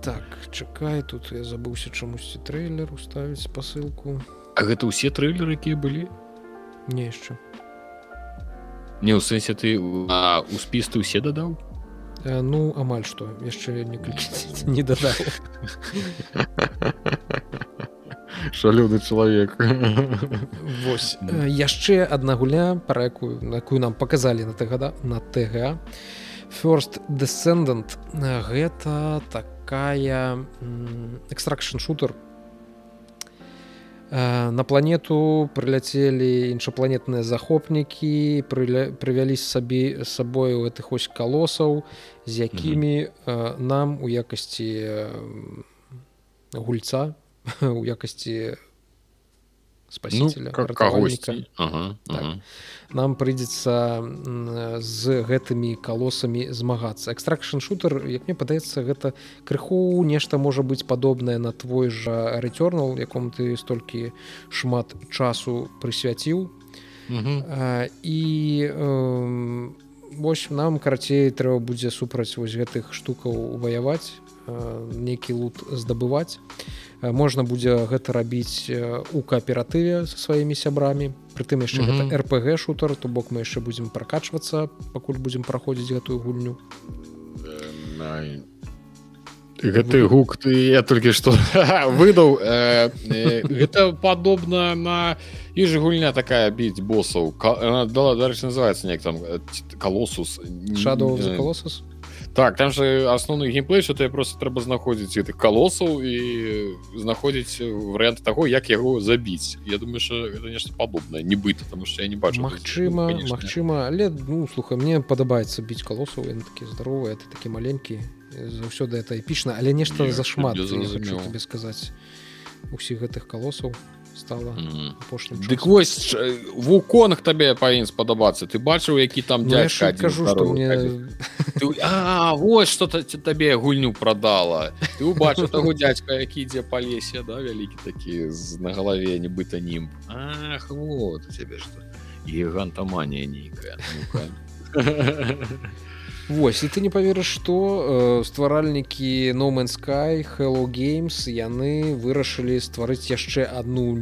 так чакай тут я забыўся чамусьці трэйлер уставіць спасылку А гэта ўсе трэйлеры якія былі не яшчэ не ў сэнсе ты у спіс ты ўсе дадаў Э, ну амаль што яшчэ некалькі не дадаў шалёны чалавек Вось. Яшчэ адна гуля пра якую на якую нам паказалі на тгада на ТГ first descendant. Гэта такая экстракшн шутер Э, на планету прыляцелі іншапланетныя захопнікі прывялі сабе сабою гэтых ось калосаў з якімі mm -hmm. нам у якасці гульца у якасці спасителя ну, кагосьці ага, так. ага. нам прыйдзецца з гэтымі калосамі змагацца. Экстракшн шутер як мне падаецца гэта крыху нешта можа быць падобнае на твой жа рэцёрнал якому ты столькі шмат часу прысвяціў. І вось нам карацей трэба будзе супраць вось гэтых штукаў ваяваць нейкі лут здабываць можна будзе гэта рабіць у кааператыве со сваімі сябрамі. Прытым яшчэ mm -hmm. рпг шутер то бок мы яшчэ будзем пракачвацца пакуль будзем праходзіць гэтую гульню. Гэты гук ты я толькі што выдаў гэта падобна на і же гульня такая біць босаў дала дарэч называется неяк там калосус шадоў за калосус так там же асноўны геймплей что ты просто трэба знаходзіць гэтых калосаў і знаходзіць вариант того як яго забіць Я думаю что это нешта падобнае нібыта потому что я не бачу Мачыма Мачыма але ну слухай мне падабаецца біць калосаў ён такі здаровы это такі маленькі заўсёды это эпічна але нешта зашмат тебе сказаць усіх гэтых калосаў стала апошнім mm. Дык вось вуконах табе павінен спадабацца ты бачыў які там ну, кажу что мне ты, а вот что-то табе гульню продала ты убачыў таго дядька які ідзе па лесе да вялікі такі на галаве нібыта нім Ах, вот у цябе что гігантаманія нейкая Вось і ты не паверыш што э, стваральнікі no Man sky hello games яны вырашылі стварыць яшчэ одну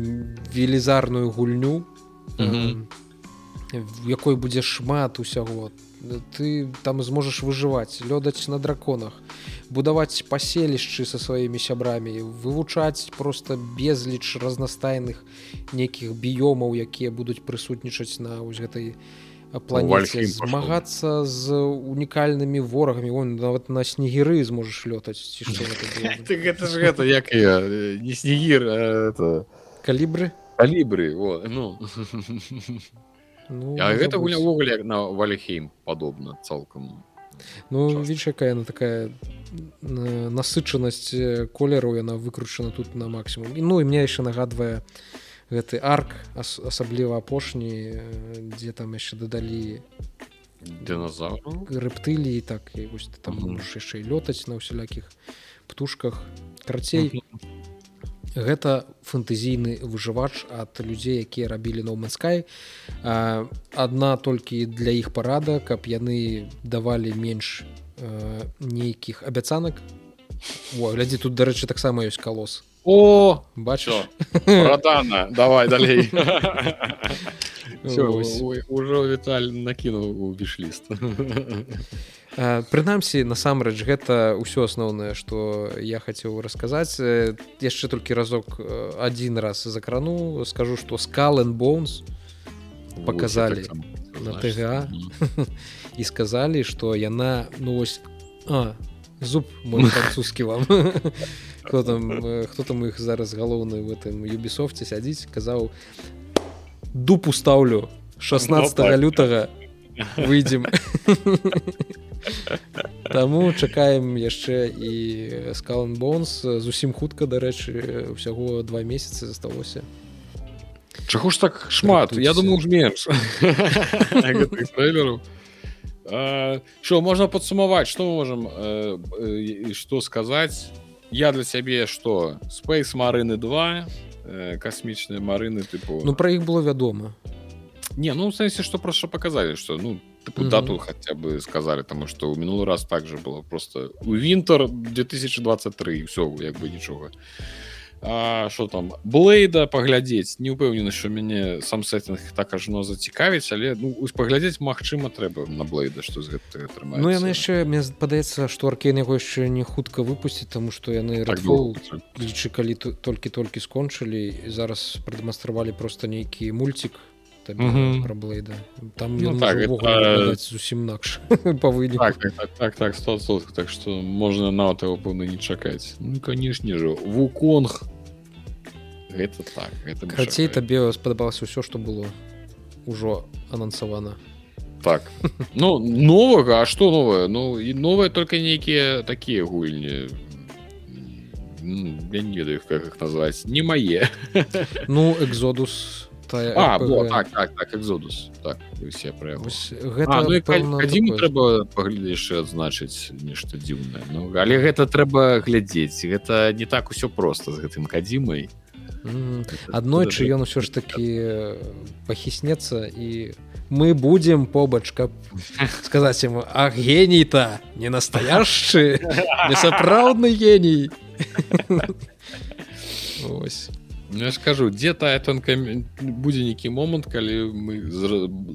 велізарную гульню mm -hmm. э, якой будзе шмат усяго ты там зможаш выжываць лёдаць на драконах будаваць паселішчы со сваімі сябрамі вывучаць просто безліч разнастайных нейкіх біёмаў якія будуць прысутнічаць на вось гэтай планете змагацца з унікальнымі ворагамі он нават на снегіры зможаш лётаць гэта ж гэта як я не снегір калібры калібры ну. Ну, а гэта гуля ўвогуле як на валехейм падобна цалкам ну відш якая яна такая насычанасць колеру яна выкручана тут на максімум і ну і мне яшчэ нагадвае гэты арк ас асабліва апошні дзе там яшчэ дадалі динозавр рэптылі так і вось там можаш яшчэ лётаць на ўсялякіх птушках карацей. Гэта фэнтэзійны выжывач ад людзей якія рабілі ноуманскай адна толькі для іх парада каб яны давалі менш нейкіх абяцанак. Глядзі тут дарэчы таксама ёсць калос о бачу радана давай далей ўжо віталь накінуў у вішліст прынамсі насамрэч гэта ўсё асноўнае што я хацеў расказаць. Яшчэ толькі разок адзін раз закрану скажу што скален боунс показалі на тга і сказалі што яна ну вось а зуб мой французскі вам хто там хто там іх зараз галоўны в этом юбісофце сядзіць казаў дупу стаўлю 16 лютага выйдзем Таму чакаем яшчэ і скалан бонс зусім хутка дарэчы ўсяго два месяцы засталося. Чаго ж так шмат? Я думаю менш що можна падсумаваць што мы можам што сказаць я для цябе што спейс марыны 2 касмічныя марыны тыпу ну пра іх было вядома не ну сэнсе што проста паказалі што ну такую mm -hmm. дату хотя бы сказали тому что у мінулый раз также было. Просто у винтер 2023 все як бы нічога что там блейда паглядзець не упэўнены що мяне сам сеттинг так ажно зацікавіць але ну паглядзець Мачыма трэба на блейда что з гэта Ну яны яшчэ мне падаецца что аркен яго яшчэ не хутка выпусціць тому что яны так, лічы калі толькі-толькі скончылі зараз прадэманстравалі просто нейкі мульцік про блейда там ну, так, это... зусім інакш по вы так, так, так, так, так, 100 так что можна нават его пэўна не чакаць ну канешне же вуконг гэта так хацей табе спадабалася ўсё что было ўжо анансавана так ну новага А что новое ну і новое только нейкія такія гульні я не ведаю как их назваць не мае ну экзодус а, во, так, так, так, экзодус так, все гэта ну, такое... трэба паглядзешы адзначыць нешта дзіўнае. Ну але гэта трэба глядзець. Гэта не так усё просто з гэтым кадзімай. Аднойчы ён усё ж таки пахіснецца і мы будем побач каб сказаць ему а геній-то не настояшчы не сапраўдны геній! Ось я скажу дзе тая тонка будзе нейкі момант калі мы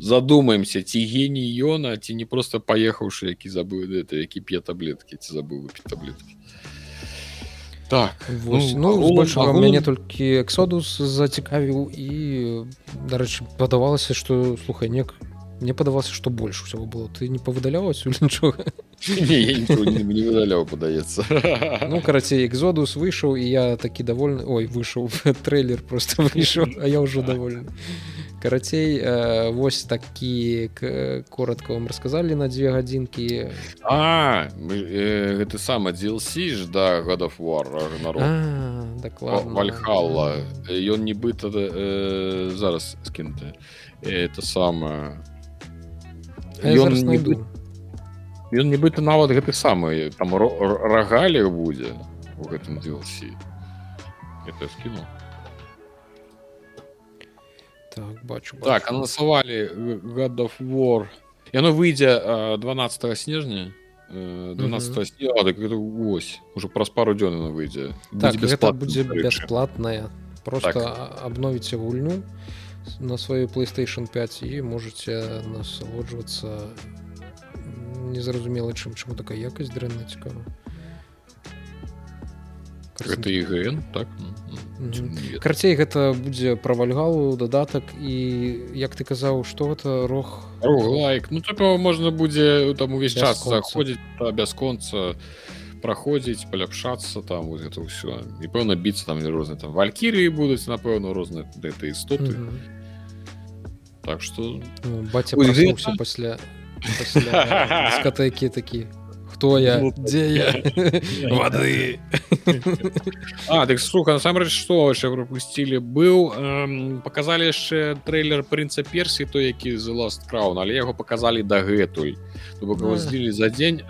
задумаемся ці геній ёна ці не просто паехаўшы які забыў это які п'е таблеткі ці забыў выпіць таблеткі так вось, ну, ну больш агул... мяне толькі эксодус зацікавіў і дарэчы падавалася што слухай нек мне падавалася што больш усяго было. Ты не павыдаляўся нічога не выдаляў падаецца ну карацей экзодус выйшаў і я такі давольны ой выйшаў трейлер просто выйшаў а я ўжо давольны карацей э, вось такі коротко вам расказалі на дзве гадзінкі а э, гэта сам DLC ж да годов war вальхала ён нібыта э, зараз скінуты это самое ён не ён нібыта нават гэты самы там рагалі будзе у гэтым DLC это скіну так бачу, бачу. так анансавалі God of War яно выйдзе 12 снежня 12 снега ось уже праз пару дзён выйдзе так, будзе бясплатная просто так. обновіце гульню на сваю playstation 5 і можете насалоджвацца незразумела чым чаму такая якасць дрэнна цікава гэта ігн так? Карцей гэта будзе пра вальгалу дадатак і як ты казаў што гэта рог лайк. Ну такого можна будзе там увесь час заходзіць та бясконца праходзіць паляпшацца там вот это ўсё і пэўна біцца там розныя там валькірыі будуць напэўна розныя гэты істоты mm -hmm. Так что ну, баця пасля скатэкі такі хто я? Ну, дзе я? воды а так слуха насамрэч што яшчэ пропусцілі быў эм, показалі яшчэ трейлер прынца персі той які з ласт краун але яго показалі дагэтуль то бок его злілі за дзень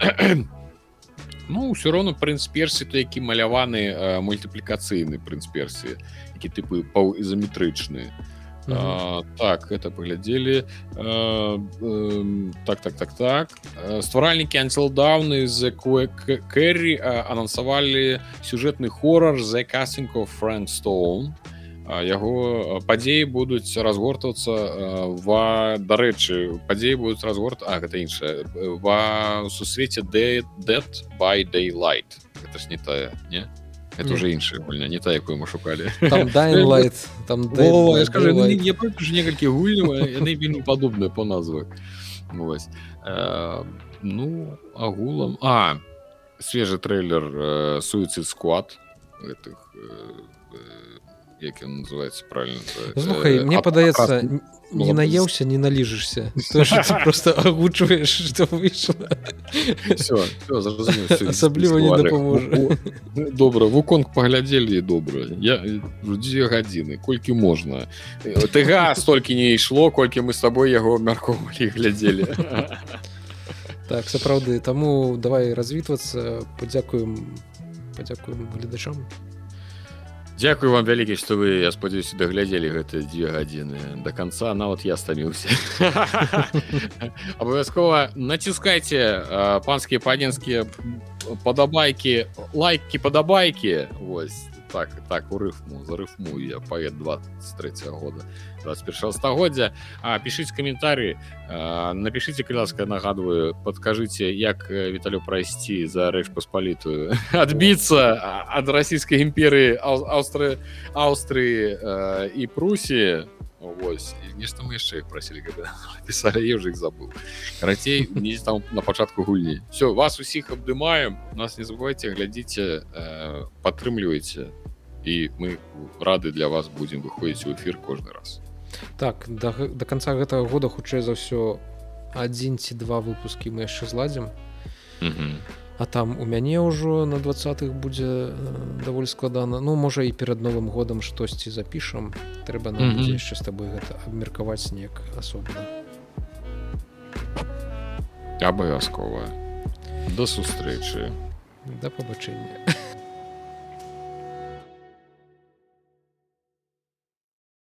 ну ўсё роўно прынц персі то які маляваны э, мультыплікацыйны прынц персі які тыпы паўізаметрычны то А, так это паглядзелі так так так так. Стваральнікі антилдаўны з кэррі анансавалі сюжэтны хорар за касінку фрэнстоун яго падзеі будуць разгортвацца ва дарэчы падзеі будуць разгорт А гэта іншае ва сусвеце дэт by daylight это ж не тая не это уже іншая гульня не та якую мы шукалі там там некалькі гульняў яны вельмі падобныя по назвах вось ну агулам. А свежы трейлер суіцид склад гэтых як ён называется правильно Слухай, мне падаецца не наеўся не наліжешься просто агучваеш что выйшла асабліва не дапаможа добра вуконг паглядзелі добра я дзве гадзіны колькі можна тыга столькі не ішло колькі мы с тобой яго абмяркоўвалі глядзелі так сапраўды таму давай развітвацца падзякуем падзякуем гледачам Дякую вам вялікі што вы я спадзяюся даглядзелі гэта дзве гадзіны. Да конца нават я стаміўся. Абавязкова націскайце панскія панінскія падабайкі лайки падабайкі. Восьось так так у рыфму за рыфму я паэт 23 -го года 21 стагоддзя. А пішыць каментары напішыце кляска нагадваю подкажыце як віталю прайсці за рэч паспалітую адбіцца ад расійскай імперыі аўстры аўстрыі і прусі Вось нешта мы яшчэ іх прасілі пісалі я уже іх забыл карацей не там на пачатку гульні. Все вас усіх абдымаем нас не забывайте глядзіце э, падтрымлівайце і мы рады для вас будзем выходзіць у эфир кожны раз. Так до, до конца гэтага года хутчэй за ўсё адзін ці два выпускі мы яшчэ зладзім а там у мяне ўжо на двадцатых будзе даволі складана. Ну можа і перад новым годам штосьці запішам. Трэба нам яшчэ з табой гэта абмеркаваць снег асобна. Абавязкова до сустрэчы. Да пабачэння